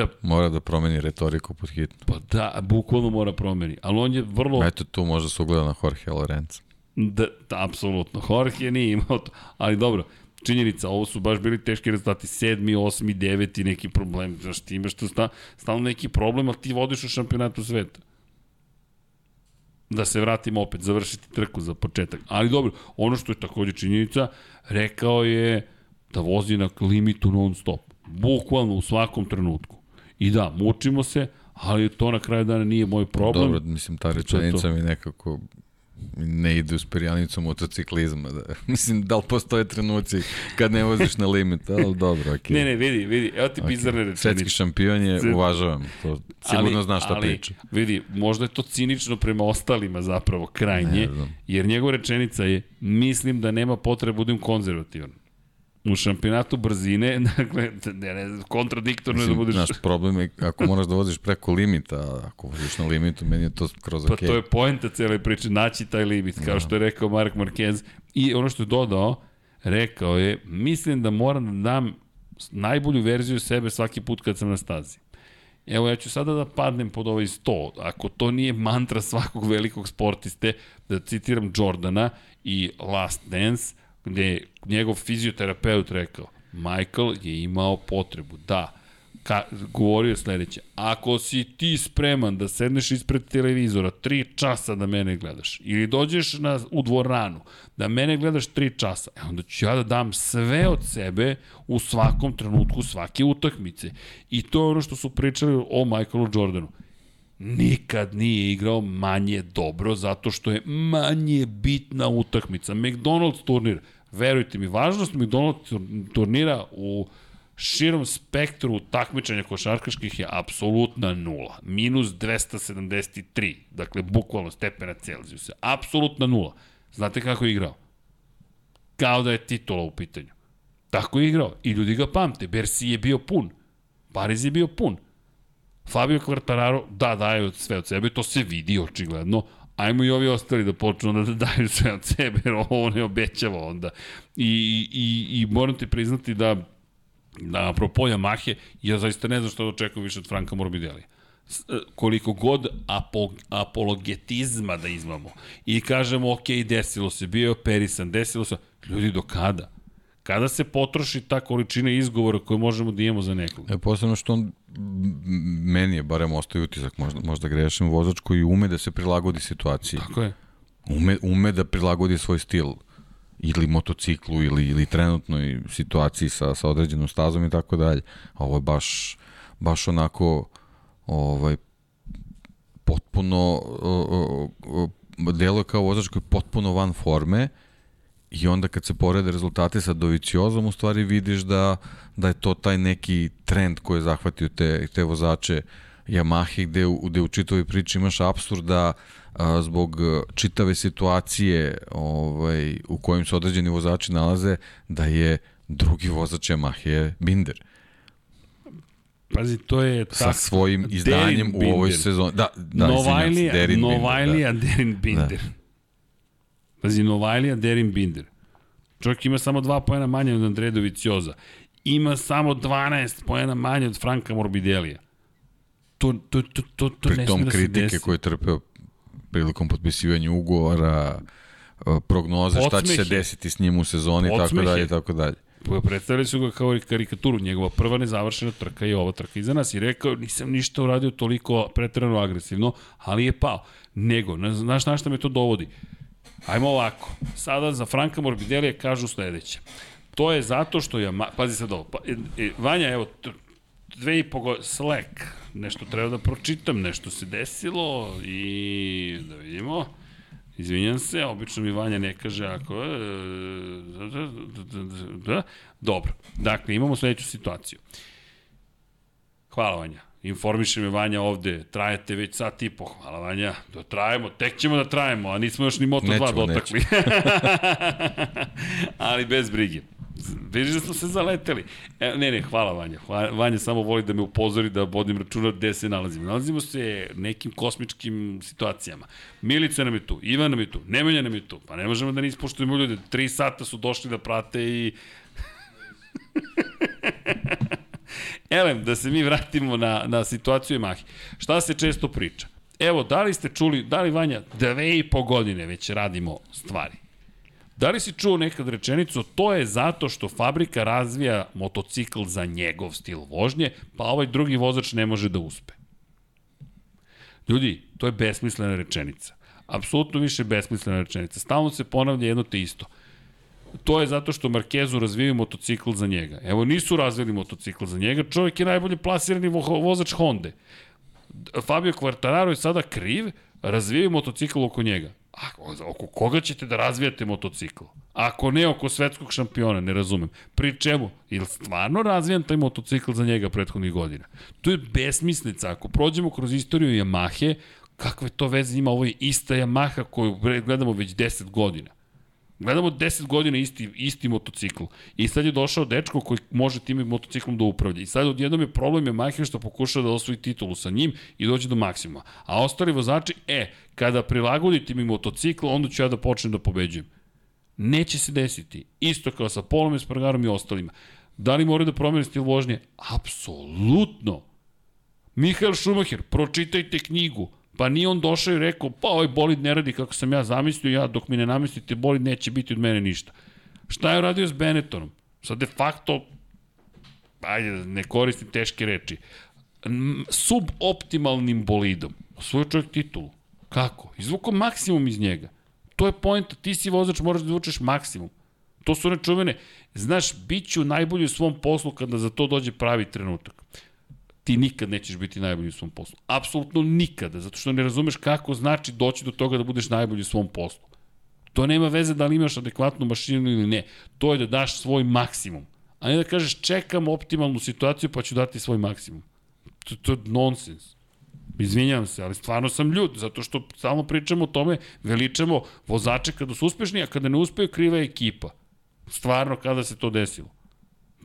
da, Mora da promeni retoriku pod hitno. Pa da, bukvalno mora promeni. Ali on je vrlo... Eto tu možda se ugleda na Jorge Lorenzo. Da, da, apsolutno. Jorge nije imao to. Ali dobro, činjenica, ovo su baš bili teški rezultati. Sedmi, osmi, deveti, neki problem. Znaš, ti imaš tu sta, stalno neki problem, ali ti vodiš u šampionatu sveta. Da se vratimo opet, završiti trku za početak. Ali dobro, ono što je takođe činjenica, rekao je da vozi na limitu non stop. Bukvalno u svakom trenutku. I da, mučimo se, ali to na kraju dana nije moj problem. Dobro, mislim, ta rečenica mi nekako ne ide uz perjanicu motociklizma. Da. Mislim, da li postoje trenuci kad ne voziš na limit, ali dobro, ok. Ne, ne, vidi, vidi, evo ti bizarne okay. rečenice. Svetski šampion je, Zet- uvažavam, to sigurno znaš šta ali, priča. Vidi, možda je to cinično prema ostalima zapravo krajnje, Ne jer njegova rečenica je mislim da nema potrebe da budem konzervativan. U šampionatu brzine, dakle, ne, ne, kontradiktorno je da Mislim, budeš... naš problem je ako moraš da voziš preko limita, ako voziš na limitu, meni je to skroz Pa ok. to je poenta cele priče, naći taj limit, kao što je rekao Mark Marquez. I ono što je dodao, rekao je, mislim da moram da dam najbolju verziju sebe svaki put kad sam na stazi. Evo, ja ću sada da padnem pod ovaj sto. Ako to nije mantra svakog velikog sportiste, da citiram Jordana i Last Dance, gde je njegov fizioterapeut rekao, Michael je imao potrebu da ka, govorio je sledeće, ako si ti spreman da sedneš ispred televizora tri časa da mene gledaš, ili dođeš na, u dvoranu da mene gledaš tri časa, e onda ću ja da dam sve od sebe u svakom trenutku svake utakmice. I to je ono što su pričali o Michaelu Jordanu nikad nije igrao manje dobro zato što je manje bitna utakmica. McDonald's turnir, verujte mi, važnost McDonald's turnira u širom spektru takmičenja košarkaških je apsolutna nula. Minus 273, dakle bukvalno stepena Celzijusa. Apsolutna nula. Znate kako je igrao? Kao da je titula u pitanju. Tako je igrao. I ljudi ga pamte. Bersi je bio pun. Pariz je bio pun. Fabio Quartararo, da, daje sve od sebe, to se vidi očigledno, ajmo i ovi ostali da počnu da daju sve od sebe, jer ovo ne obećava onda. I, i, i moram ti priznati da, da apropo Yamahe, ja zaista ne znam što da očekujem više od Franka Morbidelli. S- e, koliko god apo, apologetizma da izmamo i kažemo ok, desilo se, bio je operisan, desilo se, ljudi do kada? Kada se potroši ta količina izgovora koju možemo da imamo za nekoga? E, posebno što on, meni je barem ostaje utisak, možda, možda grešim, vozač koji ume da se prilagodi situaciji. Tako je. Ume, ume da prilagodi svoj stil ili motociklu ili, ili trenutnoj situaciji sa, sa određenom stazom i tako dalje. A Ovo je baš baš onako ovaj potpuno o, o, o, deluje kao vozač koji je potpuno van forme i onda kad se porede rezultati sa Doviciozom u stvari vidiš da, da je to taj neki trend koji je zahvatio te, te vozače Yamahe gde, gde u čitovoj priči imaš absurd da a, zbog čitave situacije ovaj, u kojim se određeni vozači nalaze da je drugi vozač Yamahe Binder. Pazi, to je tako. Sa svojim izdanjem Derin u ovoj sezoni. Da, da, Novajlija, Derin Novajlija, Binder, da. Derin Binder. Da. Pazi, Novajlija, Derin Binder. Čovjek ima samo dva pojena manje od Andreja Dovicioza. Ima samo 12 pojena manje od Franka Morbidelija. To, to, to, to, to Pri ne tom da kritike koje je trpeo prilikom potpisivanja ugovora, prognoze šta će se desiti s njim u sezoni, Odsmeh tako dalje, tako dalje. Predstavili su ga kao karikaturu, njegova prva nezavršena trka i ova trka iza nas i rekao nisam ništa uradio toliko pretrano agresivno, ali je pao. Nego, znaš na šta me to dovodi? Ajmo ovako, sada za Franka Morbidelija kažu sledeće. To je zato što je, pazi sad ovo, pa, e, e, Vanja, evo, dve i po go, Slack, nešto treba da pročitam, nešto se desilo i da vidimo. Izvinjam se, obično mi Vanja ne kaže ako... E, da, dobro, dakle, imamo sledeću situaciju. Hvala Vanja. Informiše me Vanja ovde, trajete već sat i po, hvala Vanja, da trajemo, tek ćemo da trajemo, a nismo još ni Moto2 dotakli. Ali bez brige. Vidiš da smo se zaleteli. E, ne, ne, hvala Vanja. Hvala, Vanja samo voli da me upozori da vodim računa gde se nalazimo. Nalazimo se nekim kosmičkim situacijama. Milica nam je tu, Ivan nam je tu, Nemanja nam je tu. Pa ne možemo da ne ispoštujemo ljude. Tri sata su došli da prate i... Elem, da se mi vratimo na, na situaciju Mahi. Šta se često priča? Evo, da li ste čuli, da li Vanja, dve i po godine već radimo stvari. Da li si čuo nekad rečenicu, to je zato što fabrika razvija motocikl za njegov stil vožnje, pa ovaj drugi vozač ne može da uspe. Ljudi, to je besmislena rečenica. Apsolutno više besmislena rečenica. Stalno se ponavlja jedno te isto. To je zato što Markezu razvijaju motocikl za njega. Evo, nisu razvili motocikl za njega, čovjek je najbolje plasirani vo vozač Honda. Fabio Quartararo je sada kriv, razvijaju motocikl oko njega. A, oko koga ćete da razvijate motocikl? Ako ne oko svetskog šampiona, ne razumem. Pri čemu? Ili stvarno razvijan taj motocikl za njega prethodnih godina? To je besmislica. Ako prođemo kroz istoriju Yamahe, kakve to veze ima? Ovo je ista Yamaha koju gledamo već 10 godina. Gledamo 10 godina isti, isti motocikl. I sad je došao dečko koji može tim motociklom da upravlja. I sad odjednom je problem je Mahir što pokušao da osvoji titulu sa njim i dođe do maksimuma. A ostali vozači, e, kada prilagodite mi motocikl, onda ću ja da počnem da pobeđujem. Neće se desiti. Isto kao sa Polom Espargarom i ostalima. Da li moraju da promene stil vožnje? Apsolutno. Mihael Schumacher, pročitajte knjigu. Pa nije on došao i rekao, pa ovaj bolid ne radi kako sam ja zamislio, ja dok mi ne namestite bolid neće biti od mene ništa. Šta je uradio s Benettonom? Sad de facto, ajde, ne koristim teške reči, suboptimalnim bolidom. Osvojio čovjek titulu. Kako? Izvukao maksimum iz njega. To je point, ti si vozač, moraš da izvučeš maksimum. To su one čuvene, znaš, bit ću najbolji u svom poslu kada za to dođe pravi trenutak ti nikad nećeš biti najbolji u svom poslu. Apsolutno nikada, zato što ne razumeš kako znači doći do toga da budeš najbolji u svom poslu. To nema veze da li imaš adekvatnu mašinu ili ne. To je da daš svoj maksimum. A ne da kažeš čekam optimalnu situaciju pa ću dati svoj maksimum. To, to je nonsens. Izvinjavam se, ali stvarno sam ljud, zato što stalno pričamo o tome, veličamo vozače kada su uspešni, a kada ne uspeju, kriva je ekipa. Stvarno, kada se to desilo.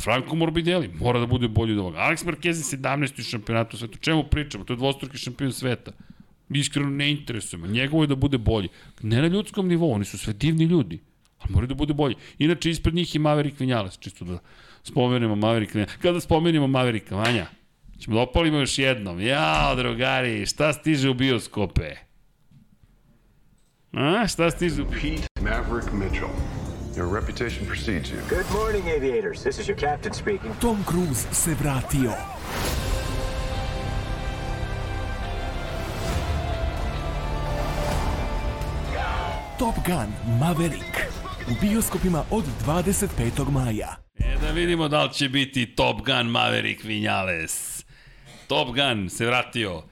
Franco Morbidelli mora da bude bolji od ovoga. Alex Marquez je 17. u. O čemu pričamo? To je dvostruki šampion sveta. Iskreno ne interesuje me. Njegovo je da bude bolji. Ne na ljudskom nivou, oni su sve divni ljudi. Ali moraju da bude bolji. Inače, ispred njih je Maverick Vinales, čisto da spomenemo Maverick Vinales. Kada spomenemo Mavericka, Vanja, ćemo da opalimo još jednom. Jao, drugari, šta stiže u bioskope? A, šta stiže u? Pete Maverick Mitchell. Your reputation precedes you. Good morning, aviators. This is your captain speaking. Tom Cruise se vratio. Top Gun Maverick u bioskopima od 25. maja. E da vidimo da li će biti Top Gun Maverick Vinales. Top Gun se vratio.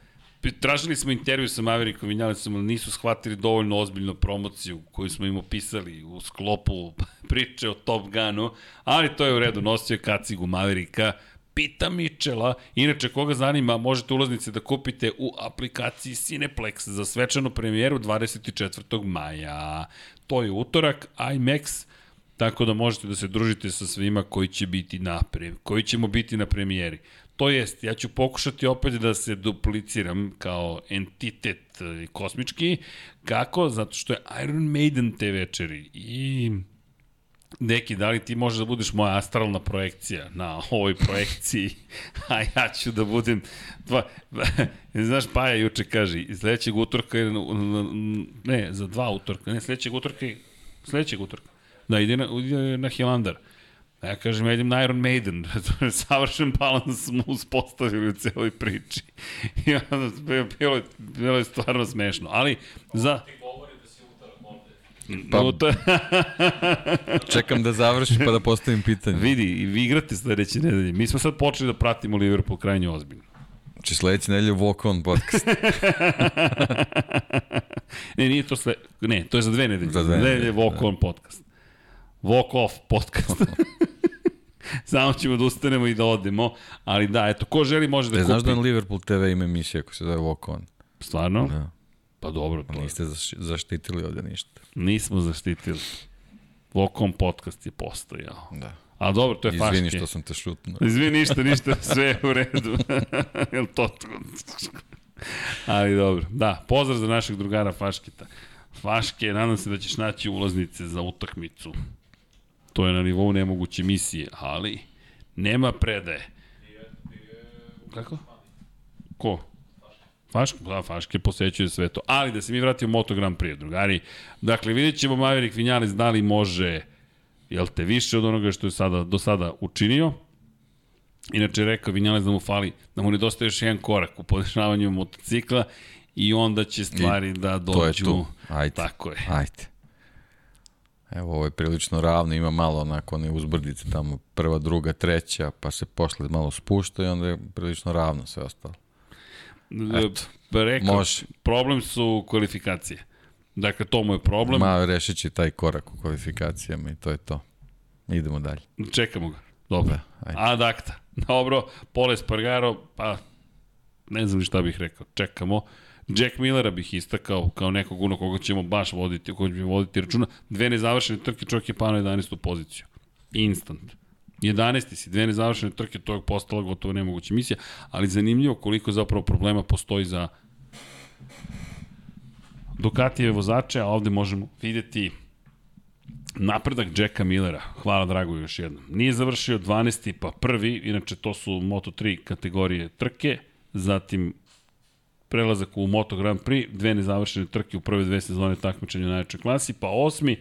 Tražili smo intervju sa Maverickom Vinjalicom, ali nisu shvatili dovoljno ozbiljnu promociju koju smo im opisali u sklopu priče o Top Gunu, ali to je u redu, nosio je kacigu Mavericka, Pita Mičela. Inače, koga zanima, možete ulaznice da kupite u aplikaciji Cineplex za svečanu premijeru 24. maja. To je utorak, IMAX, tako da možete da se družite sa svima koji će biti na koji ćemo biti na premijeri. To jest, ja ću pokušati opet da se dupliciram kao entitet e, kosmički. Kako? Zato što je Iron Maiden te večeri. I Deki, da li ti možeš da budeš moja astralna projekcija na ovoj projekciji, a ja ću da budem... Dva, znaš, Paja juče kaže, sledećeg utorka, ne, za dva utorka, ne, sledećeg utorka, sledećeg utorka, da, ide na, ide na Hilandar. A ja kažem, ja idem na Iron Maiden. Savršen balans smo uspostavili u celoj priči. I onda bilo, je, bilo je stvarno smešno. Ali, za... Pa, čekam da završi pa da postavim pitanje. Vidi, vi igrate sledeće nedelje. Mi smo sad počeli da pratimo Liverpool krajnje ozbiljno. Znači sledeće nedelje Walk On podcast. ne, nije to sve... Ne, to je za dve nedelje. Za dve nedelje, Walk da. On podcast. Walk Off podcast. Samo ćemo da ustanemo i da odemo, ali da, eto, ko želi može da Te kupi. Znaš da na Liverpool TV ima emisija koja se zove Walk On? Stvarno? Da. Pa dobro, to Niste zaštitili ovde ništa. Nismo zaštitili. Vokom podcast je postojao. Da. A dobro, to je Izvini faške. Izvini što sam te šutnuo. Izvini, ništa, ništa, sve je u redu. Jel to? Ali dobro. Da, pozdrav za našeg drugara Faškita. Faške, nadam se da ćeš naći ulaznice za utakmicu. To je na nivou nemoguće misije, ali nema predaje. Kako? Ko? Faške, da, Faške posećuje sve to. Ali da se mi vratimo Moto Grand Prix, drugari. Dakle, vidjet ćemo Maverick Vinales da li može, jel te, više od onoga što je sada, do sada učinio. Inače, rekao Vinales da mu fali, da mu nedostaje još jedan korak u podešavanju motocikla i onda će stvari I da dođu. To je tu. Ajde. Tako je. Ajde. Evo, ovo je prilično ravno, ima malo onako one uzbrdice tamo, prva, druga, treća, pa se posle malo spušta i onda je prilično ravno sve ostalo. Eto, rekao, može. problem su kvalifikacije. Dakle, to mu je problem. Ma, rešit će taj korak u kvalifikacijama i to je to. Idemo dalje. Čekamo ga. Dobro. Da, ajde. Ad acta. Dobro, Pole Spargaro, pa ne znam šta bih rekao. Čekamo. Jack Millera bih istakao kao nekog uno koga ćemo baš voditi, koga ćemo voditi računa. Dve nezavršene trke, čovjek je pao na 11. poziciju. Instant. 11. si, dve nezavršene trke, to je postala gotovo nemoguća misija, ali zanimljivo koliko zapravo problema postoji za Ducatijeve vozače, a ovde možemo videti napredak Jacka Millera. Hvala Drago još jednom. Nije završio 12. pa prvi, inače to su Moto3 kategorije trke, zatim prelazak u Moto Grand Prix, dve nezavršene trke u prve dve sezone takmičenja u najjačoj klasi, pa osmi,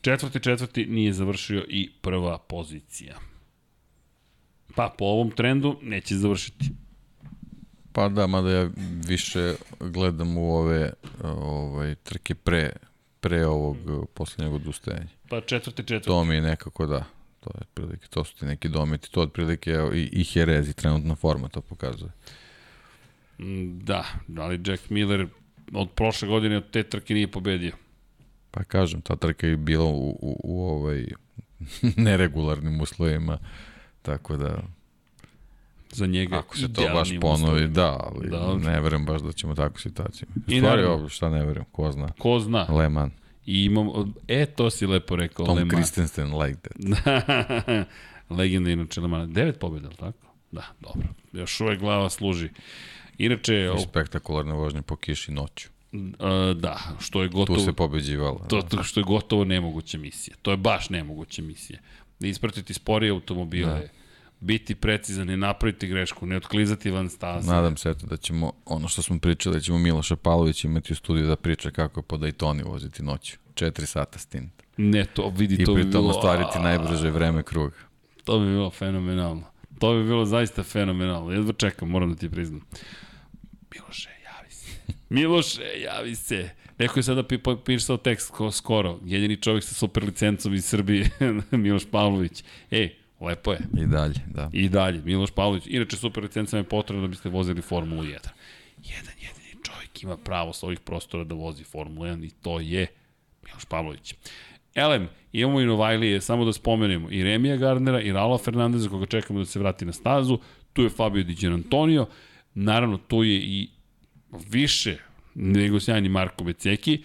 četvrti, četvrti nije završio i prva pozicija. Pa po ovom trendu neće završiti. Pa da, mada ja više gledam u ove ovaj, trke pre, pre ovog poslednjeg odustajanja. Pa četvrti, četvrti. To mi je nekako da. To je otprilike, to su ti neki dometi, to otprilike i, i Herezi, trenutna forma to pokazuje. Mm, da, ali Jack Miller od prošle godine od te trke nije pobedio. Pa kažem, ta trka je bila u, u, u ovaj neregularnim uslovima, tako da za njega Ako se to baš ponovi, da, ali da, ne verujem baš da ćemo takvu situaciju. U I stvari, ovo, šta ne verujem, ko zna. Ko zna. Leman. I imam, e, to si lepo rekao, Tom Leman. Christensen like that. Legenda inače Lemana. Devet pobjeda, tako? Da, dobro. Još uvek glava služi. Inače... I spektakularne vožnje po kiši noću. Uh, da, što je gotovo... Tu se pobeđivalo. To, to što je gotovo nemoguća misija. To je baš nemoguća misija. Da ispratiti sporije automobile, da. biti precizan, ne napraviti grešku, ne otklizati van staza. Nadam se eto da ćemo, ono što smo pričali, da ćemo Miloša Pavlović imati u studiju da priča kako je po Daytoni voziti noću. Četiri sata stint. Ne, to vidi, I to bi bilo... I pritom ostvariti najbrže vreme kruga. To bi bilo fenomenalno. To bi bilo zaista fenomenalno. Jedva čekam, moram da ti priznam. Miloše, javi se. Miloše, javi se. Neko je sada pisao tekst ko skoro. Jedini čovjek sa super licencom iz Srbije, Miloš Pavlović. Ej, Lepo je. I dalje, da. I dalje, Miloš Pavlović. Inače, super licenca je potrebna da biste vozili Formulu 1. Jedan jedini čovjek ima pravo sa ovih prostora da vozi Formulu 1 i to je Miloš Pavlović. Elem, imamo i Novajlije, samo da spomenemo, i Remija Gardnera, i Raula Fernandeza, koga čekamo da se vrati na stazu, tu je Fabio Di Antonio, naravno, tu je i više nego sjajni Marko Beceki,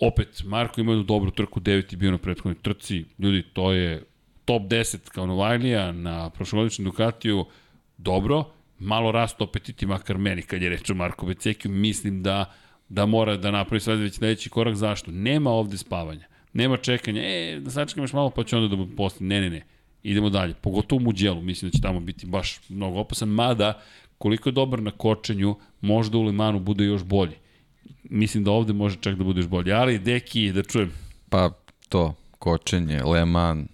opet, Marko ima jednu dobru trku, deveti bio na prethodnoj trci, ljudi, to je top 10 kao Novajlija na prošlogodičnom Ducatiju, dobro, malo rast apetiti, makar meni, kad je reč o Marko Becekiju, mislim da da mora da napravi sve već sledeći korak. Zašto? Nema ovde spavanja. Nema čekanja. E, da sačekam još malo pa će onda da posle. Ne, ne, ne. Idemo dalje. Pogotovo u Muđelu. Mislim da će tamo biti baš mnogo opasan. Mada, koliko je dobar na kočenju, možda u Limanu bude još bolji. Mislim da ovde može čak da bude još bolji. Ali, deki, da čujem. Pa to, kočenje, Leman,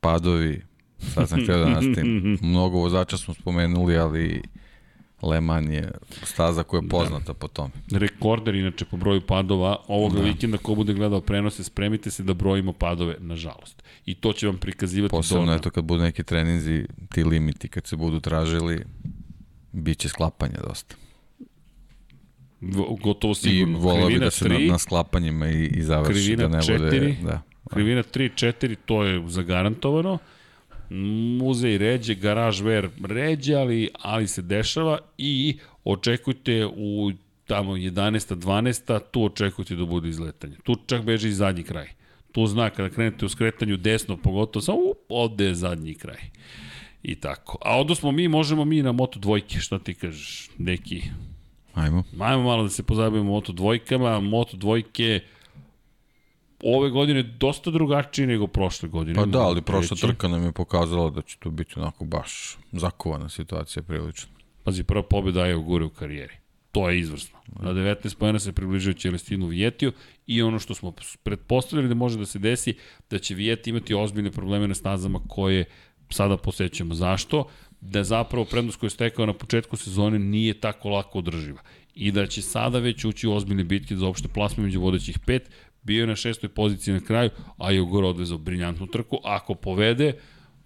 padovi, sad sam htio da nastavim. Mnogo vozača smo spomenuli, ali Le Mans je staza koja je poznata da. po tome. Rekorder inače po broju padova ovoga da. vikenda ko bude gledao prenose spremite se da brojimo padove nažalost. I to će vam prikazivati Posebno dolno. eto kad budu neki treninzi, ti limiti kad se budu tražili biće sklapanja dosta. Gotovo sigurno. I volao bi da se 3, na, na sklapanjima i, i završi da ne 4, bude... Da. Krivina 3, 4, to je zagarantovano muzej ređe, garaž ver ređe, ali, ali se dešava i očekujte u tamo 11. 12. tu očekujte da bude izletanje. Tu čak beže i zadnji kraj. Tu zna kada krenete u skretanju desno, pogotovo samo up, ovde je zadnji kraj. I tako. A onda smo mi, možemo mi na Moto dvojke, šta ti kažeš, neki? Ajmo. Ajmo malo da se pozabavimo Moto dvojkama. Moto dvojke, ove godine dosta drugačiji nego prošle godine. Pa da, ali prošla reći. trka nam je pokazala da će to biti onako baš zakovana situacija prilično. Pazi, prva pobjeda je u gore u karijeri. To je izvrsno. Na 19 pojena se približio Celestinu Vijetiju i ono što smo pretpostavili da može da se desi, da će Vijeti imati ozbiljne probleme na stazama koje sada posećamo. Zašto? Da zapravo prednost koju je stekao na početku sezone nije tako lako održiva i da će sada već ući u ozbiljne bitke za opšte plasme među vodećih pet, bio je na šestoj poziciji na kraju, a Jogor odvezao briljantnu trku. Ako povede,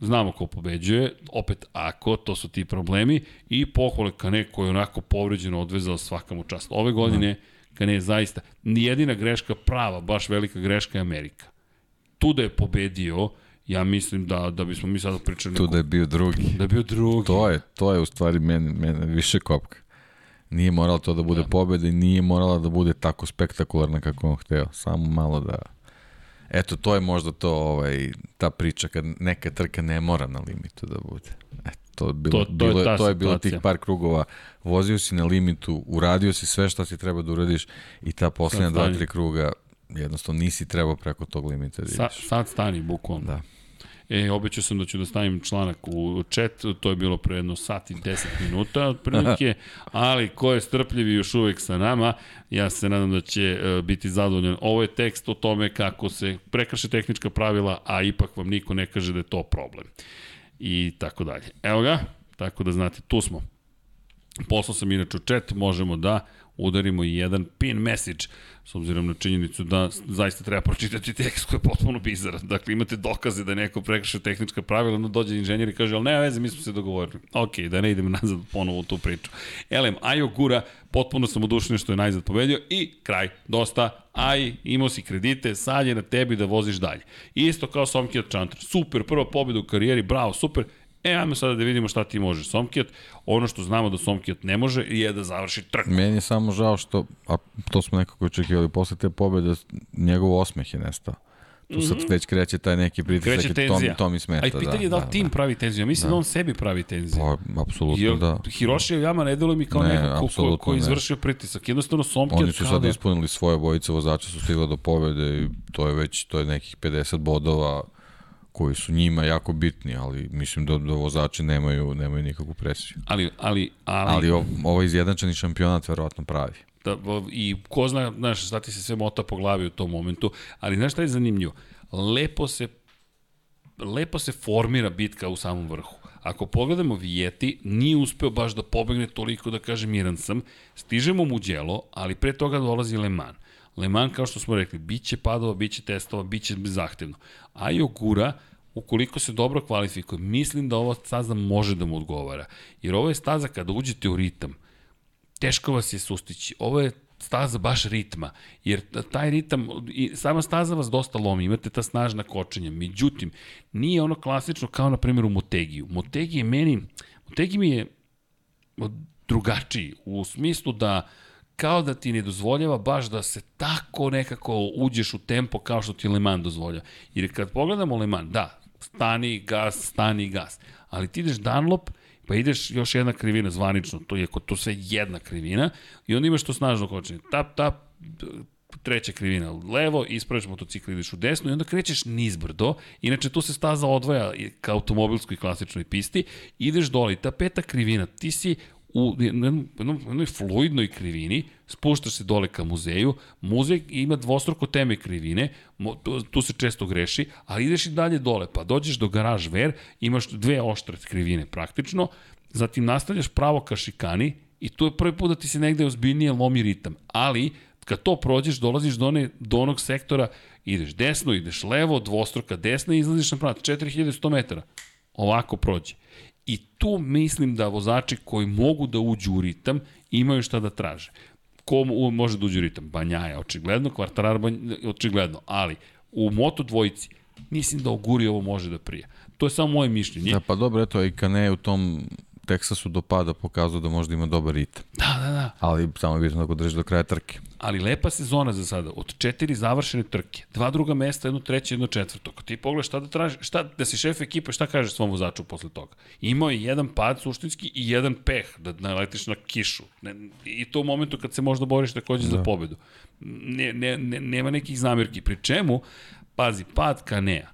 znamo ko pobeđuje, opet ako, to su ti problemi, i pohvale Kane koji je onako povređeno odvezao svaka mu čast. Ove godine da. Kane je zaista, nijedina greška prava, baš velika greška je Amerika. Tu da je pobedio, ja mislim da da bismo mi sada pričali tu da je bio drugi. Da je bio drugi. To je, to je u stvari meni, meni više kopka. Nije moralo to da bude da. pobeda i nije morala da bude tako spektakularna kako on hteo. Samo malo da... Eto, to je možda to, ovaj, ta priča kad neka trka ne mora na limitu da bude. Eto, to je bilo, to, to, bilo, je, to je bilo tih par krugova. Vozio si na limitu, uradio si sve što si treba da uradiš i ta poslednja dva, tri kruga jednostavno nisi trebao preko tog limita da ideš. Sad, sad stani, bukvalno. Da. E, obećao sam da ću da stavim članak u chat, to je bilo pre jedno sat i 10 minuta otprilike, ali ko je strpljiv i još uvek sa nama, ja se nadam da će uh, biti zadovoljan. Ovo je tekst o tome kako se prekrše tehnička pravila, a ipak vam niko ne kaže da je to problem. I tako dalje. Evo ga, tako da znate, tu smo. Poslao sam inače u chat, možemo da udarimo i jedan pin message, s obzirom na činjenicu da zaista treba pročitati tekst koji je potpuno bizaran. Dakle, imate dokaze da neko prekršio tehnička pravila, no dođe inženjer i kaže, ali nema veze, mi smo se dogovorili. Ok, da ne idemo nazad ponovo u tu priču. Elem, Ajo Gura, potpuno sam odušen što je najzad pobedio i kraj, dosta, aj, imao si kredite, sad je na tebi da voziš dalje. Isto kao Somkijat Čantar, super, prva pobeda u karijeri, bravo, super, E, ajmo sada da vidimo šta ti može Somkijat. Ono što znamo da Somkijat ne može je da završi trku. Meni je samo žao što, a to smo nekako očekivali, posle te pobede njegov osmeh je nestao. Tu sad -hmm. već kreće taj neki pritisak i to, to mi smeta. A pitanje da, je da li da, tim da. pravi tenziju. Mislim da. da on sebi pravi tenziju. Pa, apsolutno Jer, da. Hiroshi Yama ne deluje mi kao ne, neko ko, ko, ko izvršio pritisak. Jednostavno Somkijat Oni su sad da... ispunili svoje bojice vozača, su stigla do pobede i to je već to je nekih 50 bodova koji su njima jako bitni, ali mislim da, da vozači nemaju, nemaju nikakvu presiju. Ali, ali, ali... ali ovo, ovo izjednačeni šampionat verovatno pravi. Da, I ko zna, znaš, šta ti se sve mota po glavi u tom momentu, ali znaš šta je zanimljivo? Lepo se lepo se formira bitka u samom vrhu. Ako pogledamo Vijeti, nije uspeo baš da pobegne toliko da kaže miran sam. Stižemo mu djelo, ali pre toga dolazi Le Mans. Le Mans, kao što smo rekli, bit će padova, bit će testova, bit će zahtevno. Ajo gura, ukoliko se dobro kvalifikuje, mislim da ova staza može da mu odgovara. Jer ovo je staza kada uđete u ritam, teško vas je sustići. Ovo je staza baš ritma, jer taj ritam, i sama staza vas dosta lomi, imate ta snažna kočenja, međutim, nije ono klasično kao na primjer u Motegiju. Motegi je meni, Motegi mi je drugačiji, u smislu da kao da ti ne dozvoljava baš da se tako nekako uđeš u tempo kao što ti Le Mans dozvoljava. Jer kad pogledamo Le Mans, da, stani, gas, stani, gas, ali ti ideš Dunlop, pa ideš još jedna krivina zvanično, to je to sve jedna krivina, i onda imaš to snažno kočenje. Tap, tap, treća krivina levo, ispraviš motocikl, ideš u desno i onda krećeš nizbrdo. Inače, tu se staza odvaja ka automobilskoj klasičnoj pisti, ideš dole i ta peta krivina, ti si u jednoj, jednoj fluidnoj krivini, spuštaš se dole ka muzeju, muzej ima dvostruko teme krivine, tu, se često greši, ali ideš i dalje dole, pa dođeš do garaž ver, imaš dve oštre krivine praktično, zatim nastavljaš pravo ka šikani i tu je prvi put da ti se negde ozbiljnije lomi ritam, ali kad to prođeš, dolaziš do, one, do onog sektora, ideš desno, ideš levo, dvostruka desna i izlaziš na pravo, 4100 metara. Ovako prođe. I tu mislim da vozači koji mogu da uđu u ritam imaju šta da traže. Ko može da uđe u ritam? Banjaja, očigledno, Kvartarar, očigledno, ali u Moto dvojici mislim da Oguri ovo može da prija. To je samo moje mišljenje. Da, pa dobro, eto, i Kane u tom Teksasu do pada pokazao da možda ima dobar ritam. Da, da, da. Ali samo je bitno da drži do kraja trke. Ali lepa sezona za sada. Od četiri završene trke, dva druga mesta, jedno treće, jedno četvrto. Kad ti pogledaš šta da traži, šta, da si šef ekipe, šta kažeš svom vozaču posle toga? Imao je jedan pad suštinski i jedan peh, da naletiš na kišu. Ne, I to u momentu kad se možda boriš takođe da. za pobedu. Ne, ne, ne, nema nekih zamirki. Pri čemu, pazi, pad Kanea,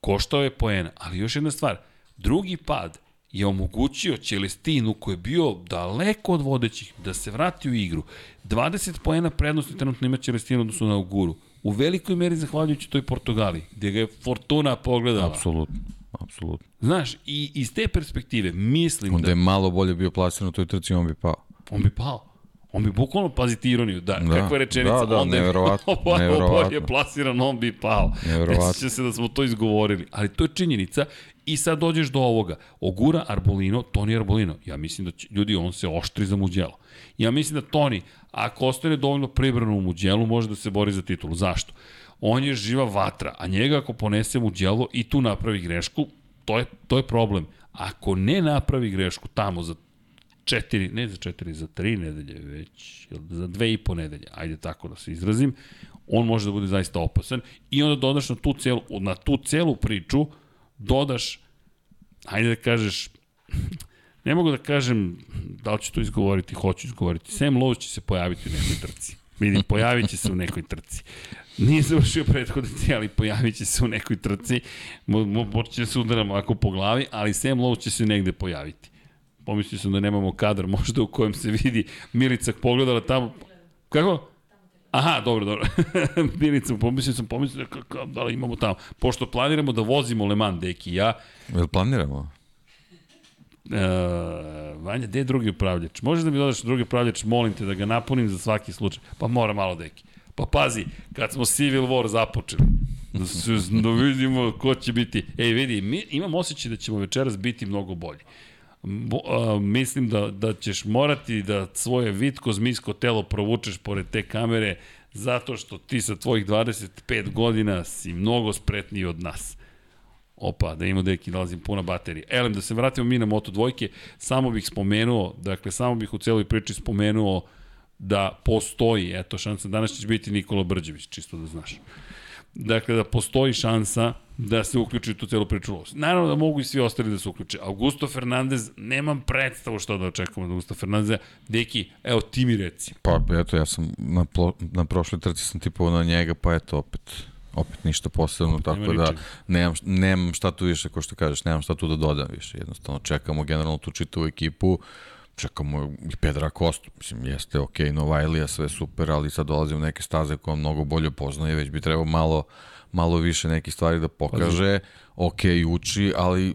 koštao je poena, ali još jedna stvar, drugi pad je omogućio Celestinu koji je bio daleko od vodećih da se vrati u igru. 20 poena prednosti trenutno ima Celestinu odnosno na Uguru. U velikoj meri zahvaljujući toj Portugali, gde ga je Fortuna pogledala. Apsolutno. Apsolutno. Znaš, i iz te perspektive mislim Onda da... je malo bolje bio plasiran u toj trci, on bi pao. On bi pao. On bi bukvalno paziti ironiju, da, da kakva je rečenica, da, da, onda je neverovatno. je plasiran, on bi pao. Neverovatno. se da smo to izgovorili, ali to je činjenica I sad dođeš do ovoga. Ogura Arbolino, Toni Arbolino. Ja mislim da će, ljudi, on se oštri za Muđelo. Ja mislim da Toni, ako ostane dovoljno pribrano u Muđelu, može da se bori za titulu. Zašto? On je živa vatra, a njega ako ponese Muđelo i tu napravi grešku, to je, to je problem. Ako ne napravi grešku tamo za četiri, ne za četiri, za tri nedelje već, za dve i po nedelje, ajde tako da se izrazim, on može da bude zaista opasan i onda dodaš na tu celu, na tu celu priču dodaš, hajde da kažeš, ne mogu da kažem da li ću to izgovoriti, hoću izgovoriti. Sam Lowe će se pojaviti u nekoj trci. Vidim, pojavit će se u nekoj trci. Nije završio prethodnici, ali pojavit će se u nekoj trci. Moći će se udaram ovako po glavi, ali Sam Lowe će se negde pojaviti. Pomislio sam da nemamo kadar možda u kojem se vidi Milica pogledala tamo. Kako? Aha, dobro, dobro. Bili sam, pomislio sam, pomislio kako, da li imamo tamo. Pošto planiramo da vozimo Le Mans, Deki ja. Jel planiramo? Uh, Vanja, gde je drugi upravljač? Možeš da mi dodaš drugi upravljač, molim te da ga napunim za svaki slučaj. Pa mora malo, Deki. Pa pazi, kad smo Civil War započeli, da, se, da vidimo ko će biti. Ej, vidi, mi, imam osjećaj da ćemo večeras biti mnogo bolji. A, mislim da, da ćeš morati da svoje vitko zmijsko telo provučeš pored te kamere zato što ti sa tvojih 25 godina si mnogo spretniji od nas. Opa, da ima deki, nalazim puna baterija. Elem, da se vratimo mi na Moto dvojke, samo bih spomenuo, dakle, samo bih u celoj priči spomenuo da postoji, eto, šansa, danas ćeš biti Nikola Brđević, čisto da znaš. Dakle, da postoji šansa da se uključi tu celu priču Naravno da mogu i svi ostali da se uključe. Augusto Fernandez, nemam predstavu što da očekujemo od Augusto Fernandeza. Deki, evo ti mi reci. Pa eto, ja sam na, plo, na prošloj trci sam tipovao na njega, pa eto opet opet ništa posebno, opet tako da nemam, nemam šta tu više, ko što kažeš, nemam šta tu da dodam više. Jednostavno čekamo generalno tu čitavu ekipu, čekamo i Pedra Kostu, mislim, jeste ok, Novajlija, sve super, ali sad dolazi u neke staze koje mnogo bolje poznaje, već bi trebao malo malo više neke stvari da pokaže, ok, uči, ali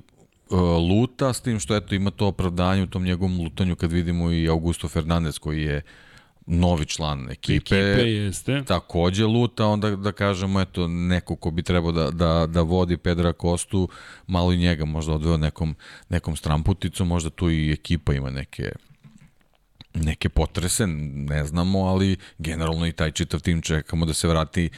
uh, luta s tim što eto ima to opravdanje u tom njegovom lutanju kad vidimo i Augusto Fernandez koji je novi član ekipe, Ekipe jeste. takođe luta, onda da kažemo, eto, neko ko bi trebao da, da, da vodi Pedra Kostu, malo i njega možda odveo nekom, nekom stramputicom, možda tu i ekipa ima neke neke potrese, ne znamo, ali generalno i taj čitav tim čekamo da se vrati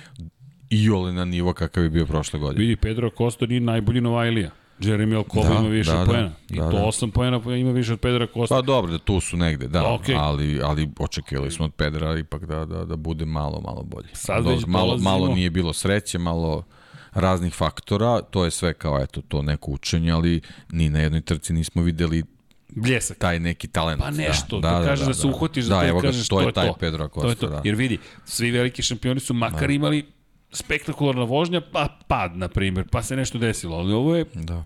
i ole na nivo kakav je bio prošle godine. Vidi, Pedro Costa nije najbolji Novajlija. Jeremy Alcoba Da, ima više da, da. poena. I Da, to da. 8 poena ima više od Pedra Costa. Pa dobro, da tu su negde, da, Okej. ali, ali očekivali smo od Pedra ipak da, da, da bude malo, malo bolje. Sad Dobro, već malo, malo nije bilo sreće, malo raznih faktora, to je sve kao eto to neko učenje, ali ni na jednoj trci nismo videli Bljesak. taj neki talent. Pa nešto, da, da, kažeš da, se uhvatiš da, to i evo ga, kažeš to to je je taj to. Pedro To je Acosta, to. da. Jer vidi, svi veliki šampioni su makar imali spektakularna vožnja, pa pad, na primjer, pa se nešto desilo. Ali ovo je, Da.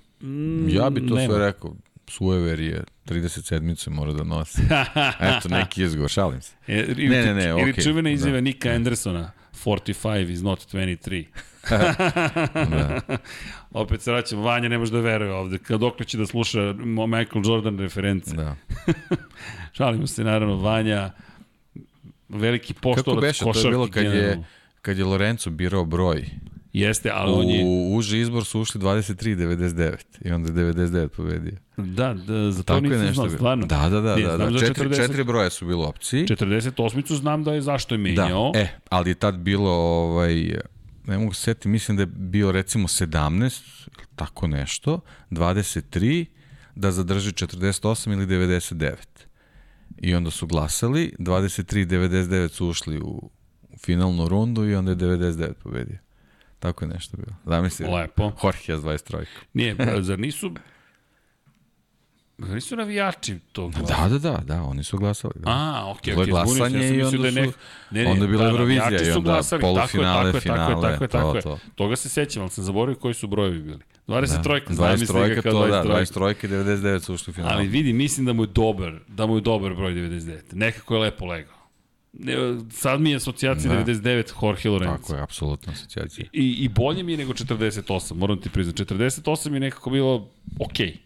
ja bi to Mm, nema. sve rekao, Suever je 37 mora da nosi. Eto, neki izgovor, šalim se. e, ili, Ne, ne, ne, ili okej, čuvena izjava da. Nika Andersona, 45 is not 23. Da. Opet se vraćam, Vanja ne može da veruje ovde. Kad dok će da sluša Michael Jordan reference. Da. Šalimo se, naravno, Vanja, veliki Kako poštorac beše, to je bilo kad je, generalno. Kad je Lorenzo birao broj. Jeste, ali on je... U uži izbor su ušli 23-99 i onda je 99 pobedio. Da, da, za to Tako nisam znao, stvarno. Da, da, da, Ne, da, da. za Četiri, 40 četiri broja su bilo u opciji. 48-icu znam da je zašto je menjao. Da, e, ali je tad bilo, ovaj, ne mogu se setiti, mislim da je bio recimo 17, tako nešto, 23, da zadrži 48 ili 99. I onda su glasali, 23 i 99 su ušli u finalnu rundu i onda je 99 pobedio. Tako je nešto bilo. Zamisli. Lepo. Jorge s 23. Nije, zar nisu... Zar nisu navijači to glasali? Da, da, da, da, oni su glasali. Da. A, okej, je okej, zbunio sam, glasanje ja sam i mislio da je onda nek... su- onda je bila Eurovizija navijači i su onda glasali, polufinale, tako je, tako je, finale, tako je, tako je, to, tako je. to. Toga se sećam, ali sam zaboravio koji su brojevi bili. 23 Da. zamisli ga 23 kao to, da, 23. 23 i 99 su ušli u finale. Ali vidi, mislim da mu je dobar, da mu je dobar broj 99. Nekako je lepo legao. Sad mi je asocijacija Da. 99 Jorge Lorenzo. Tako je, apsolutno asocijacija. I, I bolje mi je nego 48, moram ti priznati. 48 je nekako bilo okej. Okay.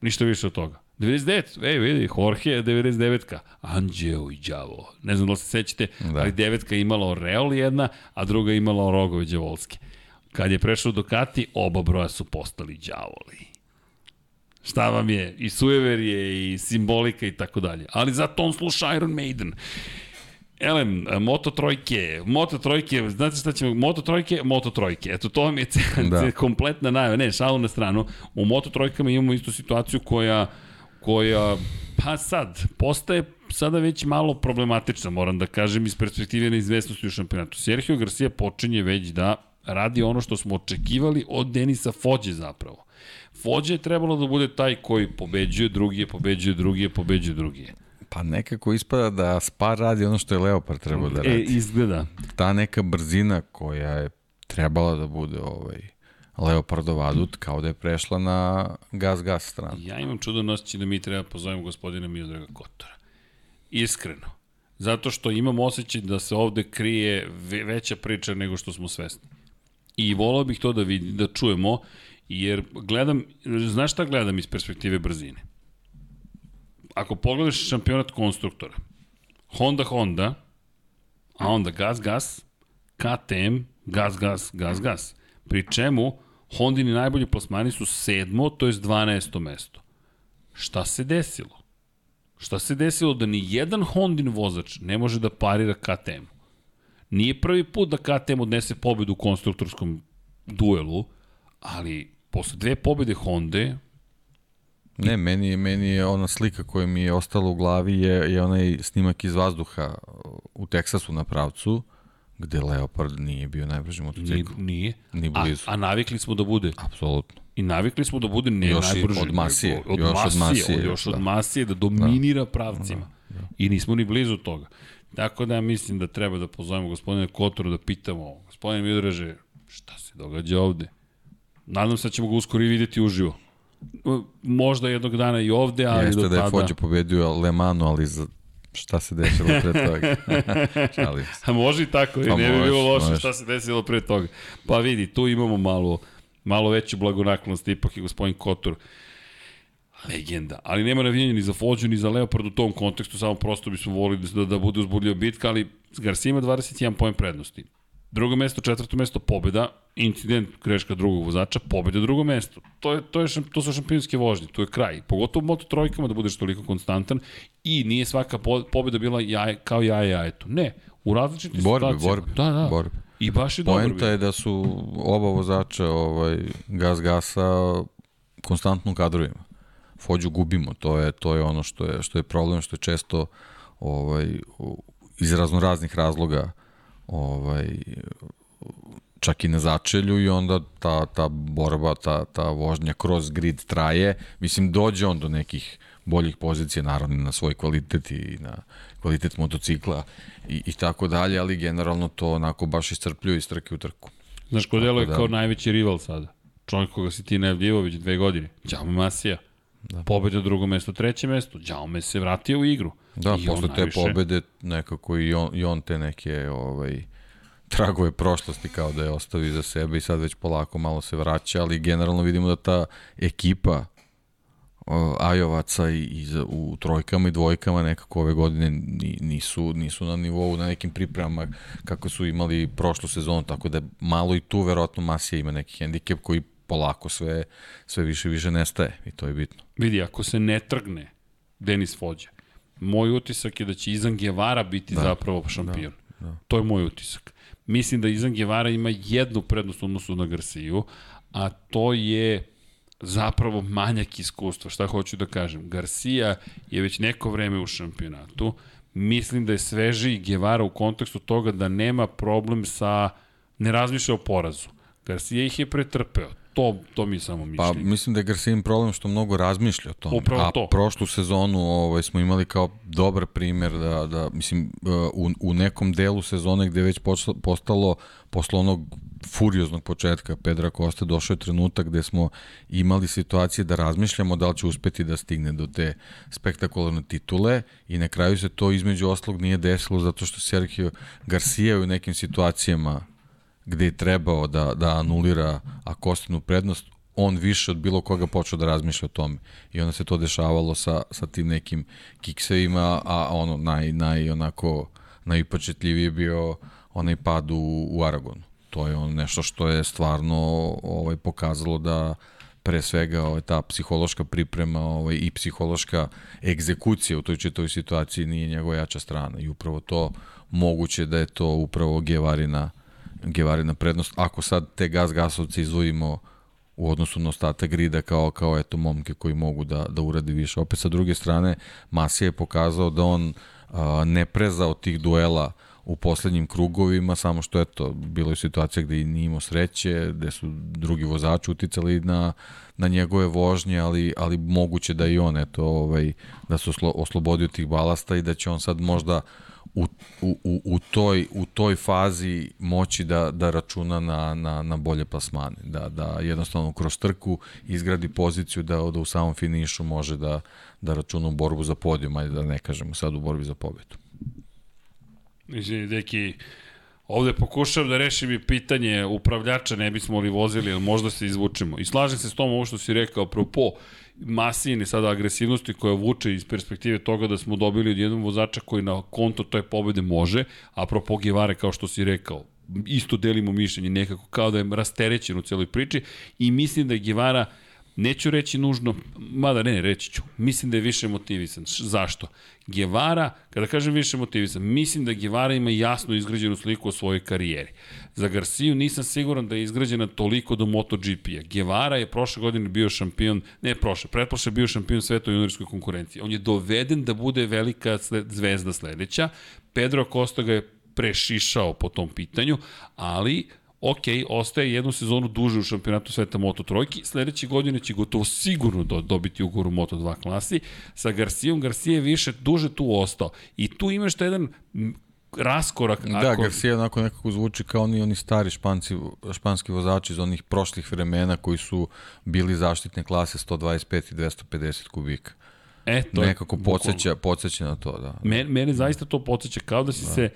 Ništa više od toga. 99, ej vidi, Jorge je 99-ka. Anđeo i đavo. Ne znam da li se sećate, da. Ali devetka je imala Oreol jedna, a druga je imala Rogove đavolske. Kad je prešao Ducati, oba broja su postali đavoli. Šta vam je? I sujever je, i simbolika i tako dalje. Ali zato on sluša Iron Maiden. Elem, Moto trojke, Moto trojke, znate šta ćemo, Moto trojke, Moto trojke. Eto, to vam je Da. kompletna najava. Ne, šalu na stranu. U Moto trojkama imamo istu situaciju koja, koja, pa sad, postaje sada već malo problematična, moram da kažem, iz perspektive neizvestnosti u šampionatu. Sergio Garcia počinje već da radi ono što smo očekivali od Denisa Fođe zapravo. Fođe je trebalo da bude taj koji pobeđuje, drugi je pobeđuje, drugi je pobeđuje, drugi. Pa nekako ispada da Spar radi ono što je Leopard trebao da E, radi. izgleda. Ta neka brzina koja je trebala da bude ovaj Leopardov adut, kao da je prešla na gas-gas stranu. Ja imam čudan osjećaj da mi treba pozovemo gospodina Miodraga Kotora. Iskreno. Zato što imam osjećaj da se ovde krije ve- veća priča nego što smo svesni. I volao bih to da vidim, da čujemo, jer gledam, znaš šta gledam iz perspektive brzine? Ako pogledaš šampionat konstruktora, Honda Honda, a onda gas gas, KTM, gas gas, gas gas. Pri čemu Hondini najbolji plasmani su sedmo, to je 12. mesto. Šta se desilo? Šta se desilo da ni jedan Hondin vozač ne može da parira KTM? Nije prvi put da KTM odnese pobedu u konstruktorskom duelu, ali posle dve pobede Honde, Ne, meni, meni je ona slika koja mi je ostala u glavi je, je onaj snimak iz vazduha u Teksasu na pravcu, gde Leopard nije bio najbrži motocikl. nije. Ni A, blizu. a navikli smo da bude. Apsolutno. I navikli smo da bude ne Još najbrži. od Masije, nego Od još od masije, Masije, od, još od da. masije da dominira pravcima. I nismo ni blizu toga. Tako da mislim da treba da pozovemo gospodine Kotoru da pitamo, gospodine Midraže, šta se događa ovde? Nadam se da ćemo ga uskoro i videti uživo. Možda jednog dana i ovde, ali Jeste do da je tada... Fođe pobedio Le Manu, ali za, šta se desilo pre toga? Šalim se. A može i tako, Pa ne bi bilo loše može. šta se desilo pre toga. Pa vidi, tu imamo malo, malo veću blagonaklonost, ipak i gospodin Kotor. legenda. Ali nema navijanja ni za Fođu, ni za Leopard u tom kontekstu, samo prosto bismo volili da, da bude uzbudljiva bitka, ali Garcia ima 21 poen prednosti. Drugo mesto, četvrto mesto, pobjeda, incident, greška drugog vozača, pobjeda drugo mesto. To, je, to, je, to su šampionske vožnje, to je kraj. Pogotovo u moto trojkama da budeš toliko konstantan i nije svaka po, pobjeda bila jaje, kao jaje jajetu. Ne, u različitim Borbe, situacijama. borbe, Da, da. borbe. I baš je dobro Poenta je da su oba vozača ovaj, gas gasa konstantno u kadrovima. Fođu gubimo, to je to je ono što je što je problem što je često ovaj iz raznoraznih razloga ovaj čak i na začelju i onda ta, ta borba, ta, ta vožnja kroz grid traje. Mislim, dođe on do nekih boljih pozicija, naravno na svoj kvalitet i na kvalitet motocikla i, i tako dalje, ali generalno to onako baš iscrpljuje iz trke u trku. Znaš ko deluje da. kao najveći rival sada? Čovjek koga si ti najavljivo već dve godine. Đaume Masija. Da. Pobjeda drugo mesto, treće mesto. Đaume se vratio u igru. Da, I posle te najviše- pobede nekako i on, i on te neke ovaj, tragove prošlosti kao da je ostavi za sebe i sad već polako malo se vraća, ali generalno vidimo da ta ekipa Ajovaca i, i za, u trojkama i dvojkama nekako ove godine ni, nisu, nisu na nivou, na nekim pripremama kako su imali prošlu sezonu, tako da malo i tu verovatno Masija ima neki hendikep koji polako sve, sve više i više nestaje i to je bitno. Vidi, ako se ne trgne Denis Fođa, moj utisak je da će Izan Guevara biti da. zapravo šampion. Da. Da. To je moj utisak. Mislim da Izan Guevara ima jednu prednost odnosu na Garciju, a to je zapravo manjak iskustva. Šta hoću da kažem? Garcia je već neko vreme u šampionatu. Mislim da je sveži Guevara u kontekstu toga da nema problem sa... ne razmišlja o porazu. Garcia ih je pretrpeo. To, to mi je samo Pa mišljenje. mislim da je Garcia problem što mnogo razmišlja o tome. Upravo A to. prošlu sezonu ovaj, smo imali kao dobar primer da, da mislim, u, u nekom delu sezone gde je već postalo posle onog furioznog početka Pedra Kosta došao je trenutak gde smo imali situacije da razmišljamo da li će uspeti da stigne do te spektakularne titule i na kraju se to između oslog nije desilo zato što Sergio Garcia u nekim situacijama gde je trebao da, da anulira Akostinu prednost, on više od bilo koga počeo da razmišlja o tome. I onda se to dešavalo sa, sa tim nekim kiksevima, a ono naj, naj onako najipočetljiviji je bio onaj pad u, u Aragonu. To je on nešto što je stvarno ovaj pokazalo da pre svega ovaj, ta psihološka priprema ovaj, i psihološka egzekucija u toj čitavoj situaciji nije njegova jača strana i upravo to moguće da je to upravo Gevarina Gevarina prednost. Ako sad te gas gasovce izvojimo u odnosu na ostatak grida kao, kao eto momke koji mogu da, da uradi više. Opet sa druge strane, Masija je pokazao da on a, ne preza od tih duela u poslednjim krugovima, samo što eto, bilo je situacija gde nije imao sreće, gde su drugi vozači uticali na, na njegove vožnje, ali, ali moguće da i on eto, ovaj, da se oslo, oslobodio tih balasta i da će on sad možda u, u, u, toj, u toj fazi moći da, da računa na, na, na bolje plasmane, da, da jednostavno kroz trku izgradi poziciju da, da u samom finišu može da, da računa u borbu za podijum, ajde da ne kažemo sad u borbi za pobedu. Izvini, deki, ovde pokušavam da rešim i pitanje upravljača, ne bismo li vozili, ali možda se izvučemo. I slažem se s tom ovo što si rekao, apropo masijine sada agresivnosti koja vuče iz perspektive toga da smo dobili od jednog vozača koji na konto toj pobede može, apropo Givare kao što si rekao, isto delimo mišljenje nekako kao da je rasterećen u celoj priči i mislim da je Givara Neću reći nužno, mada ne, reći ću. Mislim da je više motivisan. Zašto? Guevara, kada kažem više motivisan, mislim da Guevara ima jasno izgrađenu sliku o svojoj karijeri. Za Garciju nisam siguran da je izgrađena toliko do MotoGP-a. Guevara je prošle godine bio šampion, ne prošle, pretprošle bio šampion sveta u juniorskoj konkurenciji. On je doveden da bude velika zvezda sledeća. Pedro Costa ga je prešišao po tom pitanju, ali ok, ostaje jednu sezonu duže u šampionatu sveta Moto trojki, sledeće godine će gotovo sigurno do, dobiti ugovor u Moto 2 klasi, sa Garcijom, Garcija je više duže tu ostao. I tu imaš taj jedan raskorak. Da, Garcia onako nekako zvuči kao oni, oni stari španci, španski vozači iz onih prošlih vremena koji su bili zaštitne klase 125 i 250 kubika. E, to je nekako podsjeća, podsjeća na to, da. Mene, mene zaista to podsjeća, kao da si da. se,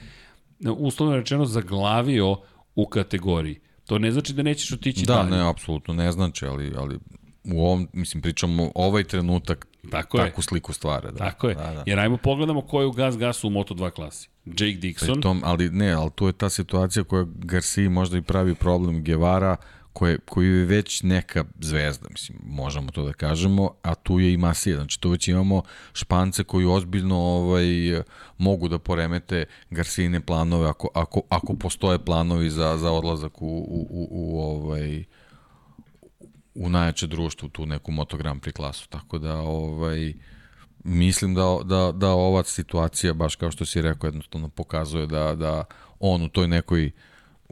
uslovno rečeno, zaglavio u kategoriji. To ne znači da nećeš otići da, dalje. Da, ne, apsolutno ne znači, ali, ali u ovom, mislim, pričamo ovaj trenutak Tako je. takvu sliku stvara. Da. Tako je. Da, da. Jer ajmo pogledamo ko je u gas gasu u Moto2 klasi. Jake Dixon. Tom, ali ne, ali tu je ta situacija koja Garcia možda i pravi problem Guevara, koje, koji je već neka zvezda, mislim, možemo to da kažemo, a tu je i Masija, znači tu već imamo špance koji ozbiljno ovaj, mogu da poremete Garcijine planove ako, ako, ako postoje planovi za, za odlazak u, u, u, u ovaj, u najjače društvo, tu neku Moto Grand Prix klasu, tako da ovaj, mislim da, da, da ova situacija, baš kao što si rekao, jednostavno pokazuje da, da on u toj nekoj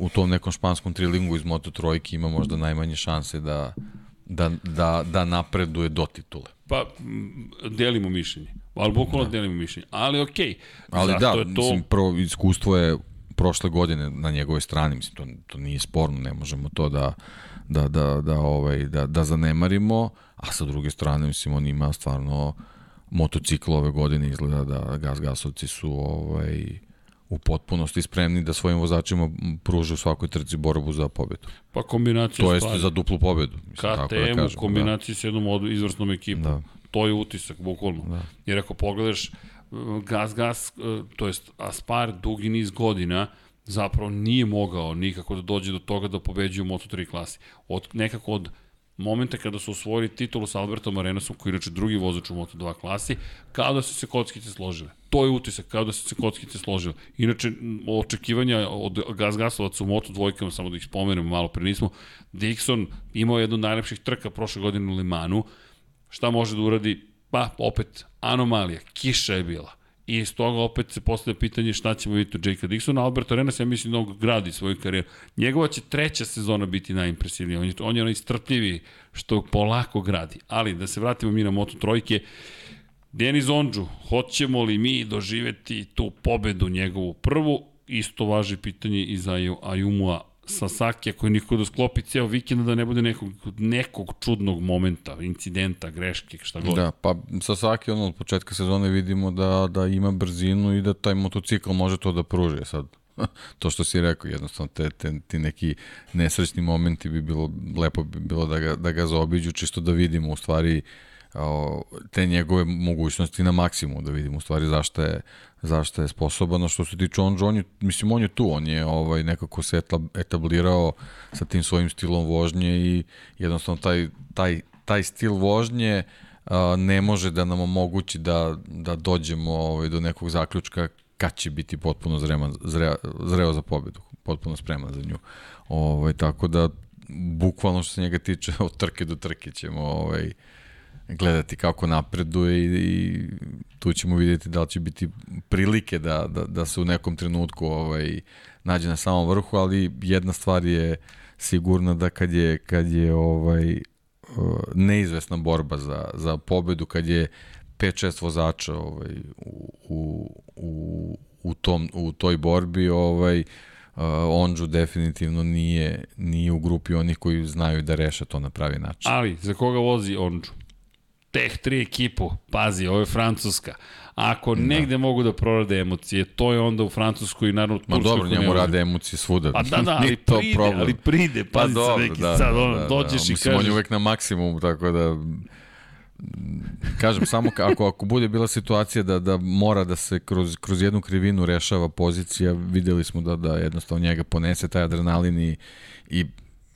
u tom nekom španskom trilingu iz Moto Trojke ima možda najmanje šanse da, da, da, da napreduje do titule. Pa, delimo mišljenje. Ali bukvalno da. delimo mišljenje. Ali okej. Okay. Ali Zato da, je to... mislim, prvo iskustvo je prošle godine na njegovoj strani, mislim, to, to nije sporno, ne možemo to da, da, da, da, ovaj, da, da zanemarimo, a sa druge strane, mislim, on ima stvarno motocikl ove godine izgleda da gas gasovci su ovaj, u potpunosti spremni da svojim vozačima pruže u svakoj trci borbu za pobedu. Pa kombinacija To stvari. jest za duplu pobedu. Mislim, tako KTM da u kažem, kombinaciji s jednom od, izvrsnom ekipom. Da. To je utisak, bukvalno. Da. Jer ako pogledaš uh, Gas Gas, uh, to jest Aspar dugi niz godina, zapravo nije mogao nikako da dođe do toga da pobeđuje u Moto3 klasi. Od, nekako od momenta kada su osvojili titulu sa Albertom Arenasom, koji je inače drugi vozač u Moto2 klasi, kao da su se kockice složile. To je utisak, kao da su se kockice složile. Inače, očekivanja od gas gasovaca u Moto dvojkama, samo da ih spomenemo malo pre nismo, Dixon imao jednu od najlepših trka prošle godine u Limanu. Šta može da uradi? Pa, opet, anomalija, kiša je bila. I iz toga opet se postavlja pitanje šta ćemo vidjeti od Jakea Dixona. Albert Arenas, ja mislim on gradi svoju karijeru. Njegova će treća sezona biti najimpresivnija. On je, on je onaj strpljivi što polako gradi. Ali, da se vratimo mi na Moto trojke, Denis Ondžu, hoćemo li mi doživeti tu pobedu njegovu prvu? Isto važi pitanje i za Ayumua Sasaki, ako je da sklopi ceo vikend da ne bude nekog, nekog čudnog momenta, incidenta, greške, šta god. Da, pa Sasaki ono od početka sezone vidimo da, da ima brzinu i da taj motocikl može to da pruži sad. to što si rekao, jednostavno te, te, ti neki nesrećni momenti bi bilo, lepo bi bilo da ga, da ga zaobiđu, čisto da vidimo u stvari o, te njegove mogućnosti na maksimum, da vidimo u stvari zašto je, zašto je sposoban, što se tiče on, on je, mislim, on je tu, on je ovaj, nekako se etab- etablirao sa tim svojim stilom vožnje i jednostavno taj, taj, taj stil vožnje ne može da nam omogući da, da dođemo ovaj, do nekog zaključka kad će biti potpuno zrema, zre, zreo za pobedu, potpuno spreman za nju. Ovaj, tako da, bukvalno što se njega tiče, od trke do trke ćemo ovaj, gledati kako napreduje i, i tu ćemo vidjeti da li će biti prilike da, da, da se u nekom trenutku ovaj, nađe na samom vrhu, ali jedna stvar je sigurna da kad je, kad je ovaj, neizvesna borba za, za pobedu, kad je 5-6 vozača ovaj, u, u, u, tom, u toj borbi, ovaj, uh, Onđu definitivno nije, nije u grupi onih koji znaju da reše to na pravi način. Ali, za koga vozi Onđu? Teh 3 ekipu, pazi, ovo je Francuska. Ako da. negde mogu da prorade emocije, to je onda u Francuskoj i naravno Ma dobro, njemu rade emocije svuda. Pa da, da, ali to pride, problem. ali pride, Pa pazi dobro, se neki da, sad, da, ono, da, dođeš da. i Mislim, on kažeš, je uvek na maksimum, tako da kažem samo ako ako bude bila situacija da da mora da se kroz kroz jednu krivinu rešava pozicija, videli smo da da jednostavno njega ponese taj adrenalin i, i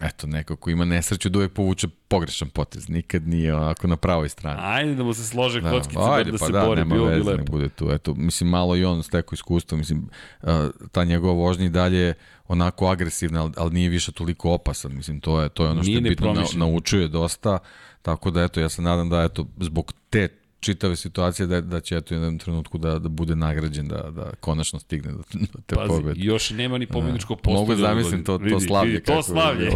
eto, neko ko ima nesreću da uvek povuče pogrešan potez, nikad nije onako na pravoj strani. ajde da mu se slože da, kockice, ajde, da pa se da, bori, nema bilo bi veze, lepo. nek bude tu. Eto, mislim, malo i on stekao iskustvo, mislim, ta njegova vožnja i dalje je onako agresivna, ali, ali nije više toliko opasan, mislim, to je, to je ono što Nije je bitno, na, nepromišljen. naučio je dosta, tako da, eto, ja se nadam da, eto, zbog te čitave situacije da, da će eto u jednom trenutku da, da bude nagrađen, da, da konačno stigne do, do te Pazi, pobede. još nema ni Da. postolje. Mogu zamislim to- to slavlje To slavlje.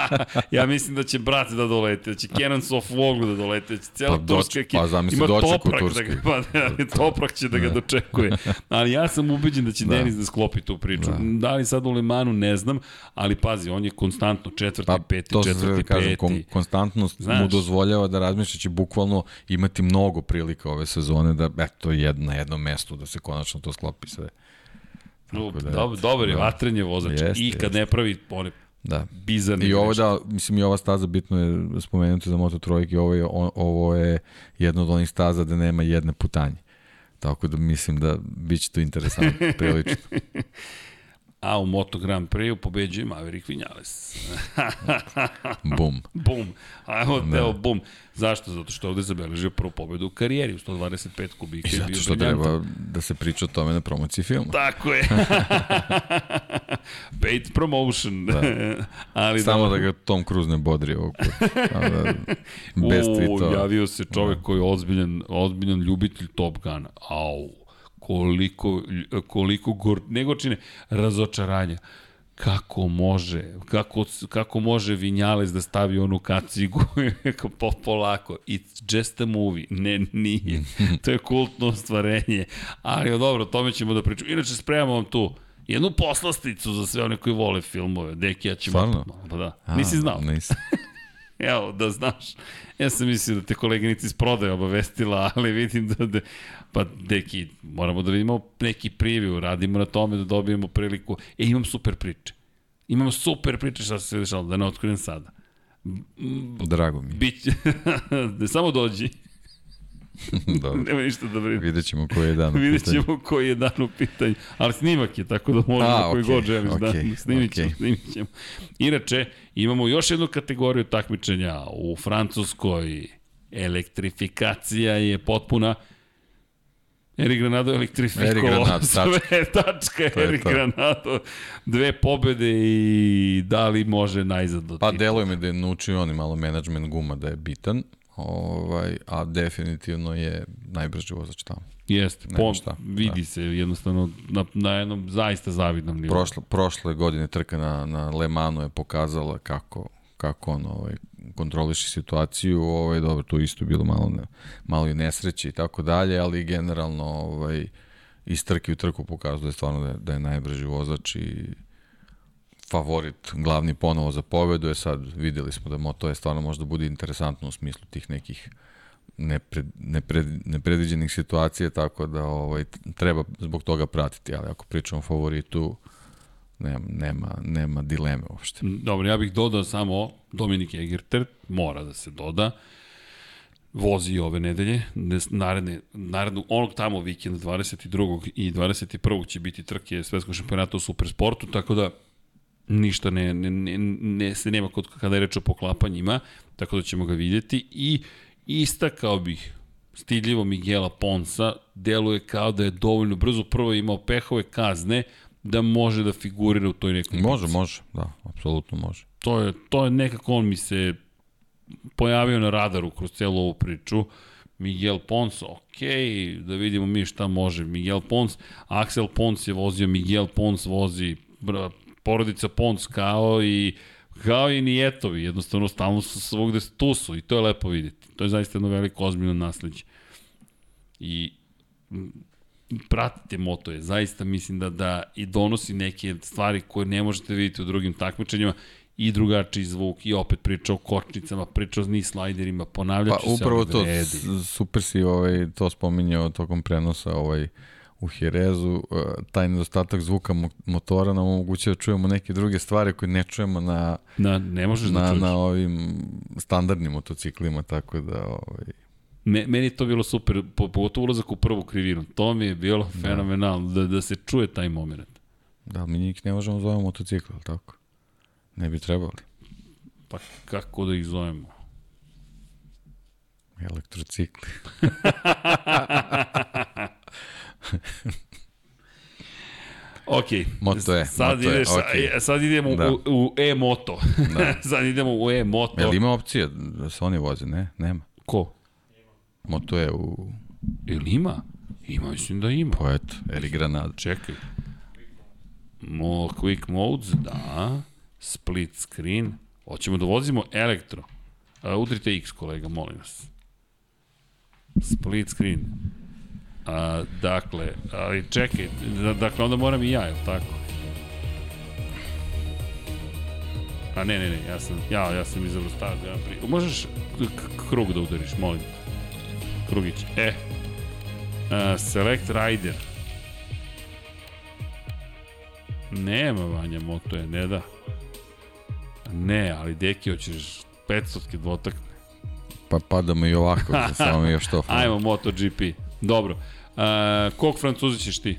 ja mislim da će brat da dolete, da će Cannons of Voglu da dolete, da će cijela Pa pa doč- turska ekipa. pa zamisli Ima toprak da ga, pa, toprak će da ga dočekuje. Ali ja sam ubeđen da će da. Denis da sklopi tu priču. Da. da li sad u Lemanu ne znam, ali pazi, on je konstantno četvrti, Pa, peti, četvrti, kažem, peti. kon, konstantnost Znaš. mu dozvoljava da razmišlja da će bukvalno imati mnogo prilika ove sezone da eto jed, na jednom mestu da se konačno to sklopi sve. No, Tako da, dobar, dobar je, da. vatren je vozač. Jeste, I kad jeste. ne pravi one Da. bizarni I ovo da, mislim i ova staza bitno je spomenuti za Moto trojke, ovo je, o- ovo je jedna od onih staza da nema jedne putanje. Tako da mislim da bit će to interesantno, prilično. A u Moto Grand Prix pobeđuje Maverick Vinales. Bum. bum. Ajmo, Da. evo, bum. Zašto? Zato što je ovde zabeležio prvu pobedu u karijeri u 125 kubika. I zato što treba da se priča o tome na promociji filma. Tako je. Paid promotion. Da. Ali Samo dobro. da ga Tom Cruise ne bodri. A Da, bez tweetova. javio se čovek koji je ozbiljan, ozbiljan ljubitelj Top Guna. Au, koliko, koliko gor, ne gorčine, razočaranja. Kako može, kako, kako može Vinjales da stavi onu kacigu po, polako. It's just a movie. Ne, nije. To je kultno ostvarenje. Ali dobro, o tome ćemo da pričamo. Inače, spremamo vam tu jednu poslasticu za sve one koji vole filmove. Deki, ja ćemo... Stvarno? Pa da. A, Nisi znao? Nisam. Evo, da znaš. Ja sam mislio da te koleginica iz prodaje obavestila, ali vidim da... da pa, deki, moramo da vidimo neki preview, radimo na tome da dobijemo priliku. E, imam super priče. Imam super priče šta se dešalo, da ne otkrijem sada. Drago mi. da samo dođi, Dobro. nema ništa da brineš. Vidjet ćemo koji je dan. u Vidjet pitanju. ćemo koji je dan u pitanju. Ali snimak je, tako da možemo A, koji god želiš. okej, da, snimit ćemo, okej. snimit ćemo. Inače, imamo još jednu kategoriju takmičenja u Francuskoj. Elektrifikacija je potpuna. Eri Granado elektrifikovao sve, tačka, To Eri. Granado, dve pobede i da li može najzad do Pa deluje mi da je naučio oni malo management guma da je bitan, ovaj, a definitivno je najbrži vozač tamo. Jeste, po, šta, vidi se jednostavno na, na jednom zaista zavidnom nivou. Prošle, prošle godine trka na, na Le Manu je pokazala kako, kako on ovaj, kontroliše situaciju, ovaj, dobro, tu isto bilo malo, ne, malo i nesreće i tako dalje, ali generalno ovaj, iz trke u trku pokazuje stvarno da je, da je najbrži vozač i favorit glavni ponovo za pobedu je sad videli smo da moto je stvarno možda bude interesantno u smislu tih nekih nepred, nepred, nepredviđenih situacija, tako da ovaj, treba zbog toga pratiti, ali ako pričamo o favoritu, nema, nema, nema dileme uopšte. Dobro, ja bih dodao samo Dominik Egerter, mora da se doda. Vozi ove nedelje, naredne, narednu, onog tamo vikenda 22. i 21. će biti trke svetskog šampionata u supersportu, tako da ništa ne, ne, ne, ne se nema kod kada je reč o poklapanjima, tako da ćemo ga vidjeti i istakao bih stidljivo Miguela Ponsa, deluje kao da je dovoljno brzo prvo imao pehove kazne da može da figurira u toj nekoj Može, može, da, apsolutno može. to je, to je nekako on mi se pojavio na radaru kroz celu ovu priču. Miguel Pons, ok, da vidimo mi šta može. Miguel Pons, Axel Pons je vozio, Miguel Pons vozi, porodica Pons kao i kao i Nijetovi, jednostavno stalno su svogde tu su i to je lepo vidjeti. To je zaista jedno veliko ozbiljno nasledđe. I pratite moto je, zaista mislim da da i donosi neke stvari koje ne možete vidjeti u drugim takmičenjima i drugačiji zvuk i opet priča o kočnicama, priča o niz slajderima, ponavljat Pa se, upravo ali to, super si ovaj, to spominjao tokom prenosa ovaj, u Hirezu, eh, taj nedostatak zvuka mo- motora nam omogućava da čujemo neke druge stvari koje ne čujemo na, Na, ne možeš da na, čuješ. na ovim standardnim motociklima, tako da ovaj, Me, meni je to bilo super, po, pogotovo ulazak u prvu krivinu. To mi je bilo fenomenalno, da, da se čuje taj moment. da, mi njih ne možemo zovemo motocikl, ali tako? Ne bi trebali. Pa kako da ih zovemo? Elektrocikli. Ok. Moto E, Sad, Moto E, ideš, okej. sad idemo Da. u, u e-moto. Da. sad idemo u e-moto. Jel ima opcija da se oni voze? Ne, nema. Ko? Moto je u... Ili ima? Ima, mislim da ima. Pa eto, Eri Granada. Čekaj. Mo, quick modes, da. Split screen. Hoćemo da vozimo elektro. A, udrite X, kolega, molim vas. Split screen. A, dakle, ali čekaj, da, dakle, onda moram i ja, je li tako? A ne, ne, ne, ja sam, ja, ja sam izabrao start Grand Prix. Možeš krug da udariš, molim. Krugić. E. A, select rider. Nema Vanja Moto je, ne da. Ne, ali deki hoćeš 500 dvotakne. Pa padamo i ovako, samo mi još to. Ajmo MotoGP. Dobro. Uh, kog Francuza ćeš ti?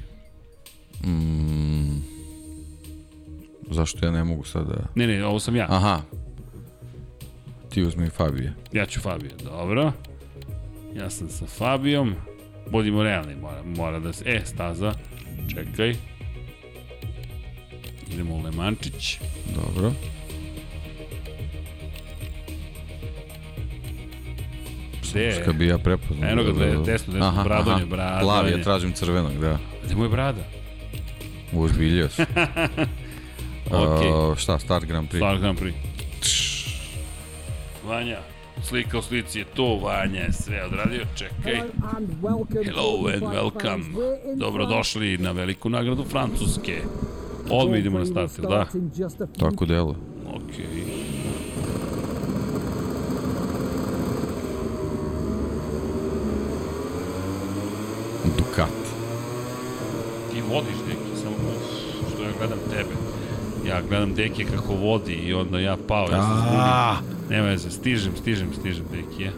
Mm, zašto ja ne mogu sad da... Ne, ne, ovo sam ja. Aha. Ti uzmi Fabije. Ja ću Fabio, dobro. Ja sam sa Fabijom. Budimo realni, mora, mora da se... E, staza. Čekaj. Idemo u Lemančić. Dobro. Gde je? Ska bi ja prepoznao. Eno ga, desno, desno, Aha, bradonje, aha. bradonje. Plavi, ja tražim crvenog, da. Gde mu je brada? Uzbiljio se. Okej. Uh, šta, Start Grand Prix? Star Grand Prix. Vanja, slika u slici je to, Vanja je sve odradio, čekaj. Hello and welcome. Dobrodošli na veliku nagradu Francuske. Odmah idemo na start, da? Tako delo. Okej. Ducati. Ti vodiš, Deki, samo što ja gledam tebe. Ja gledam Deki kako vodi i onda ja pao, ja zbudim. Nema veze, stižem, stižem, stižem, Deki,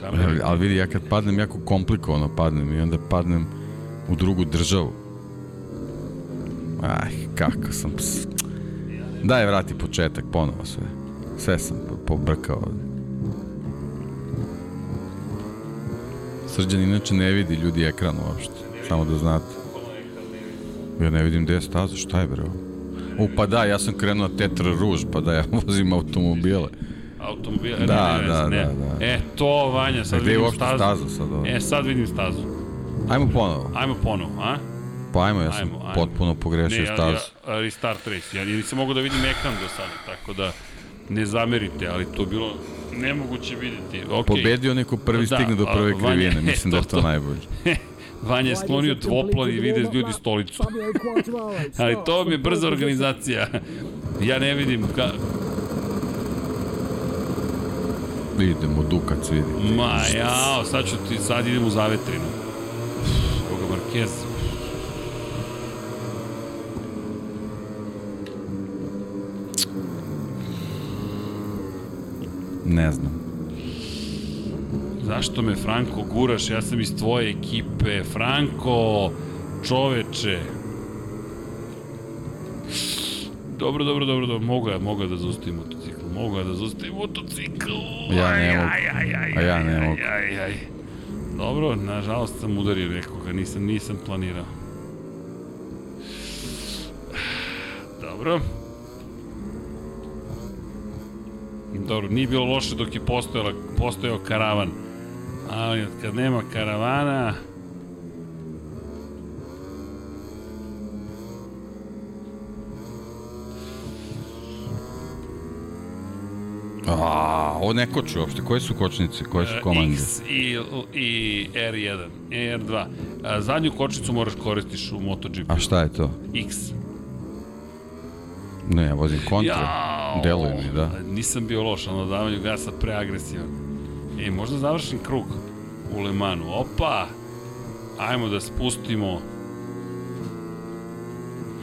kamere. Ali, ali vidi, ja kad padnem, jako komplikovano padnem i onda padnem u drugu državu. Aj, kako sam... ps- Daj, vrati početak, ponovo sve. Sve sam po- pobrkao ovde. Srđan inače ne vidi ljudi ekran uopšte, samo da znate. Ja ne vidim gde je staza, šta je bre? U, pa da, ja sam krenuo na Tetra Ruž, pa da ja vozim automobile. Automobil, Da, ne, ne, da, ne. da, da. E, to, Vanja, sad je vidim stazu. staza sad ovo? E, sad vidim stazu. Ajmo ponovo. Ajmo ponovo, a? Pa ajmo, ja sam Ajmo, ajmo. potpuno pogrešio ne, stazu. ja, restart race. Ja nisam mogao da vidim ekran do sada, tako da ne zamerite, ali to bilo nemoguće vidjeti. Okay. Pobedio neko prvi Da, stigne do prve a, krivine, mislim da je to, to najbolje. Vanja je sklonio dvoplan i vide ljudi stolicu. Ali to mi je brza organizacija. Ja ne vidim ka... Idemo, Dukac vidi. Ma, jao, sad ću ti, sad idem u zavetrinu. Evo ga Marquez. Ne znam. Zašto me Franko guraš? Ja sam iz tvoje ekipe. Franko, čoveče. Dobro, dobro, dobro, dobro. Mogu ja, mogu ja da zaustavim motocikl. Mogu ja da zaustavim motocikl. Ja ne mogu. Aj, aj, aj, A ja aj, ne aj, mogu. Aj, aj. Dobro, nažalost sam udario nekoga, nisam, nisam planirao. Dobro. Dobro, nije bilo loše dok je postojala, postojao karavan. Ali kad nema karavana... A, ovo ne koči uopšte. Koje su kočnice? Koje su komande? X i, i R1, i R2. A, zadnju kočnicu moraš koristiš u MotoGP. A šta je to? X. Ne, ja vozim kontra. Jao, Deluje mi, da. Nisam bio loš, na davanju gasa preagresivan. E, možda završim krug u Lemanu. Opa! Ajmo da spustimo.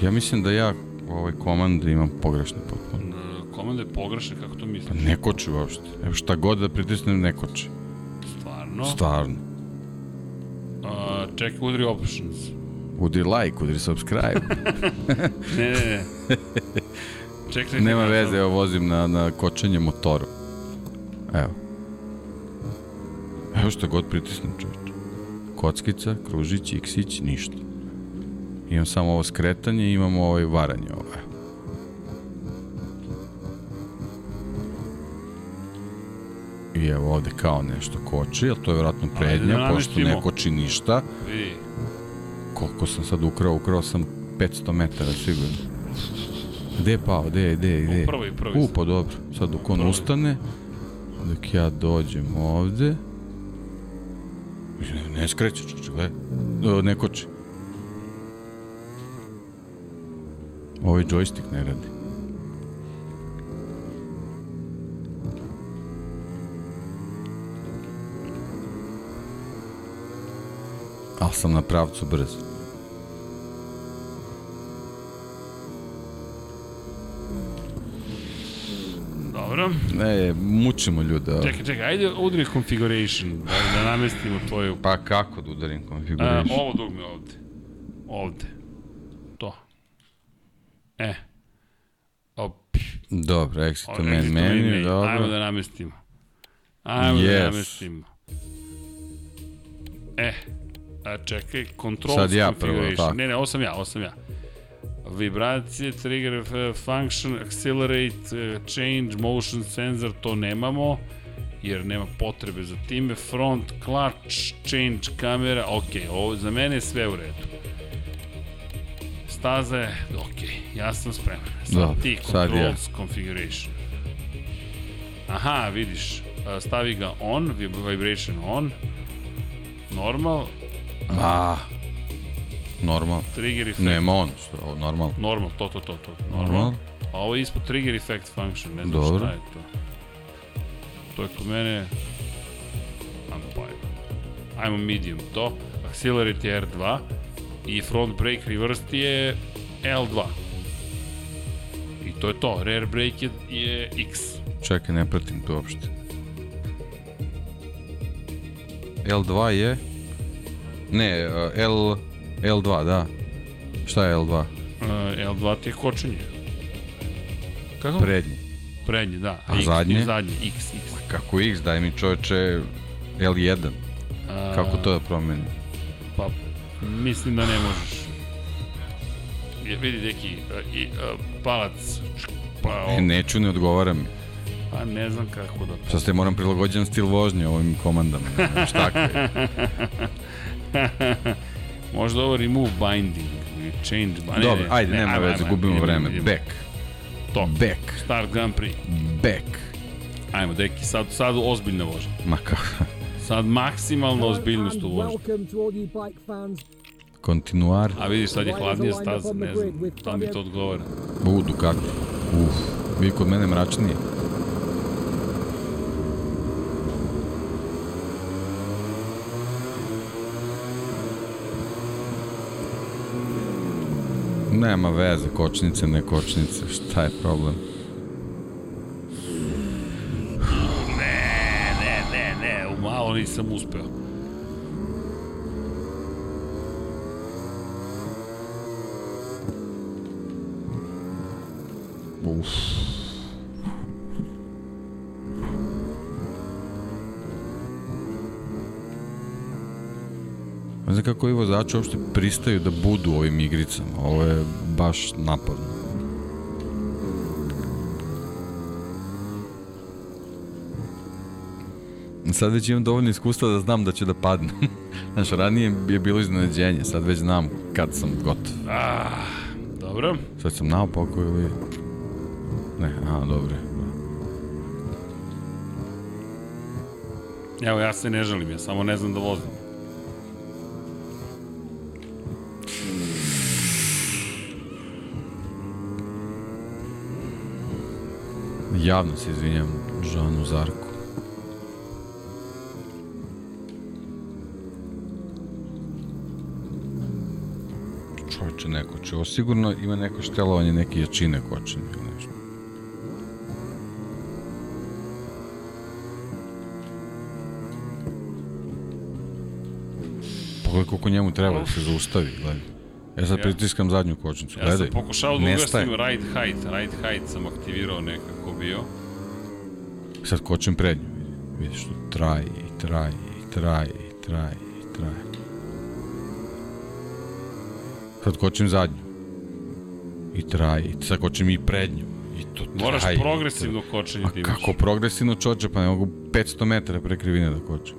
Ja mislim da ja ovaj komand imam pogrešne potpuno. Komanda je pogrešna, kako to Pa misliš? ne koči uopšte. Evo šta god da pritisnem, ne koči. Stvarno? Stvarno. A, čekaj, udri options. Udri like, udri subscribe. Ne, ne, ne. Čekaj, Nema veze, evo vozim na, na kočenje motoru. Evo. Evo šta god pritisnem, čovječe. Kockica, kružić, iksić, ništa. Imam samo ovo skretanje i imamo ovaj varanje ovo. evo. I evo ovde kao nešto koči, ali to je vjerojatno prednja, da pošto ne koči ništa. Vidi. Koliko sam sad ukrao? Ukrao sam 500 metara sigurno. Gde je pao? Gde je? Gde je? Gde je? prvi, prvi U, pa dobro. Sad dok on Prvi. ustane, dok ja dođem ovde, ne, ne skreće, čoče, gledaj. E, Ne koči. Ovaj joystick ne radi. Ali sam na pravcu brz. Dobro. Ne, mučimo ljude. Čekaj, čekaj, ajde udri configuration, da, da namestimo tvoju... Pa kako da udarim A, configuration? ovo dugme ovde. Ovde. To. E. Op. Dobro, exit to main menu, menu. Ajmo dobro. da namestimo. Ajmo da Yes. namestimo. E. A čekaj, control Sad ja prvo, configuration. tako. Ne, ne, ovo sam ja, ovo sam ja. Vibracije, trigger, uh, function, accelerate, uh, change, motion sensor, to nemamo jer nema potrebe za time. Front, clutch, change kamera, ok, ovo za mene je sve u redu. Staza je, ok, ja sam spreman. Sad Dobro, ti sad ja. controls configuration. Aha, vidiš, a, stavi ga on, vib- vibration on, normal, A, normal. trigger effect, Nema on, što, normal. normal, to, to, to, to, normal. Normal. A ovo je ispod trigger effect function, ne znam Dobro. šta je to. To je kod mene, ajmo ajmo medium to, accelerate je R2 i front brake reverse je L2. I to je to, rear brake je, je X. Čekaj, ne pratim to uopšte. L2 je... Ne, uh, L... L2, da. Šta je L2? Uh, L2 ti je kočenje. Kako? Prednji. Prednji, da. A X, zadnje? i Zadnji, X, X. Kako X, daj mi čoveče L1. A, Kako to da promenim? Pa, mislim da ne možeš. Je, vidi neki uh, i, uh, palac, pa, E, neću, ne odgovara mi. pa ne znam kako da... Sad ste moram prilagođen stil vožnje ovim komandama. Šta je? Možda ovo remove binding, change, ne, Dobro, ajde, ne, nema veze, gubimo vreme. Back, To, back, start Grand Prix. back. Ajmo, deki, sad, sad ozbiljna vožnja. Ma kako? Sad maksimalna ozbiljnost u fans. Kontinuar. A vidiš, sad je hladnija staza, ne znam, da mi to odgovara. U, Ducati. Uf, vi kod mene mračnije. Nema veze, kočnice, ne kočnice, šta je problem? Ne, ne, ne, ne, malo nisam uspeo. Uf. Ne znam kako i vozači uopšte pristaju da budu u ovim igricama. Ovo je baš napadno. Sad već imam dovoljno iskustva da znam da ću da padnem. Znaš, ranije je bilo iznenađenje, sad već znam kad sam gotov. Ah, dobro. Sad sam naopako ili... Ne, aha, dobro. Evo, ja se ne žalim, ja samo ne znam da vozim. Javno se izvinjam Žanu Zarku. Čovječe, neko će. Ovo sigurno ima neko štelovanje, neke jačine kočenja ili nešto. Pogledaj koliko njemu treba da se zaustavi, gledaj. Ja sad Ja. pritiskam zadnju kočnicu, Ja gledaj. sam pokušao da ugasim ride height. Ride height sam aktivirao nekako bio. Sad kočim prednju. Vidiš tu traje i traje i traje i traje i traje. Sad kočim zadnju. I traje. I sad kočim i prednju. I to traje. Moraš progresivno kočenje da imaš. kako progresivno čoče, pa ne mogu 500 metara pre krivine da kočim.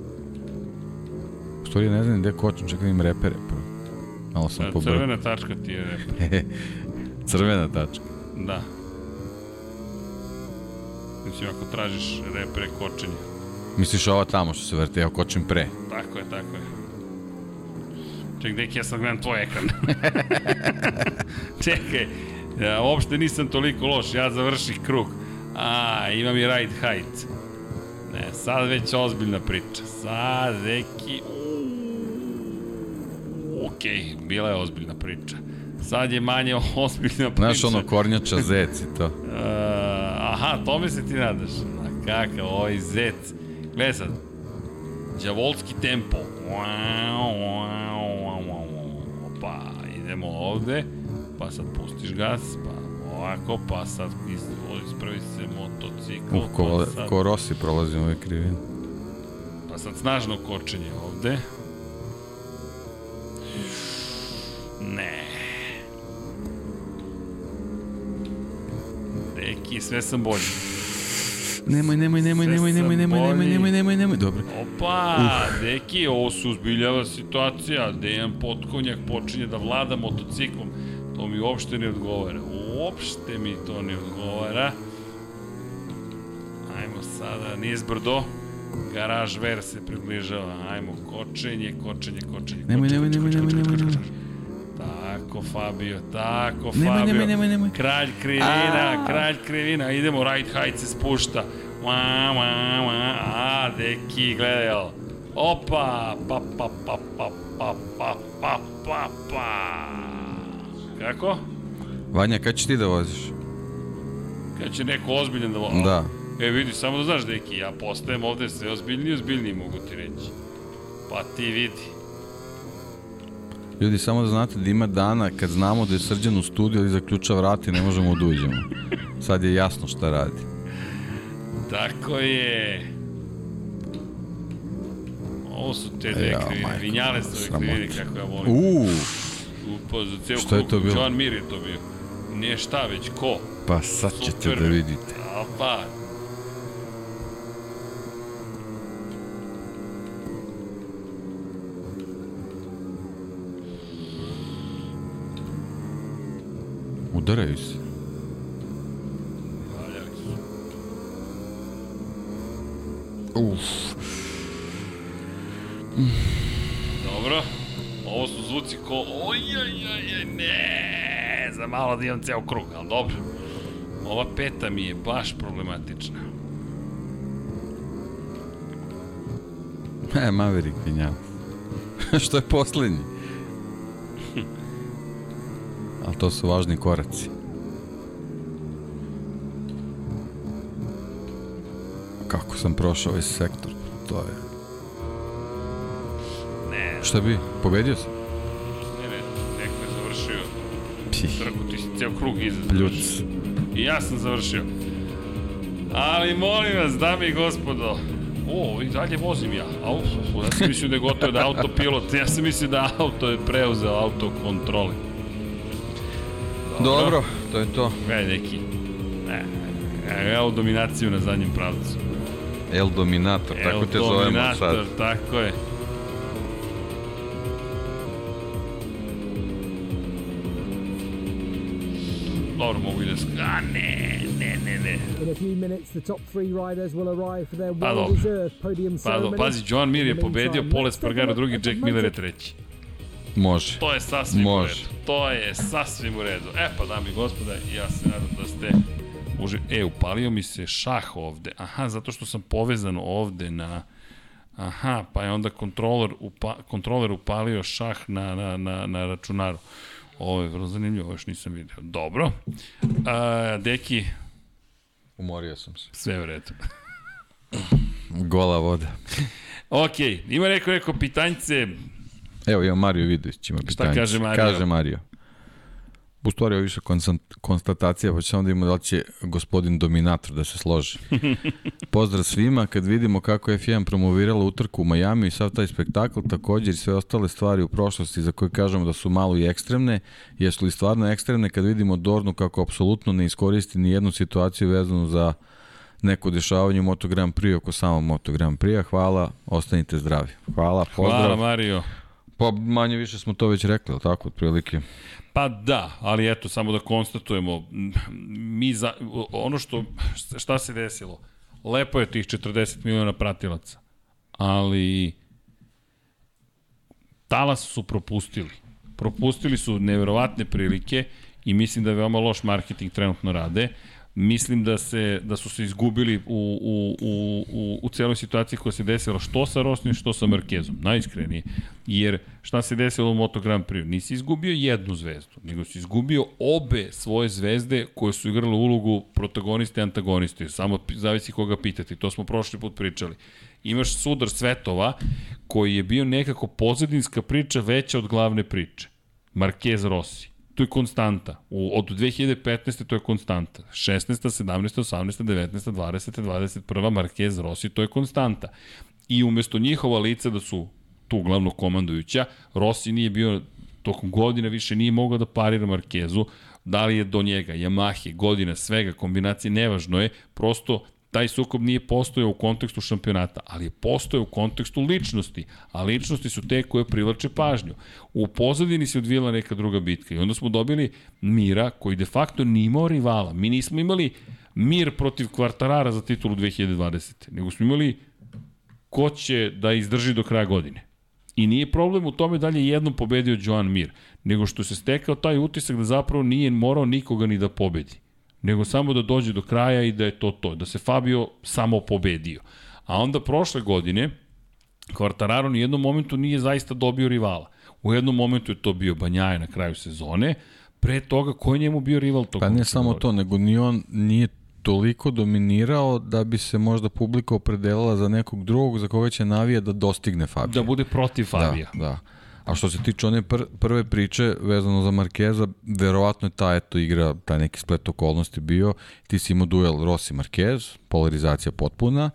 U stvari ne znam gde kočim, čekaj da im repere. Pa. Malo sam E, pobrao. Crvena tačka ti je rep. Crvena tačka. Da. Mislim, ako tražiš repre kočenja. Misliš ova tamo što se vrte, ja kočim pre. Tako je, tako je. Ček, deki, ja sad gledam tvoj ekran. Čekaj, ja uopšte nisam toliko loš, ja završih krug. A, imam i ride height. Ne, sad već ozbiljna priča. Sad, deki, Okej, bila je ozbiljna priča. Sad je manje ozbiljna priča. Znaš ono kornjača zec i to. Uh, aha, Aha, tome se ti nadaš. A kakav, ovaj zec. Gledaj sad. Đavolski tempo. Pa, idemo ovde. Pa sad pustiš gas, pa ovako, pa sad iz- ispravi se motocikl. Uh, ko, pa sad, ko Rossi prolazi ove krivine. pa sad snažno kočenje ovde. Ne. Deki, sve sam bolji. Nemoj, nemoj, nemoj, nemoj, nemoj, nemoj, nemoj, nemoj, nemoj, nemoj, dobro. Opa, deki, ovo se uzbiljava situacija. Dejan Potkonjak počinje da vlada motociklom. To mi uopšte ne odgovara. Uopšte mi to ne odgovara. Ajmo sada nizbrdo. Garaž ver se približava. Ajmo, kočenje, kočenje, kočenje. Nemoj, nemoj, nemoj, nemoj, nemoj, nemoj. Tako, Fabio, tako, Nemoj, Fabio. nemoj, nemoj, nemoj. Kralj krivina, kralj krivina. Idemo, right height se spušta. Wa, wa, wa. A, deki, gledaj ovo. Opa, pa, pa, pa, pa, pa, pa, pa, pa, pa. Kako? Vanja, kad ćeš ti da voziš? Kad će neko ozbiljan da vola. Da. E, vidi, samo da znaš, deki, ja postajem ovde sve ozbiljniji ozbiljniji, mogu ti reći. Pa ti vidi. Ljudi, samo da znate da ima dana kad znamo da je srđan u studiju i zaključa vrat i ne možemo da uđemo. Sad je jasno šta radi. Tako je. Ovo su te dve Ja, krivine. majko, Vinjale su ove sramota. krivine, kako ja volim. Uuu, Upo za ceo Šta je to bilo? John Mir je to bio. Nije šta, već ko? pa sad ćete Super. da vidite. Opa. Udaraju se. Uf. Dobro. Ovo su zvuci ko... Ojajajaj, ne! Za malo da imam ceo krug, ali dobro. Ova peta mi je baš problematična. E, Maverick Vinjal. što je poslednji? Ali to su važni koraci. Kako sam prošao ovaj sektor? To je... Ne, Šta bi? Pobedio sam? ne, ne, neko je završio. Pih, Trku, ti si ceo krug iza. pljuc. I ja sam završio. Ali molim vas, dame i gospodo, o, i dalje vozim ja. Au, ja sam mislio da je gotovo da autopilot, ja sam mislio da auto je preuzeo autokontrole. Dobro, to je to. Gledaj neki. Ne, evo dominaciju na zadnjem pravcu. El Dominator, tako Evo te zovemo Dominator, sad. tako je. Dobro, mogu i da... sk- A ne, ne, ne, ne. In a few minutes, the top three riders will arrive for their Pa well-deserved podium Pa, do, ceremony. pazi, Joan Mir je pobedio, meantime, Pole let's take a Spargaro look drugi, Jack Miller je treći. Može. To je sasvim Može. To je sasvim u redu. E pa, dami i gospoda, ja se nadam da ste uži... E, upalio mi se šah ovde. Aha, zato što sam povezan ovde na... Aha, pa je onda kontroler, upa... kontroler upalio šah na, na, na, na računaru. Ovo je vrlo zanimljivo, još nisam vidio. Dobro. A, deki, Umorio sam se. sve u redu. Gola voda. Ok, ima neko neko pitanjce, Evo, ima Mario Vidović, ima pitanje. kaže Mario? Kaže Mario. U stvari, ovo je više konstatacija, pa ćemo samo da imamo da će gospodin Dominator da se složi. Pozdrav svima, kad vidimo kako je F1 promovirala utrku u Majami i sav taj spektakl, također i sve ostale stvari u prošlosti za koje kažemo da su malo i ekstremne, jesu li stvarno ekstremne kad vidimo Dornu kako apsolutno ne iskoristi ni jednu situaciju vezanu za neko dešavanje u Moto Grand Prix oko samog Moto Grand Prix-a. Hvala, ostanite zdravi. Hvala, pozdrav. hvala Mario. Pa manje više smo to već rekli, ali tako, otprilike. Pa da, ali eto, samo da konstatujemo, mi za, ono što, šta se desilo, lepo je tih 40 miliona pratilaca, ali talas su propustili. Propustili su neverovatne prilike i mislim da veoma loš marketing trenutno rade. Mislim da se da su se izgubili u, u, u, u, u celoj situaciji koja se desila što sa Rosnim, što sa Markezom, najiskrenije. Jer šta se desilo u Moto Grand Prix? Nisi izgubio jednu zvezdu, nego si izgubio obe svoje zvezde koje su igrale ulogu protagoniste i antagoniste. Samo zavisi koga pitati, to smo prošli put pričali. Imaš sudar svetova koji je bio nekako pozadinska priča veća od glavne priče. Marquez Rossi to je konstanta. U, od 2015. to je konstanta. 16. 17. 18. 19. 20. 21. Marquez Rossi, to je konstanta. I umesto njihova lica da su tu glavno komandujuća, Rossi nije bio tokom godina više nije mogao da parira Markezu, da li je do njega, Yamahe, godina, svega, kombinacije, nevažno je, prosto taj sukob nije postojao u kontekstu šampionata, ali je postojao u kontekstu ličnosti, a ličnosti su te koje privlače pažnju. U pozadini se odvijela neka druga bitka i onda smo dobili Mira koji de facto nije imao rivala. Mi nismo imali Mir protiv Kvartarara za titulu 2020. Nego smo imali ko će da izdrži do kraja godine. I nije problem u tome da li je jednom pobedio Joan Mir, nego što se stekao taj utisak da zapravo nije morao nikoga ni da pobedi nego samo da dođe do kraja i da je to to, da se Fabio samo pobedio. A onda prošle godine, Quartararo ni jednom momentu nije zaista dobio rivala. U jednom momentu je to bio Banjaje na kraju sezone, pre toga ko je njemu bio rival tog? Pa ne samo to, nego ni on nije toliko dominirao da bi se možda publika opredelila za nekog drugog za koga će navija da dostigne Fabija. Da bude protiv Fabija. Da, da. A što se tiče one pr prve priče vezano za Markeza, verovatno je ta eto igra, taj neki splet okolnosti bio, ti si imao duel Rossi-Marquez, polarizacija potpuna,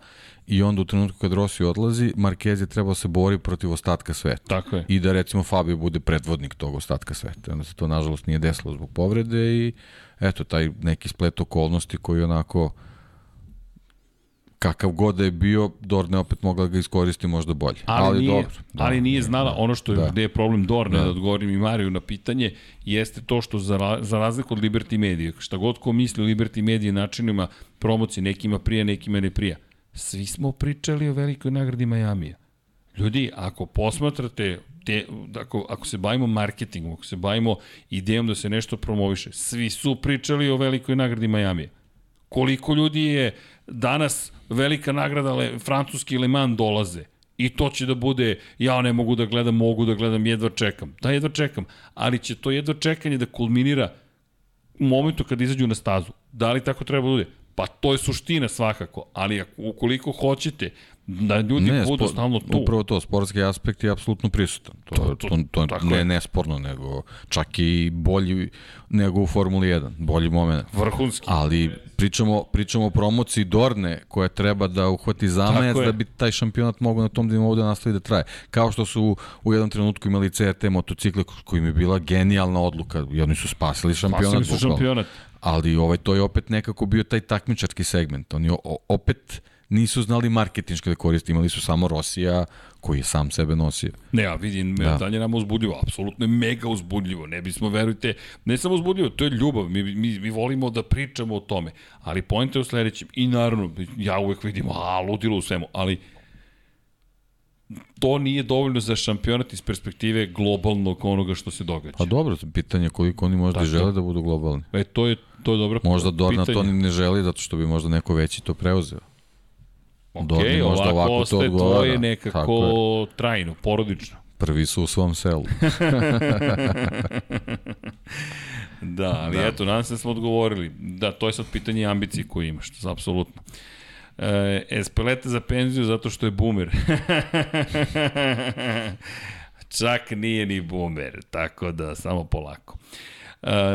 i onda u trenutku kad Rossi odlazi, Marquez je trebao se bori protiv ostatka sveta. Tako je. I da recimo Fabio bude predvodnik tog ostatka sveta. Onda se to nažalost nije desilo zbog povrede i eto, taj neki splet okolnosti koji onako kakav god da je bio, Dorne opet mogla da ga iskoristi možda bolje. Ali, ali nije, dobro. Da, ali nije znala, da, ono što je, da. gde je problem Dorne, da. da odgovorim i Mariju na pitanje, jeste to što za, za razliku od Liberty Media, šta god ko misli o Liberty Media načinima promocije, nekima prija, nekima ne prija, svi smo pričali o velikoj nagradi Majamija. Ljudi, ako posmatrate te, ako, ako se bavimo marketingom, ako se bavimo idejom da se nešto promoviše, svi su pričali o velikoj nagradi Majamija. Koliko ljudi je danas velika nagrada Le, francuski Le Mans dolaze. I to će da bude, ja ne mogu da gledam, mogu da gledam, jedva čekam. Da, jedva čekam. Ali će to jedva čekanje da kulminira u momentu kad izađu na stazu. Da li tako treba da bude? Pa to je suština svakako, ali ako, ukoliko hoćete da ljudi ne, budu stalno tu. Upravo to, sportski aspekt je apsolutno prisutan. To, to, to, to, to ne je nesporno, nego čak i bolji nego u Formuli 1, bolji moment. Vrhunski. Ali pričamo, pričamo o promociji Dorne koja treba da uhvati zamajac da bi taj šampionat mogao na tom nivou da nastavi da traje. Kao što su u jednom trenutku imali CRT motocikle koji mi bila genijalna odluka, i oni su spasili šampionat. Spasili su šampionat. Ali ovaj, to je opet nekako bio taj takmičarski segment. Oni opet nisu znali marketinške da koriste, imali su samo Rosija koji je sam sebe nosio. Ne, ja vidim, da. dalje nama uzbudljivo, apsolutno je mega uzbudljivo, ne bismo, verujte, ne samo uzbudljivo, to je ljubav, mi, mi, mi volimo da pričamo o tome, ali pojenta je u sledećem, i naravno, ja uvek vidim, a, ludilo u svemu, ali to nije dovoljno za šampionat iz perspektive globalnog onoga što se događa. Pa dobro, pitanje koliko oni možda Tako. žele da budu globalni. E, to je, to je dobro Možda Dorna to ni ne želi zato što bi možda neko veći to preuzeo. Ok, Dorni možda ovako, ovako ostaje to odgovara. tvoje nekako trajno, porodično. Prvi su u svom selu. da, ali da. eto, nadam se da smo odgovorili. Da, to je sad pitanje ambicije koje imaš, to je apsolutno. E, Espelete za penziju zato što je boomer. Čak nije ni boomer, tako da samo polako. Uh,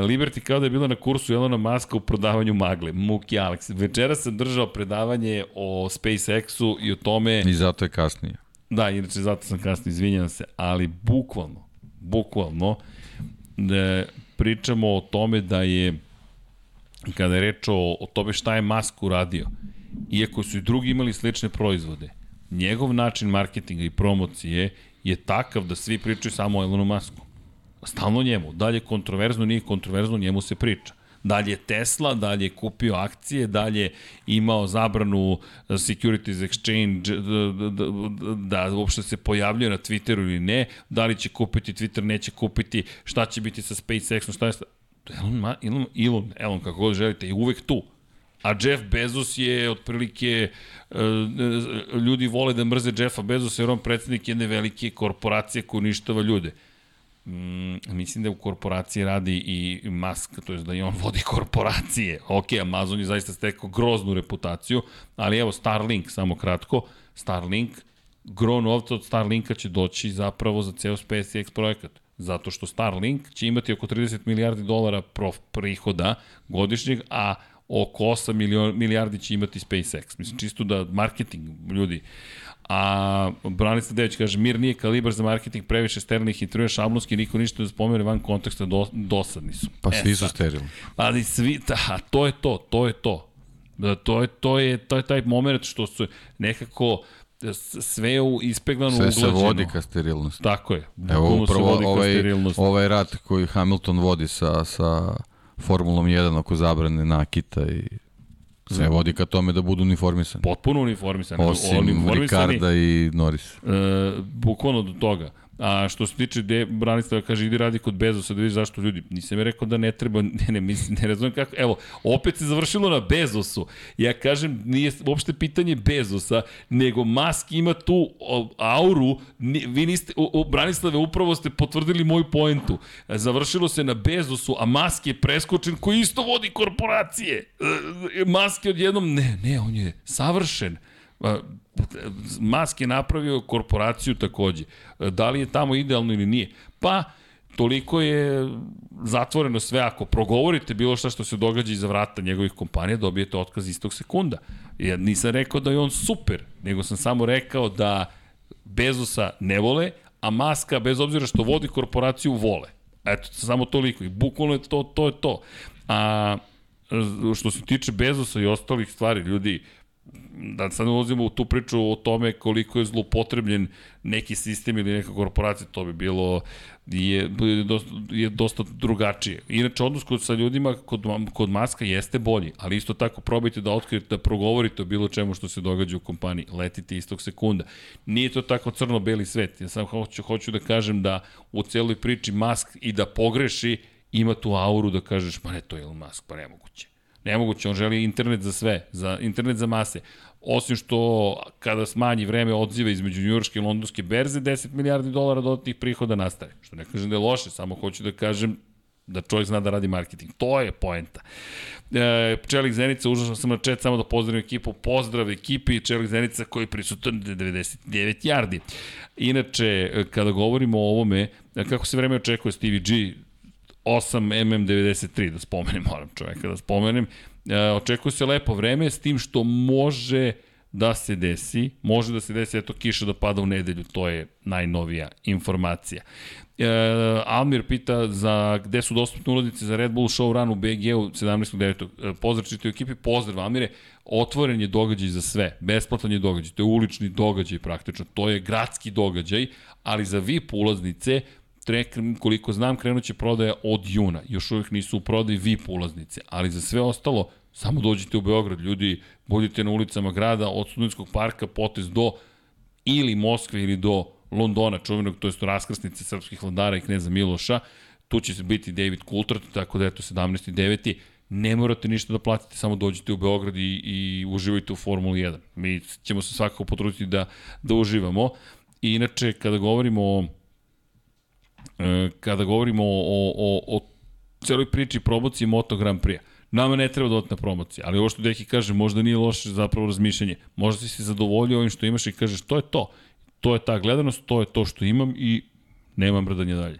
Liberty kao da je bila na kursu Elona Muska u prodavanju magle. Muki Alex. Večera sam držao predavanje o SpaceX-u i o tome... I zato je kasnije. Da, inače zato sam kasnije, izvinjam se, ali bukvalno, bukvalno, da pričamo o tome da je, kada je reč o, o tome šta je Musk uradio, iako su i drugi imali slične proizvode, njegov način marketinga i promocije je takav da svi pričaju samo o Elonu Musku. Stalno njemu. Dalje kontroverzno, nije kontroverzno, njemu se priča. Dalje Tesla, dalje kupio akcije, dalje imao zabranu uh, Securities Exchange da, da, da, uopšte se pojavljuje na Twitteru ili ne, da li će kupiti Twitter, neće kupiti, šta će biti sa SpaceX-om, šta je... Elon, Elon, Elon, Elon, kako god želite, je uvek tu. A Jeff Bezos je otprilike, e, e, ljudi vole da mrze Jeffa Bezosa jer on predsednik jedne velike korporacije koja uništava ljude. Mm, mislim da u korporaciji radi i Musk, to je da i on vodi korporacije. Ok, Amazon je zaista stekao groznu reputaciju, ali evo Starlink, samo kratko, Starlink, gro novca od Starlinka će doći zapravo za ceo SpaceX projekat. Zato što Starlink će imati oko 30 milijardi dolara prof prihoda godišnjeg, a oko 8 milion, milijardi će imati SpaceX. Mislim, čisto da marketing, ljudi, A Branislav Dević kaže, mir nije kalibar za marketing, previše sterilnih intervjua, šablonski, niko ništa da spomene van konteksta, do, dosadni su. Pa E, svi su sterilni. Ali svi, da, to je to, to je to. Da, to je, to je, to je taj moment što su nekako sve u ispeglano Sve se uglađeno. vodi ka sterilnosti. Tako je. Evo upravo ovaj, ovaj rat koji Hamilton vodi sa, sa Formulom 1 oko zabrane nakita i sve vodi ka tome da budu uniformisani. Potpuno uniformisani. Osim uniformisani, Ricarda i Norris. E, bukvalno do toga. A što se tiče de, Branislava kaže idi radi kod Bezosa da vidiš zašto ljudi. Nisam je rekao da ne treba, ne, ne, mislim, ne razumem kako. Evo, opet se završilo na Bezosu. Ja kažem, nije uopšte pitanje Bezosa, nego Musk ima tu auru, vi niste, o, o, Branislave, upravo ste potvrdili moju poentu. Završilo se na Bezosu, a Musk je preskočen koji isto vodi korporacije. E, Musk je odjednom, ne, ne, on je savršen. Musk je napravio korporaciju takođe. Da li je tamo idealno ili nije? Pa, toliko je zatvoreno sve. Ako progovorite bilo šta što se događa iza vrata njegovih kompanija, dobijete otkaz istog sekunda. Ja nisam rekao da je on super, nego sam samo rekao da Bezosa ne vole, a Maska, bez obzira što vodi korporaciju, vole. Eto, samo toliko. I bukvalno je to, to je to. A što se tiče Bezosa i ostalih stvari, ljudi, da sad ulazimo u tu priču o tome koliko je zlupotrebljen neki sistem ili neka korporacija, to bi bilo je, je, dosta, je dosta drugačije. Inače, odnos kod, sa ljudima kod, kod Maska jeste bolji, ali isto tako probajte da otkrijete, da progovorite o bilo čemu što se događa u kompaniji. Letite istog sekunda. Nije to tako crno-beli svet. Ja sam hoću, hoću da kažem da u celoj priči Mask i da pogreši ima tu auru da kažeš, pa ne, to je Elon Musk, pa nemoguće. Nemoguće, on želi internet za sve, za internet za mase. Osim što kada smanji vreme odziva između njujorške i londonske berze, 10 milijardi dolara dodatnih prihoda nastane. Što ne kažem da je loše, samo hoću da kažem da čovjek zna da radi marketing. To je poenta. E, Čelik Zenica, užasno sam na chat, samo da pozdravim ekipu. Pozdrav ekipi Čelik Zenica koji je prisutan 99 yardi. Inače, kada govorimo o ovome, kako se vreme očekuje Stevie G, 8mm93, da spomenem, moram čoveka da spomenem. E, očekuje se lepo vreme, s tim što može da se desi, može da se desi, eto, kiša da pada u nedelju, to je najnovija informacija. E, Almir pita za gde su dostupne ulaznice za Red Bull show run u BG-u 17.9. E, pozdrav čitaju ekipi, pozdrav Almire, otvoren je događaj za sve, besplatan je događaj, to je ulični događaj praktično, to je gradski događaj, ali za VIP ulaznice trek, koliko znam, krenuće prodaja od juna. Još uvijek nisu u prodaji VIP ulaznice, ali za sve ostalo, samo dođite u Beograd, ljudi, budite na ulicama grada, od Studenskog parka, potez do ili Moskve ili do Londona, čuvenog, to je raskrsnice srpskih vladara i kneza Miloša, tu će se biti David Coulthard, tako da je to 17.9. Ne morate ništa da platite, samo dođite u Beograd i, i uživajte u Formuli 1. Mi ćemo se svakako potruditi da, da uživamo. I inače, kada govorimo o kada govorimo o, o, o, o celoj priči promocije Moto Grand Prix. Nama ne treba dodatna promocija, ali ovo što Deki kaže, možda nije loše zapravo razmišljanje. Možda si se zadovoljio ovim što imaš i kažeš to je to. To je ta gledanost, to je to što imam i nemam brdanje dalje.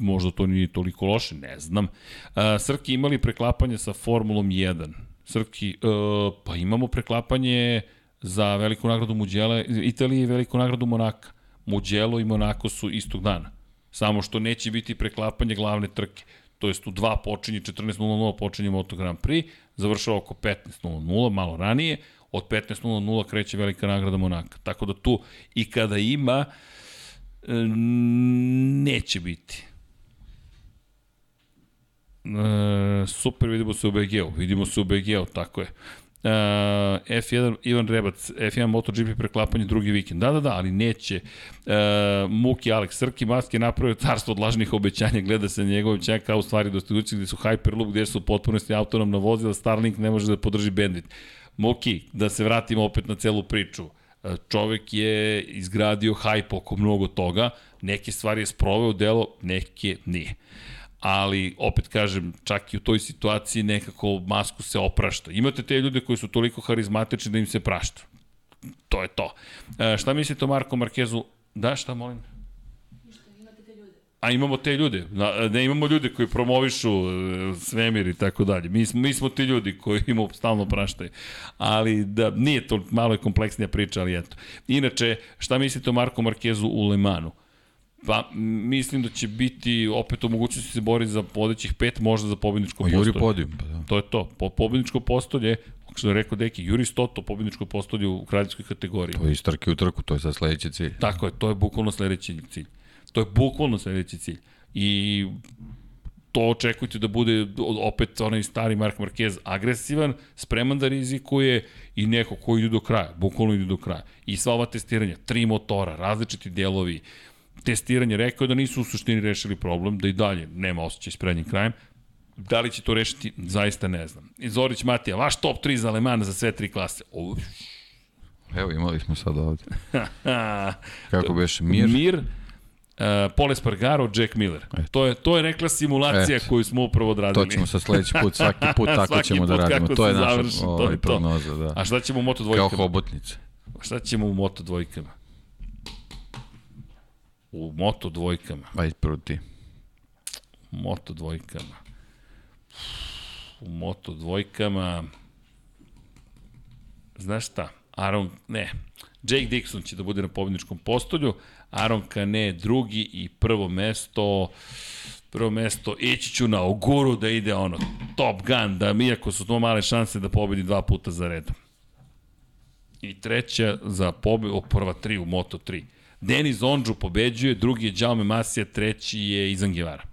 Možda to nije toliko loše, ne znam. A, Srki imali preklapanje sa Formulom 1. Srki, uh, pa imamo preklapanje za veliku nagradu Muđela, Italije i veliku nagradu Monaka. Muđelo i Monako su istog dana. Samo što neće biti preklapanje glavne trke. To jest u 2 počinje 14.00 počinje Moto Grand Prix, završava oko 15.00, malo ranije, od 15.00 kreće velika nagrada Monaka. Tako da tu i kada ima, neće biti. E, super, vidimo se u BG-u. Vidimo se u BG-u, tako je. F1 Ivan Rebac, F1 MotoGP preklapanje drugi vikend. Da, da, da, ali neće. Uh, Muki Alex Srki Mask je napravio carstvo od lažnih obećanja, gleda se njegove obećanja kao u stvari dostigući gde su Hyperloop, gde su potpunosti autonomna vozila, Starlink ne može da podrži Bandit. Muki, da se vratimo opet na celu priču. E, Čovek je izgradio hype oko mnogo toga, neke stvari je sproveo delo, neke nije ali opet kažem, čak i u toj situaciji nekako masku se oprašta. Imate te ljude koji su toliko harizmatični da im se prašta. To je to. E, šta mislite o Marko Markezu? Da, šta molim? A imamo te ljude. Ne imamo ljude koji promovišu e, svemir i tako dalje. Mi smo, mi smo ti ljudi koji imamo stalno praštaju. Ali da, nije to malo je kompleksnija priča, ali eto. Inače, šta mislite o Marko Markezu u Lemanu? Pa, mislim da će biti opet u mogućnosti da se bori za podećih pet, možda za pobedničko postolje. Juri podijum, pa da. To je to. Po, pobedničko postolje, što je rekao Deki, Juri Stoto, pobedničko postolje u kraljevskoj kategoriji. To je iz trke u trku, to je sad sledeći cilj. Tako je, to je bukvalno sledeći cilj. To je bukvalno sledeći cilj. I to očekujte da bude opet onaj stari Mark Marquez agresivan, spreman da rizikuje i neko ko ide do kraja, bukvalno ide do kraja. I sva ova testiranja, tri motora, različiti delovi, testiranje, rekao je da nisu u suštini rešili problem, da i dalje nema osjećaj s prednjim krajem. Da li će to rešiti, zaista ne znam. I Zorić Matija, vaš top 3 za Alemana za sve tri klase. Uf. Evo, imali smo sad ovde. Kako beše, Mir? Mir, uh, Paul Espargaro, Jack Miller. Et. To je, to je rekla simulacija Et. koju smo upravo odradili. To ćemo sa sledeći put, svaki put tako svaki ćemo da radimo. To je naša završi, ovaj, to je prognoza. Da. A šta ćemo u Moto dvojkama? Kao hobotnice. Šta ćemo u Moto dvojkama? U moto dvojkama. Ajde, prvo ti. U moto dvojkama. U moto dvojkama... Znaš šta? Aaron, ne. Jake Dixon će da bude na pobjedničkom postolju, Aaron Kane drugi i prvo mesto prvo mesto, ići ću na Oguru da ide ono, Top Gun, da mi ako su to male šanse da pobedi dva puta za redom. I treća za pobedu, prva tri u Moto 3. Denis Ondžu pobeđuje, drugi je Jaume Masija, treći je Izan Gevara.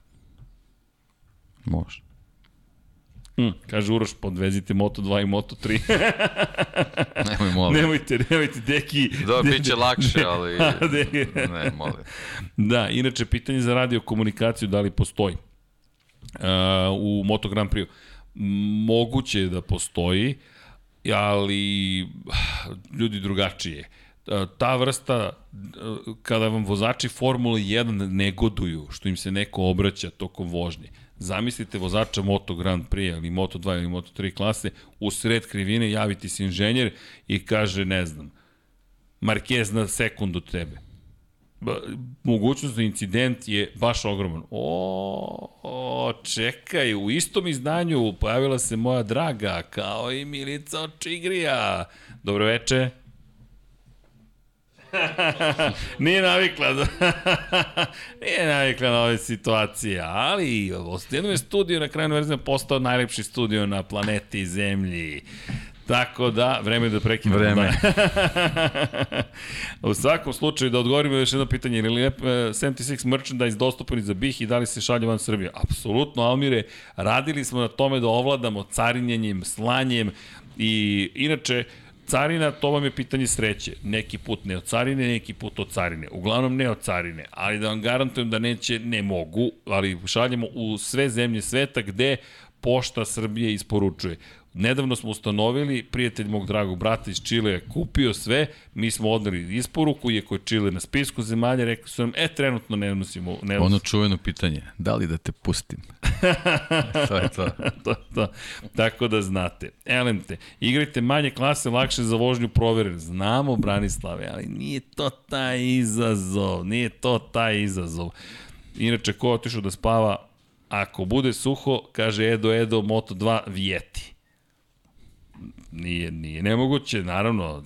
Može. Hm, kaže Uroš, podvezite Moto2 i Moto3. Nemoj, molim. Nemojte, nemojte, deki. Da, de, bit će lakše, ali... de, ne, molim. Da, inače, pitanje za radio komunikaciju, da li postoji uh, u Moto Grand Prix. Moguće je da postoji, ali ljudi drugačije. Uh, ta vrsta, kada vam vozači Formule 1 negoduju, što im se neko obraća tokom vožnje, zamislite vozača Moto Grand Prix ili Moto 2 ili Moto 3 klase, u sred krivine javiti se inženjer i kaže, ne znam, Marquez na sekund od tebe. Mogućnost za incident je baš ogroman. O, o, čekaj, u istom izdanju pojavila se moja draga, kao i Milica Očigrija. Dobro veče. Nije navikla da... Nije navikla na ove situacije, ali jedno je studio na kraju univerzima postao najlepši studio na planeti i zemlji. Tako da, vreme je da prekinem. Vreme. Da. U svakom slučaju, da odgovorimo još jedno pitanje, je 76 merchandise dostupan za BiH i da li se šalje van Srbije? Apsolutno, Almire, radili smo na tome da ovladamo carinjenjem, slanjem i inače, Carina, to vam je pitanje sreće. Neki put ne od carine, neki put od carine. Uglavnom ne od carine, ali da vam garantujem da neće, ne mogu, ali šaljemo u sve zemlje sveta gde pošta Srbije isporučuje. Nedavno smo ustanovili, prijatelj mog dragog brata iz Čile je kupio sve, mi smo odnali isporuku, iako je Čile na spisku zemalja, rekli su nam, e, trenutno ne nosimo... Ne nosimo. Ono čuveno pitanje, da li da te pustim? to je to. to, to. Tako da znate. LMT, igrajte manje klase, lakše za vožnju proveren. Znamo, Branislave, ali nije to taj izazov, nije to taj izazov. Inače, ko otišao da spava, ako bude suho, kaže Edo Edo Moto 2 Vjeti. Nije, nije nemoguće, naravno.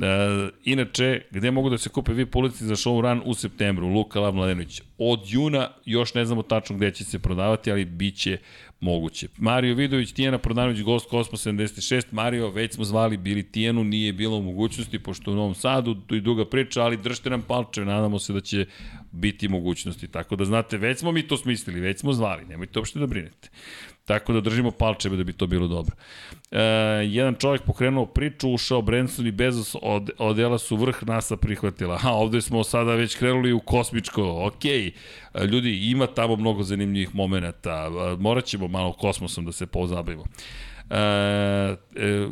E, inače, gde mogu da se kupe VIP ulici za show run u septembru? Luka Lav Mladenović. Od juna još ne znamo tačno gde će se prodavati, ali bit će moguće. Mario Vidović, Tijana Prodanović, Gost Kosmos 76. Mario, već smo zvali, bili Tijanu, nije bilo mogućnosti, pošto u Novom Sadu, tu i duga priča, ali držite nam palče, nadamo se da će biti mogućnosti. Tako da znate, već smo mi to smislili, već smo zvali, nemojte uopšte da brinete. Tako da držimo palčeve da bi to bilo dobro. E, jedan čovjek pokrenuo priču, ušao Branson i Bezos od, odela su vrh NASA prihvatila. A ovde smo sada već krenuli u kosmičko, ok, ljudi, ima tamo mnogo zanimljivih momenta, morat ćemo malo kosmosom da se pozabavimo. E, e,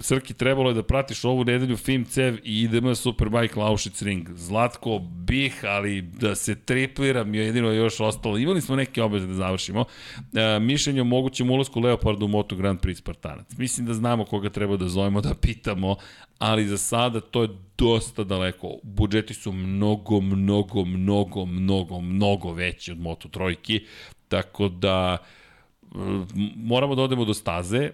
Srki, trebalo je da pratiš ovu nedelju Film Cev i IDM Superbike Laušic Ring. Zlatko bih, ali da se tripliram je jedino još ostalo. Imali smo neke obeze da završimo. E, mišljenje o mogućem ulazku Leopardu u Moto Grand Prix Spartanac. Mislim da znamo koga treba da zovemo, da pitamo, ali za sada to je dosta daleko. Budžeti su mnogo, mnogo, mnogo, mnogo, mnogo veći od Moto Trojki, tako da moramo da odemo do staze,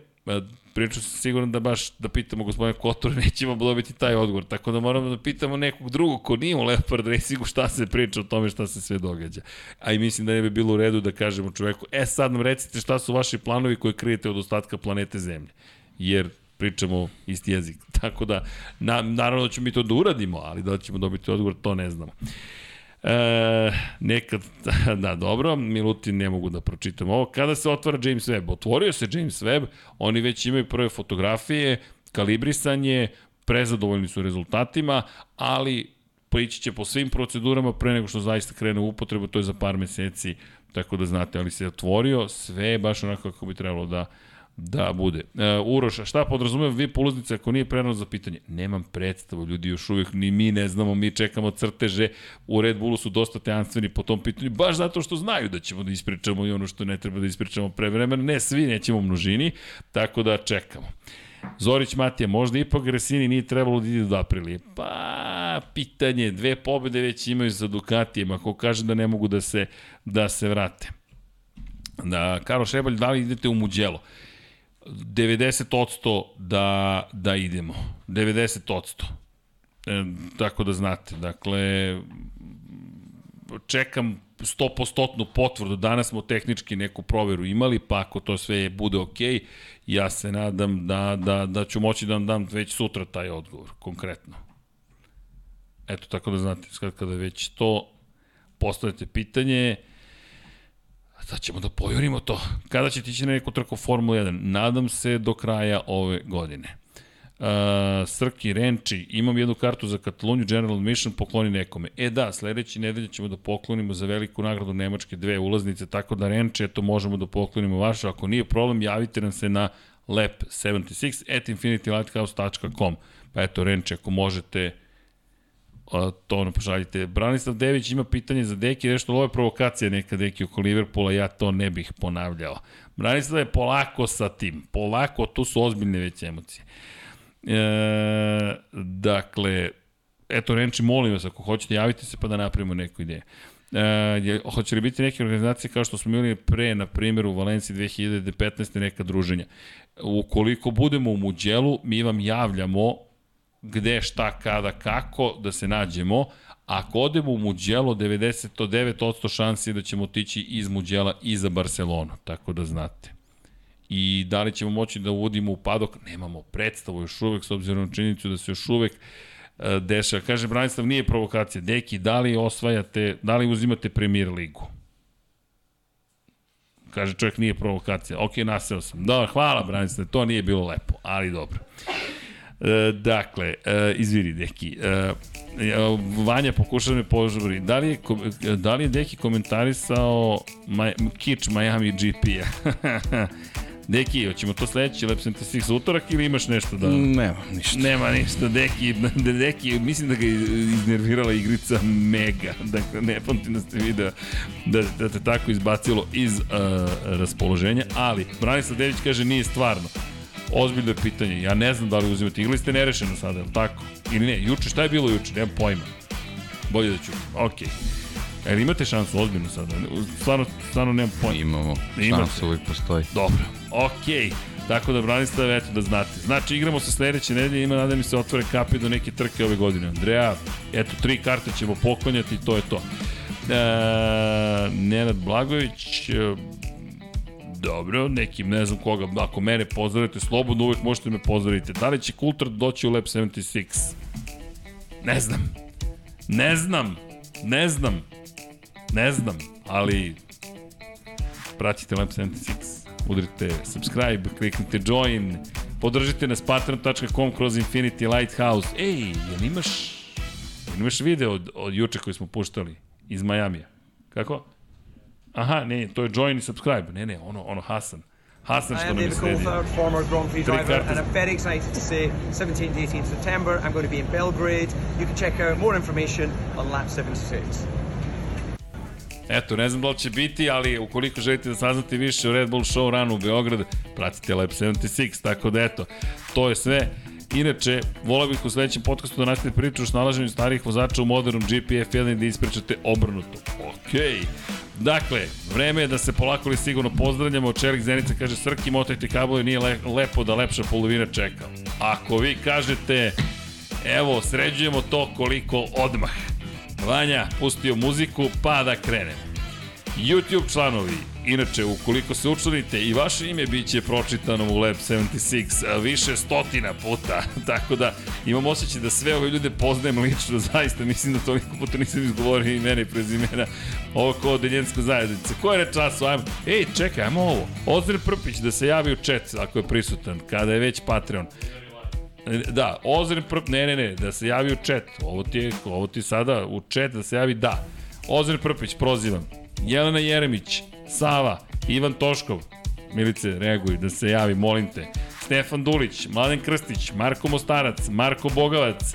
pričao sam siguran da baš da pitamo gospodine Kotor, nećemo dobiti taj odgovor, tako da moramo da pitamo nekog drugog ko nije u Leopard Racingu šta se priča o tome šta se sve događa. A i mislim da ne bi bilo u redu da kažemo čoveku, e sad nam recite šta su vaši planovi koje krijete od ostatka planete Zemlje. Jer pričamo isti jezik. Tako da, na, naravno da ćemo mi to da uradimo, ali da ćemo dobiti odgovor, to ne znamo. E, nekad, da, dobro, Milutin ne mogu da pročitam ovo. Kada se otvara James Webb? Otvorio se James Webb, oni već imaju prve fotografije, kalibrisanje, prezadovoljni su rezultatima, ali prići će po svim procedurama pre nego što zaista krene u upotrebu, to je za par meseci, tako da znate, ali se otvorio, sve je baš onako kako bi trebalo da, Da, bude. E, Uroš, šta podrazumeva vi poluznice ako nije prerano za pitanje? Nemam predstavu, ljudi još uvijek ni mi ne znamo, mi čekamo crteže, u Red Bullu su dosta teanstveni po tom pitanju, baš zato što znaju da ćemo da ispričamo i ono što ne treba da ispričamo pre vremena, ne svi, nećemo množini, tako da čekamo. Zorić Matija, možda ipak Gresini nije trebalo da ide do Aprilije. Pa, pitanje, dve pobede već imaju za Ducatijem, ako kaže da ne mogu da se, da se vrate. Da, Karo Šebalj, da li idete u Muđelo? 90% da, da idemo. 90%. E, tako da znate. Dakle, čekam 100% potvrdu. Danas smo tehnički neku proveru imali, pa ako to sve bude ok, ja se nadam da, da, da ću moći da vam dam već sutra taj odgovor, konkretno. Eto, tako da znate, kada već to postavite pitanje, Sad ćemo da pojurimo to. Kada će tići na neku trku Formula 1? Nadam se do kraja ove godine. Uh, Srki, Renči, imam jednu kartu za Kataloniju General Mission, pokloni nekome. E da, sledeći nedelje ćemo da poklonimo za veliku nagradu Nemačke dve ulaznice, tako da Renči, eto, možemo da poklonimo vašu. Ako nije problem, javite nam se na lep76 at infinitylighthouse.com. Pa eto, Renči, ako možete, to ono pošaljite. Branislav Dević ima pitanje za Deki, nešto ovo je provokacija neka Deki oko Liverpoola, ja to ne bih ponavljao. Branislav je polako sa tim, polako, tu su ozbiljne već emocije. E, dakle, eto Renči, molim vas, ako hoćete, javite se pa da napravimo neku ideju. E, hoće li biti neke organizacije kao što smo imali pre, na primjer u Valenciji 2015. neka druženja? Ukoliko budemo u Muđelu, mi vam javljamo gde, šta, kada, kako, da se nađemo. Ako odemo u Muđelo, 99% šansi da ćemo otići iz Muđela i za Barcelonu, tako da znate. I da li ćemo moći da uvodimo u padok, nemamo predstavu još uvek, s obzirom na činjenicu da se još uvek e, dešava. Kaže, Branislav, nije provokacija. Deki, da li osvajate, da li uzimate premier ligu? Kaže, čovjek nije provokacija. Ok, naseo sam. Da, hvala, Branislav, to nije bilo lepo, ali dobro. E, dakle, e, izvini, Deki. E, Vanja pokušava me požuri. Da li je, da li je Deki komentarisao Maj, Kič Miami GP-a? Deki, hoćemo to sledeći Lab 76 utorak ili imaš nešto da... Nema ništa. Nema ništa, Deki, Deki, mislim da ga je iznervirala igrica Mega. Dakle, ne pamtim da ste video da, da te tako izbacilo iz uh, raspoloženja, ali Branislav Dević kaže nije stvarno. Ozbiljno je pitanje. Ja ne znam da li uzimate. Ili ste nerešeno sada, je li tako? Ili ne? Juče, šta je bilo juče? Nemam pojma. Bolje da ću. Okej. Okay. Jel imate šansu ozbiljno sada? Stvarno, stvarno nemam pojma. Imamo. Šansa uvijek postoji. Dobro. Okej. Okay. Tako da Branislav, eto da znate. Znači, igramo se sledeće nedelje, ima nada mi se otvore kapi do neke trke ove godine. Andreja, eto, tri karte ćemo poklonjati i to je to. E, Nenad Blagović, Dobro, nekim, ne znam koga, ako mene pozdravite, slobodno uvek možete me pozdraviti. Da li će Kultar doći u Lab 76? Ne znam. Ne znam. Ne znam. Ne znam, ali pratite Lab 76. udrite subscribe, kliknite join, podržite nas patreon.com kroz Infinity Lighthouse. Ej, jel imaš, jel imaš video od, od juče koji smo puštali iz Majamija? Kako? Aha, ne, to je join i subscribe. Ne, ne, ono, ono Hasan. Hasan I što am nam je David sredio. Coulthard, former Grand Prix driver, and I'm very excited to say 17th, 18th September, I'm going to be in Belgrade. You can check out more information on lap 76. Eto, ne znam da li će biti, ali ukoliko želite da saznate više o Red Bull Show Run u Beograd, pratite Lab 76, tako da eto, to je sve. Inače, volao bih u sledećem podcastu da nastavite priču o snalaženju starih vozača u modernom GPF 1 i da ispričate obrnuto. Okej. Dakle, vreme je da se polako li sigurno pozdravljamo. Čelik Zenica kaže, Srki, motajte kabloje, nije le, lepo da lepša polovina čeka. Ako vi kažete, evo, sređujemo to koliko odmah. Vanja pustio muziku, pa da krenem. YouTube članovi, inače, ukoliko se učlanite, i vaše ime bit će pročitano u Lab 76 a, više stotina puta, tako da imam osjećaj da sve ove ljude poznajem lično, zaista mislim da toliko puta nisam izgovorio imena i prezimena ovo kao deljenska zajednica. Ko je času, ajmo, ej, čekaj, ajmo ovo, Ozir Prpić da se javi u chat ako je prisutan, kada je već Patreon. Da, Ozren Prp, ne, ne, ne, da se javi u chat. Ovo ti, je, ovo ti sada u chat da se javi da. Ozren Prpić, prozivam. Jelena Jeremić, Sava, Ivan Toškov, Milice, reaguj, da se javi, molim te. Stefan Dulić, Mladen Krstić, Marko Mostarac, Marko Bogavac,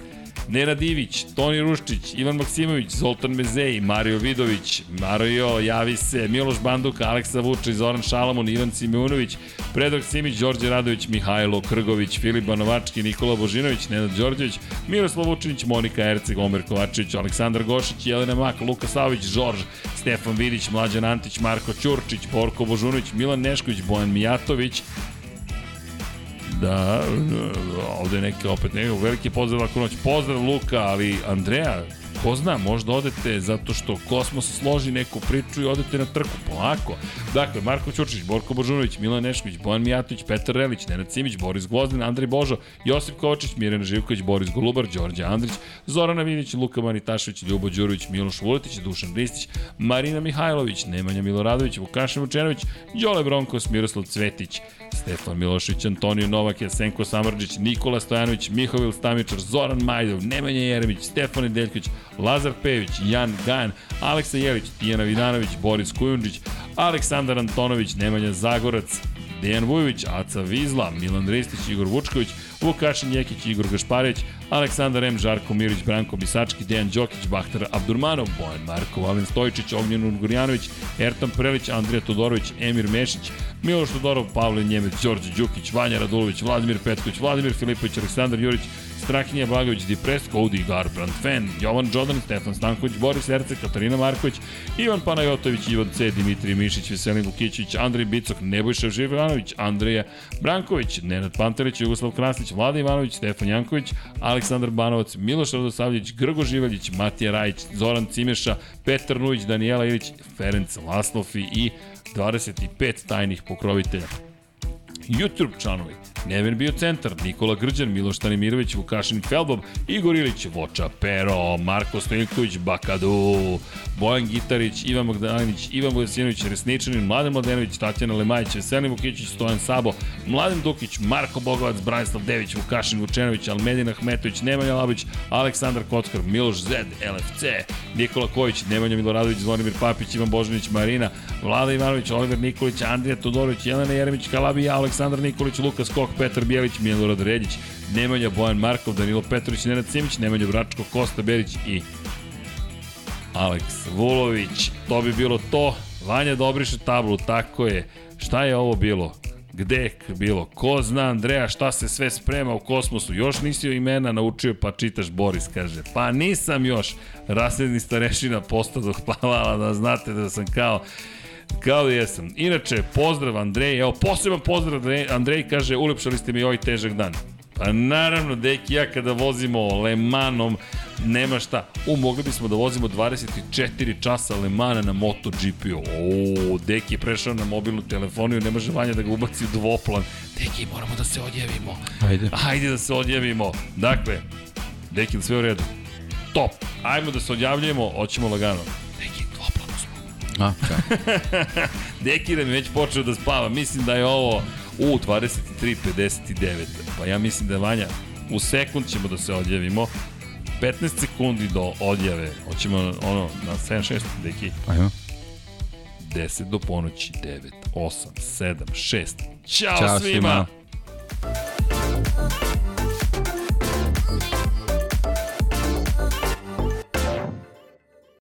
Nenad Ivić, Toni Ruščić, Ivan Maksimović, Zoltan Mezej, Mario Vidović, Mario, javi se, Miloš Banduka, Aleksa Vučić, Zoran Šalamon, Ivan Simeunović, Predrag Simić, Đorđe Radović, Mihajlo Krgović, Filip Banovački, Nikola Božinović, Nenad Đorđević, Miroslav Vučinić, Monika Erceg, Omer Kovačević, Aleksandar Gošić, Jelena Mak, Luka Savić, Žorž, Stefan Vidić, Mlađan Antić, Marko Ćurčić, Borko Božunović, Milan Nešković, Bojan Mijatović, Da, ovde neke opet neke, veliki pozdrav ako noć. Pozdrav Luka, ali Andreja, ko zna, možda odete zato što Kosmos složi neku priču i odete na trku, polako. Dakle, Marko Ćurčić, Borko Božunović, Milan Nešković, Bojan Mijatović, Petar Relić, Nenad Simić, Boris Gvozdin, Andrej Božo, Josip Kovačić, Mirjana Živković, Boris Golubar, Đorđe Andrić, Zorana Vidić, Luka Manitašević, Ljubo Đurović, Miloš Vuletić, Dušan Ristić, Marina Mihajlović, Nemanja Miloradović, Vukašin Vučenović, Đole Bronkos, Miroslav Cvetić, Stefan Milošić, Antonio Novak, Jasenko Samrđić, Nikola Stojanović, Mihovil Stamičar, Zoran Majdov, Nemanja Jeremić, Stefan Nedeljković, Lazar Pejević, Jan Gajan, Aleksa Jelić, Tijana Vidanović, Boris Kujundžić, Aleksandar Antonović, Nemanja Zagorac, Dejan Vujović, Aca Vizla, Milan Ristić, Igor Vučković, Vukašin Jekić, Igor Gašparević, Aleksandar M, Žarko Mirić, Branko Bisački, Dejan Đokić, Bahtar Abdurmanov, Bojan Marko, Valen Stojičić, Ognjen Ungurjanović, Ertan Prelić, Andrija Todorović, Emir Mešić, Miloš Todorov, Pavle Njemec, Đorđe Đukić, Vanja Radulović, Vladimir Petković, Vladimir Filipović, Aleksandar Jurić, Strahinja Blagović, Dipres, Cody Garbrandt, Fan, Jovan Đodan, Stefan Stanković, Boris Erce, Katarina Marković, Ivan Panajotović, Ivan C, Dimitrij Mišić, Veselin Vukićić, Andrej Bicok, Nebojša Živanović, Andreja Branković, Nenad Pantelić, Jugoslav Krasnić, Vlada Ivanović, Stefan Janković, Aleksandar Banovac, Miloš Radosavljević, Grgo Živaljić, Matija Rajić, Zoran Cimeša, Petar Nujić, Danijela Ilić, Ferenc Laslofi i 25 tajnih pokrovitelja. YouTube članovi. Neven bio centar, Nikola Grđan, Miloš Tanimirović, Vukašin Felbob, Igor Ilić, Voča Pero, Marko Stojilković, Bakadu, Bojan Gitarić, Ivan Magdalinić, Ivan Vojsinović, Resničanin, Mladen Mladenović, Tatjana Lemajić, Veselin Vukićić, Stojan Sabo, Mladen Dukić, Marko Bogovac, Branislav Dević, Vukašin Vučenović, Almedin Ahmetović, Nemanja Labić, Aleksandar Kockar, Miloš Zed, LFC, Nikola Kojić, Nemanja Miloradović, Zvonimir Papić, Ivan Božanić, Marina, Vlada Ivanović, Oliver Nikolić, Andrija Todorović, Jelena Jeremić, Kalabija, Aleksandar Nikolić, Lukas Kok, Petar Bijelić, Milorad Redić, Nemanja Bojan Markov, Danilo Petrović, Nenad Simić, Nemanja Bračko, Kosta Berić i Aleks Vulović. To bi bilo to. Vanja dobriše tablu, tako je. Šta je ovo bilo? Gde je bilo? Ko zna Andreja šta se sve sprema u kosmosu? Još nisi imena naučio pa čitaš Boris, kaže. Pa nisam još. Rasledni starešina postao pa hvala da znate da sam kao kao da jesam. Inače, pozdrav Andrej, evo poseban pozdrav Andrej, kaže ulepšali ste mi ovaj težak dan. Pa naravno, deki, ja kada vozimo Lemanom, nema šta. U, mogli bismo da vozimo 24 časa Lemana na MotoGP-u. O, deki je prešao na mobilnu telefoniju, ne može Vanja da ga ubaci u dvoplan. Deki, moramo da se odjavimo. Ajde. Hajde da se odjavimo. Dakle, deki, sve u redu? Top. Ajmo da se odjavljujemo, hoćemo lagano. A, da. Deki nam je već počeo da spava. Mislim da je ovo u 23.59. Pa ja mislim da je Vanja u sekund ćemo da se odjavimo. 15 sekundi do odjave. Hoćemo ono na 7.6, Deki. Ajmo. 10 do ponoći, 9, 8, 7, 6. Ćao, Ćao svima! svima.